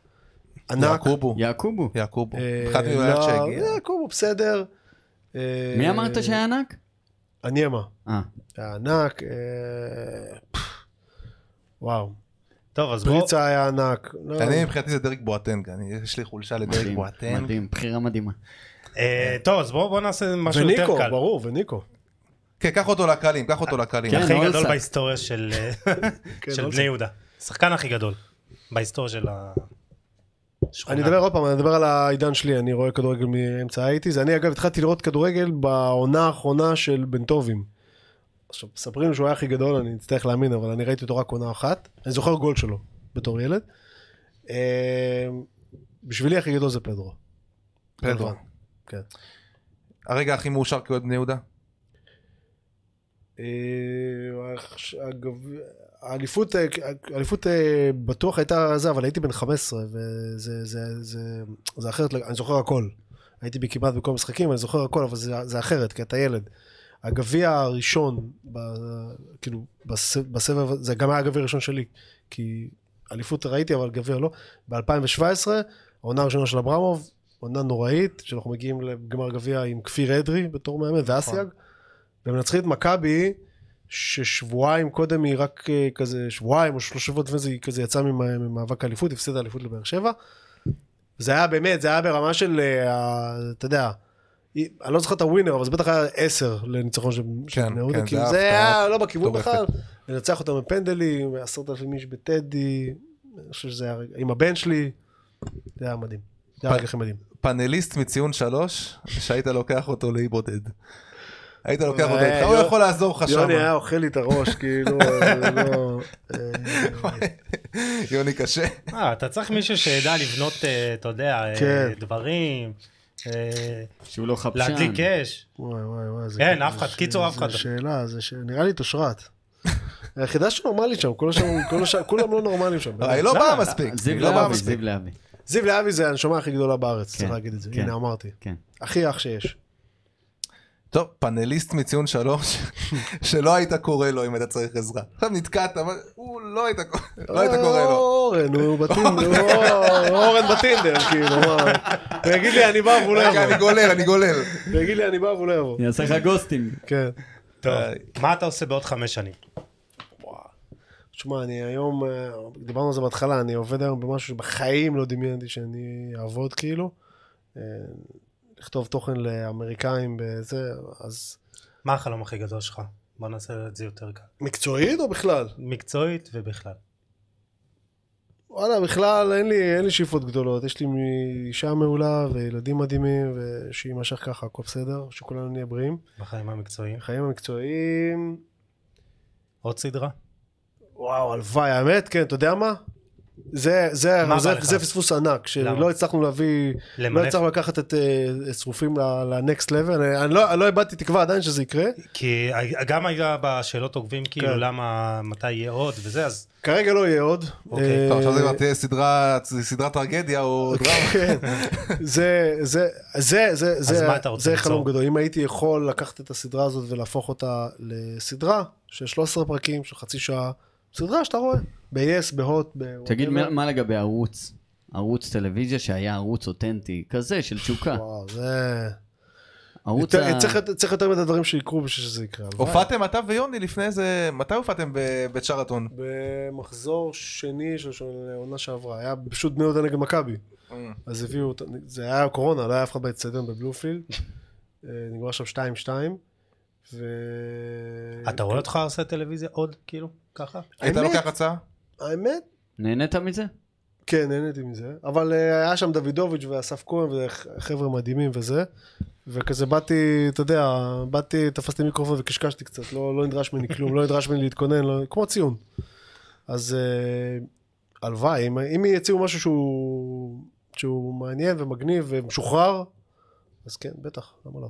ענק. יעקובו. יעקובו. יעקובו. אה, אחד מהם היה לא, שהגיע. יעקוב הוא בסדר. אה, מי אמרת שהיה ענק? הניאמה. אה. היה ענק. אה, וואו. טוב, אז בוא... פריצה היה ענק. לא, אני מבחינתי זה דרק בואטנג, אני- יש לי חולשה לדרק מדהים, בואטנג. מדהים, בחירה מדהימה. אה, טוב, אז בואו בוא נעשה משהו יותר וניקו, קל. ברור, וניקו. כן, קח אותו לקהלים, קח אותו לקהלים. כן. הכי אולסה. גדול בהיסטוריה של אה, של אולסה. בני יהודה. השחקן הכי גדול בהיסטוריה של אני אדבר עוד פעם, אני אדבר על העידן שלי, אני רואה כדורגל מאמצע האייטיז. אני אגב התחלתי לראות כדורגל בעונה האחרונה של בן טובים. עכשיו, מספרים שהוא היה הכי גדול, אני אצטרך להאמין, אבל אני ראיתי אותו רק עונה אחת. אני זוכר גול שלו בתור ילד. אה, בשבילי הכי גדול זה פדרו. פדרו. כן. הרגע הכי מאושר כאוהד בני יהודה? האליפות, אה, האליפות אה, בטוח הייתה זה, אבל הייתי בן 15, וזה זה, זה, זה אחרת, אני זוכר הכל. הייתי כמעט בכל המשחקים, אני זוכר הכל, אבל זה, זה אחרת, כי אתה ילד. הגביע הראשון, ב, כאילו, בס, בסבב, זה גם היה הגביע הראשון שלי, כי אליפות ראיתי, אבל גביע לא. ב-2017, העונה הראשונה של אברמוב, עונה נוראית, שאנחנו מגיעים לגמר גביע עם כפיר אדרי בתור מאמן, ואסיאג, ומנצחים את מכבי, ששבועיים קודם היא רק אה, כזה, שבועיים או שלושה שבועות לפני זה היא כזה יצאה ממ- ממאבק האליפות, הפסידה אליפות לבאר שבע. זה היה באמת, זה היה ברמה של, אה, אתה יודע, אני לא זוכר את הווינר, אבל זה בטח היה עשר לניצחון של כן, בני יהודה, כן, כאילו זה היה לא בכיוון. בכלל, לנצח אותם בפנדלים, עשרת אלפים איש בטדי, אני חושב שזה היה עם הבן שלי, זה היה מדהים, זה היה רגע הכי מדהים. פאנליסט מציון שלוש, שהיית לוקח אותו לאי בודד. היית לוקח אותו אה, איתך, הוא יכול לעזור לך שם. יוני היה אוכל לי את הראש, כאילו, זה לא... אה, יוני קשה. אה, אתה צריך מישהו שידע לבנות, אה, אתה יודע, אה, כן. דברים, אה, שהוא לא חפשן. להדליק אש. וואי וואי וואי. זה- אין, זה אף אחד, קיצור, אף אחד. זה שאלה, זה ש... נראה לי את אושרת. היחידה שנורמלית שם, כולם לא נורמליים שם. היא לא לא, באה לא, מספיק. זיו לא להבי, מספיק. זיו להבי. זיו להבי זה הנשמה הכי גדולה בארץ, צריך כן, להגיד את זה. כן. הנה אמרתי. כן. הכי אח שיש. טוב, פאנליסט מציון שלוש, שלא היית קורא לו אם היית צריך עזרה. עכשיו נתקעת, אבל הוא לא היית לא היית קורא לו. אורן, הוא בטינדר, הוא- אורן בטינדר, כאילו, מה. הוא יגיד לי אני בא והוא לא רגע, אני יבוא. גולל, אני גולל. הוא יגיד לי אני בא והוא לא יבוא. אני אעשה לך ghosting. כן. טוב, אה, מה אתה עושה בעוד חמש שנים? תשמע, אני היום, אה, דיברנו על זה בהתחלה, אני עובד היום במשהו שבחיים לא דמיינתי שאני אעבוד כאילו. לכתוב תוכן לאמריקאים בזה, אז מה החלום הכי גדול שלך? בוא נעשה את זה יותר קל. מקצועית או בכלל? מקצועית ובכלל. וואלה, בכלל אין לי, אין לי שאיפות גדולות. יש לי אישה מעולה וילדים מדהימים, ושיימשך ככה, הכל בסדר, שכולנו נהיה בריאים. בחיים המקצועיים. החיים המקצועיים, עוד סדרה? וואו, הלוואי, האמת, כן, אתה יודע מה? זה, זה, זה? זה פספוס ענק? שלא הצלחנו להביא, למנף? לא הצלחנו לקחת את אה, שרופים ל-next level, אני, אני לא, אני לא איבדתי תקווה עדיין שזה יקרה, כי גם היה בשאלות עוקבים כאילו כן. למה, מתי יהיה עוד וזה, אז כרגע לא יהיה עוד. אוקיי, אה, טוב, עכשיו זה כבר תהיה סדרה, טרגדיה או דרמה. כן, זה, זה, זה, זה, זה, מה אתה רוצה זה ליצור? חלום גדול. אם הייתי יכול לקחת את הסדרה הזאת ולהפוך אותה לסדרה של 13 פרקים, של חצי שעה, סדרה שאתה רואה, ב-yes, בהוט, ב... תגיד. מה מה לגבי ערוץ? ערוץ טלוויזיה שהיה ערוץ אותנטי, כזה של תשוקה. וואו, זה... ערוץ יותר- ה... צריך צריך יותר מדי דברים שיקרו בשביל שזה יקרה. הופעתם אתה ויוני לפני איזה, מתי הופעתם בבית שרתון? במחזור שני של עונה שעברה, היה פשוט בני יהודה נגד מכבי. אז הביאו, זה היה קורונה, לא היה אף אחד באצטדיון בבלומפילד. אה, נגמר שם 2-2. ו... אתה רואה אותך עושה טלוויזיה עוד כאילו ככה? היית לוקח הצעה? האמת, נהנית מזה? כן, נהניתי מזה. אבל אה, היה שם דוידוביץ' ואסף כהן וחבר'ה מדהימים וזה. וכזה באתי, אתה יודע, באתי, תפסתי מיקרופון וקשקשתי קצת, לא, לא נדרש ממני כלום, לא נדרש ממני להתכונן, לא, כמו ציון. אז אה, הלוואי, אם, אם יציעו משהו שהוא, שהוא מעניין ומגניב ומשוחרר, אז כן, בטח, למה לא?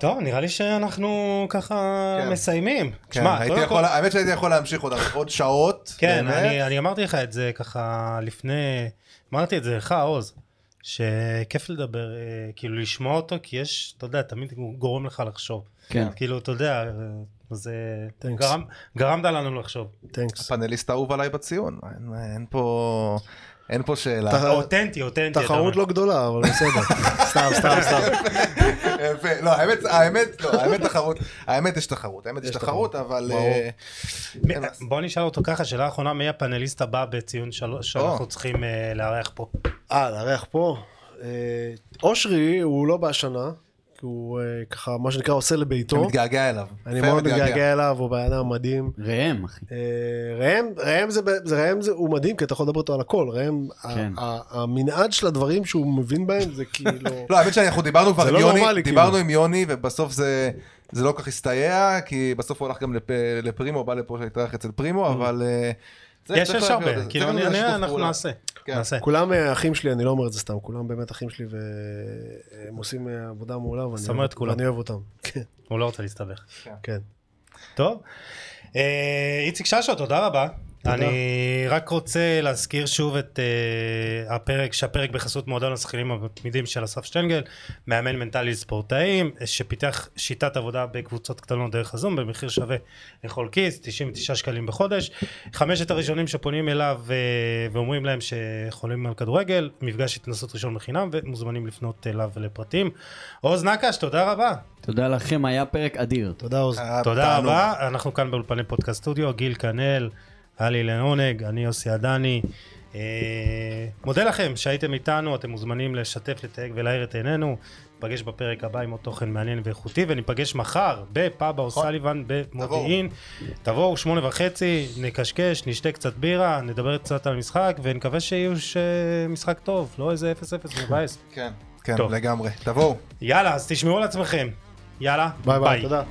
טוב, נראה לי שאנחנו ככה כן. מסיימים. כן, תשמע, הייתי יכול- כל- האמת שהייתי יכול להמשיך עוד עוד שעות. כן. אני, אני אמרתי לך את זה ככה לפני, אמרתי את זה לך עוז, שכיף לדבר, אה, כאילו לשמוע אותו, כי יש, אתה יודע, תמיד הוא גורם לך לחשוב. כן. כאילו, אתה יודע, אה, זה. גרם, גרמת לנו לחשוב. תנקס. הפאנליסט האהוב עליי בציון. אין- אין פה... אין פה שאלה. אותנטי, אותנטי. תחרות. לא גדולה, אבל בסדר. סתם, סתם, סתם. יפה. לא, האמת, האמת, לא, האמת תחרות, האמת יש תחרות, האמת יש תחרות, אבל... אה, מה- בוא נשאל אותו ככה, שאלה אחרונה, מי הפאנליסט הבא בציון שלוש שאנחנו צריכים אה, לארח פה? אה, לארח פה. אה, אושרי הוא לא בהשנה, כי הוא אה, ככה, מה שנקרא, עושה אני לביתו. מתגעגע אליו. אני מאוד מתגעגע אליו, הוא בן אדם מדהים. ראם, אחי. אה, ראם, ראם זה, ראם זה, הוא מדהים, כי אתה יכול לדבר איתו על הכל. ראם, כן. ה- ה- המנעד של הדברים שהוא מבין בהם זה כאילו... לא, האמת שאנחנו דיברנו כבר עם לא יוני, נורמלי, דיברנו כאילו. עם יוני, ובסוף זה זה לא כל כך הסתייע, כי בסוף הוא הלך גם לפ- לפרימו, בא לפה שהתארח אצל פרימו, אבל... אה, יש, יש הרבה, כאילו, אני- אני- אנחנו. נעשה. כן. נעשה. כולם אה, אחים שלי, אני לא אומר את זה סתם, כולם באמת אחים שלי והם עושים אה, עבודה מעולה ואני אוהב- אותם. כן, הוא לא רוצה להסתבך. כן. טוב. אה, איציק ששו, תודה רבה. אני רק רוצה להזכיר שוב את אה, הפרק, שהפרק בחסות מועדון השחקנים המתמידים של אסף שטנגל, מאמן מנטלי לספורטאים, שפיתח שיטת עבודה בקבוצות קטנות דרך הזום במחיר שווה לכל כיס, 99 שקלים בחודש. חמשת הראשונים שפונים אליו אה, ואומרים להם שחולים על כדורגל, מפגש התנסות ראשון בחינם ומוזמנים לפנות אליו לפרטים. עוז נקש, תודה רבה. תודה לכם, היה פרק אדיר. תודה עוז. תודה. רבה, אנחנו כאן באולפני פודקאסט סטודיו, גיל כנל, היה לי לעונג, אני יוסי עדני. אה, מודה לכם שהייתם איתנו, אתם מוזמנים לשתף, לתייג ולהאיר את עינינו. ניפגש בפרק הבא עם עוד תוכן מעניין ואיכותי, וניפגש מחר בפאבה או סליבן במודיעין. תבואו שמונה וחצי, נקשקש, נשתה קצת בירה, נדבר קצת על המשחק, ונקווה שיהיו משחק טוב, לא איזה 0-0 מבאס. כן, כן. לגמרי. תבואו. יאללה, אז תשמעו על עצמכם. יאללה, ביי ביי, תודה.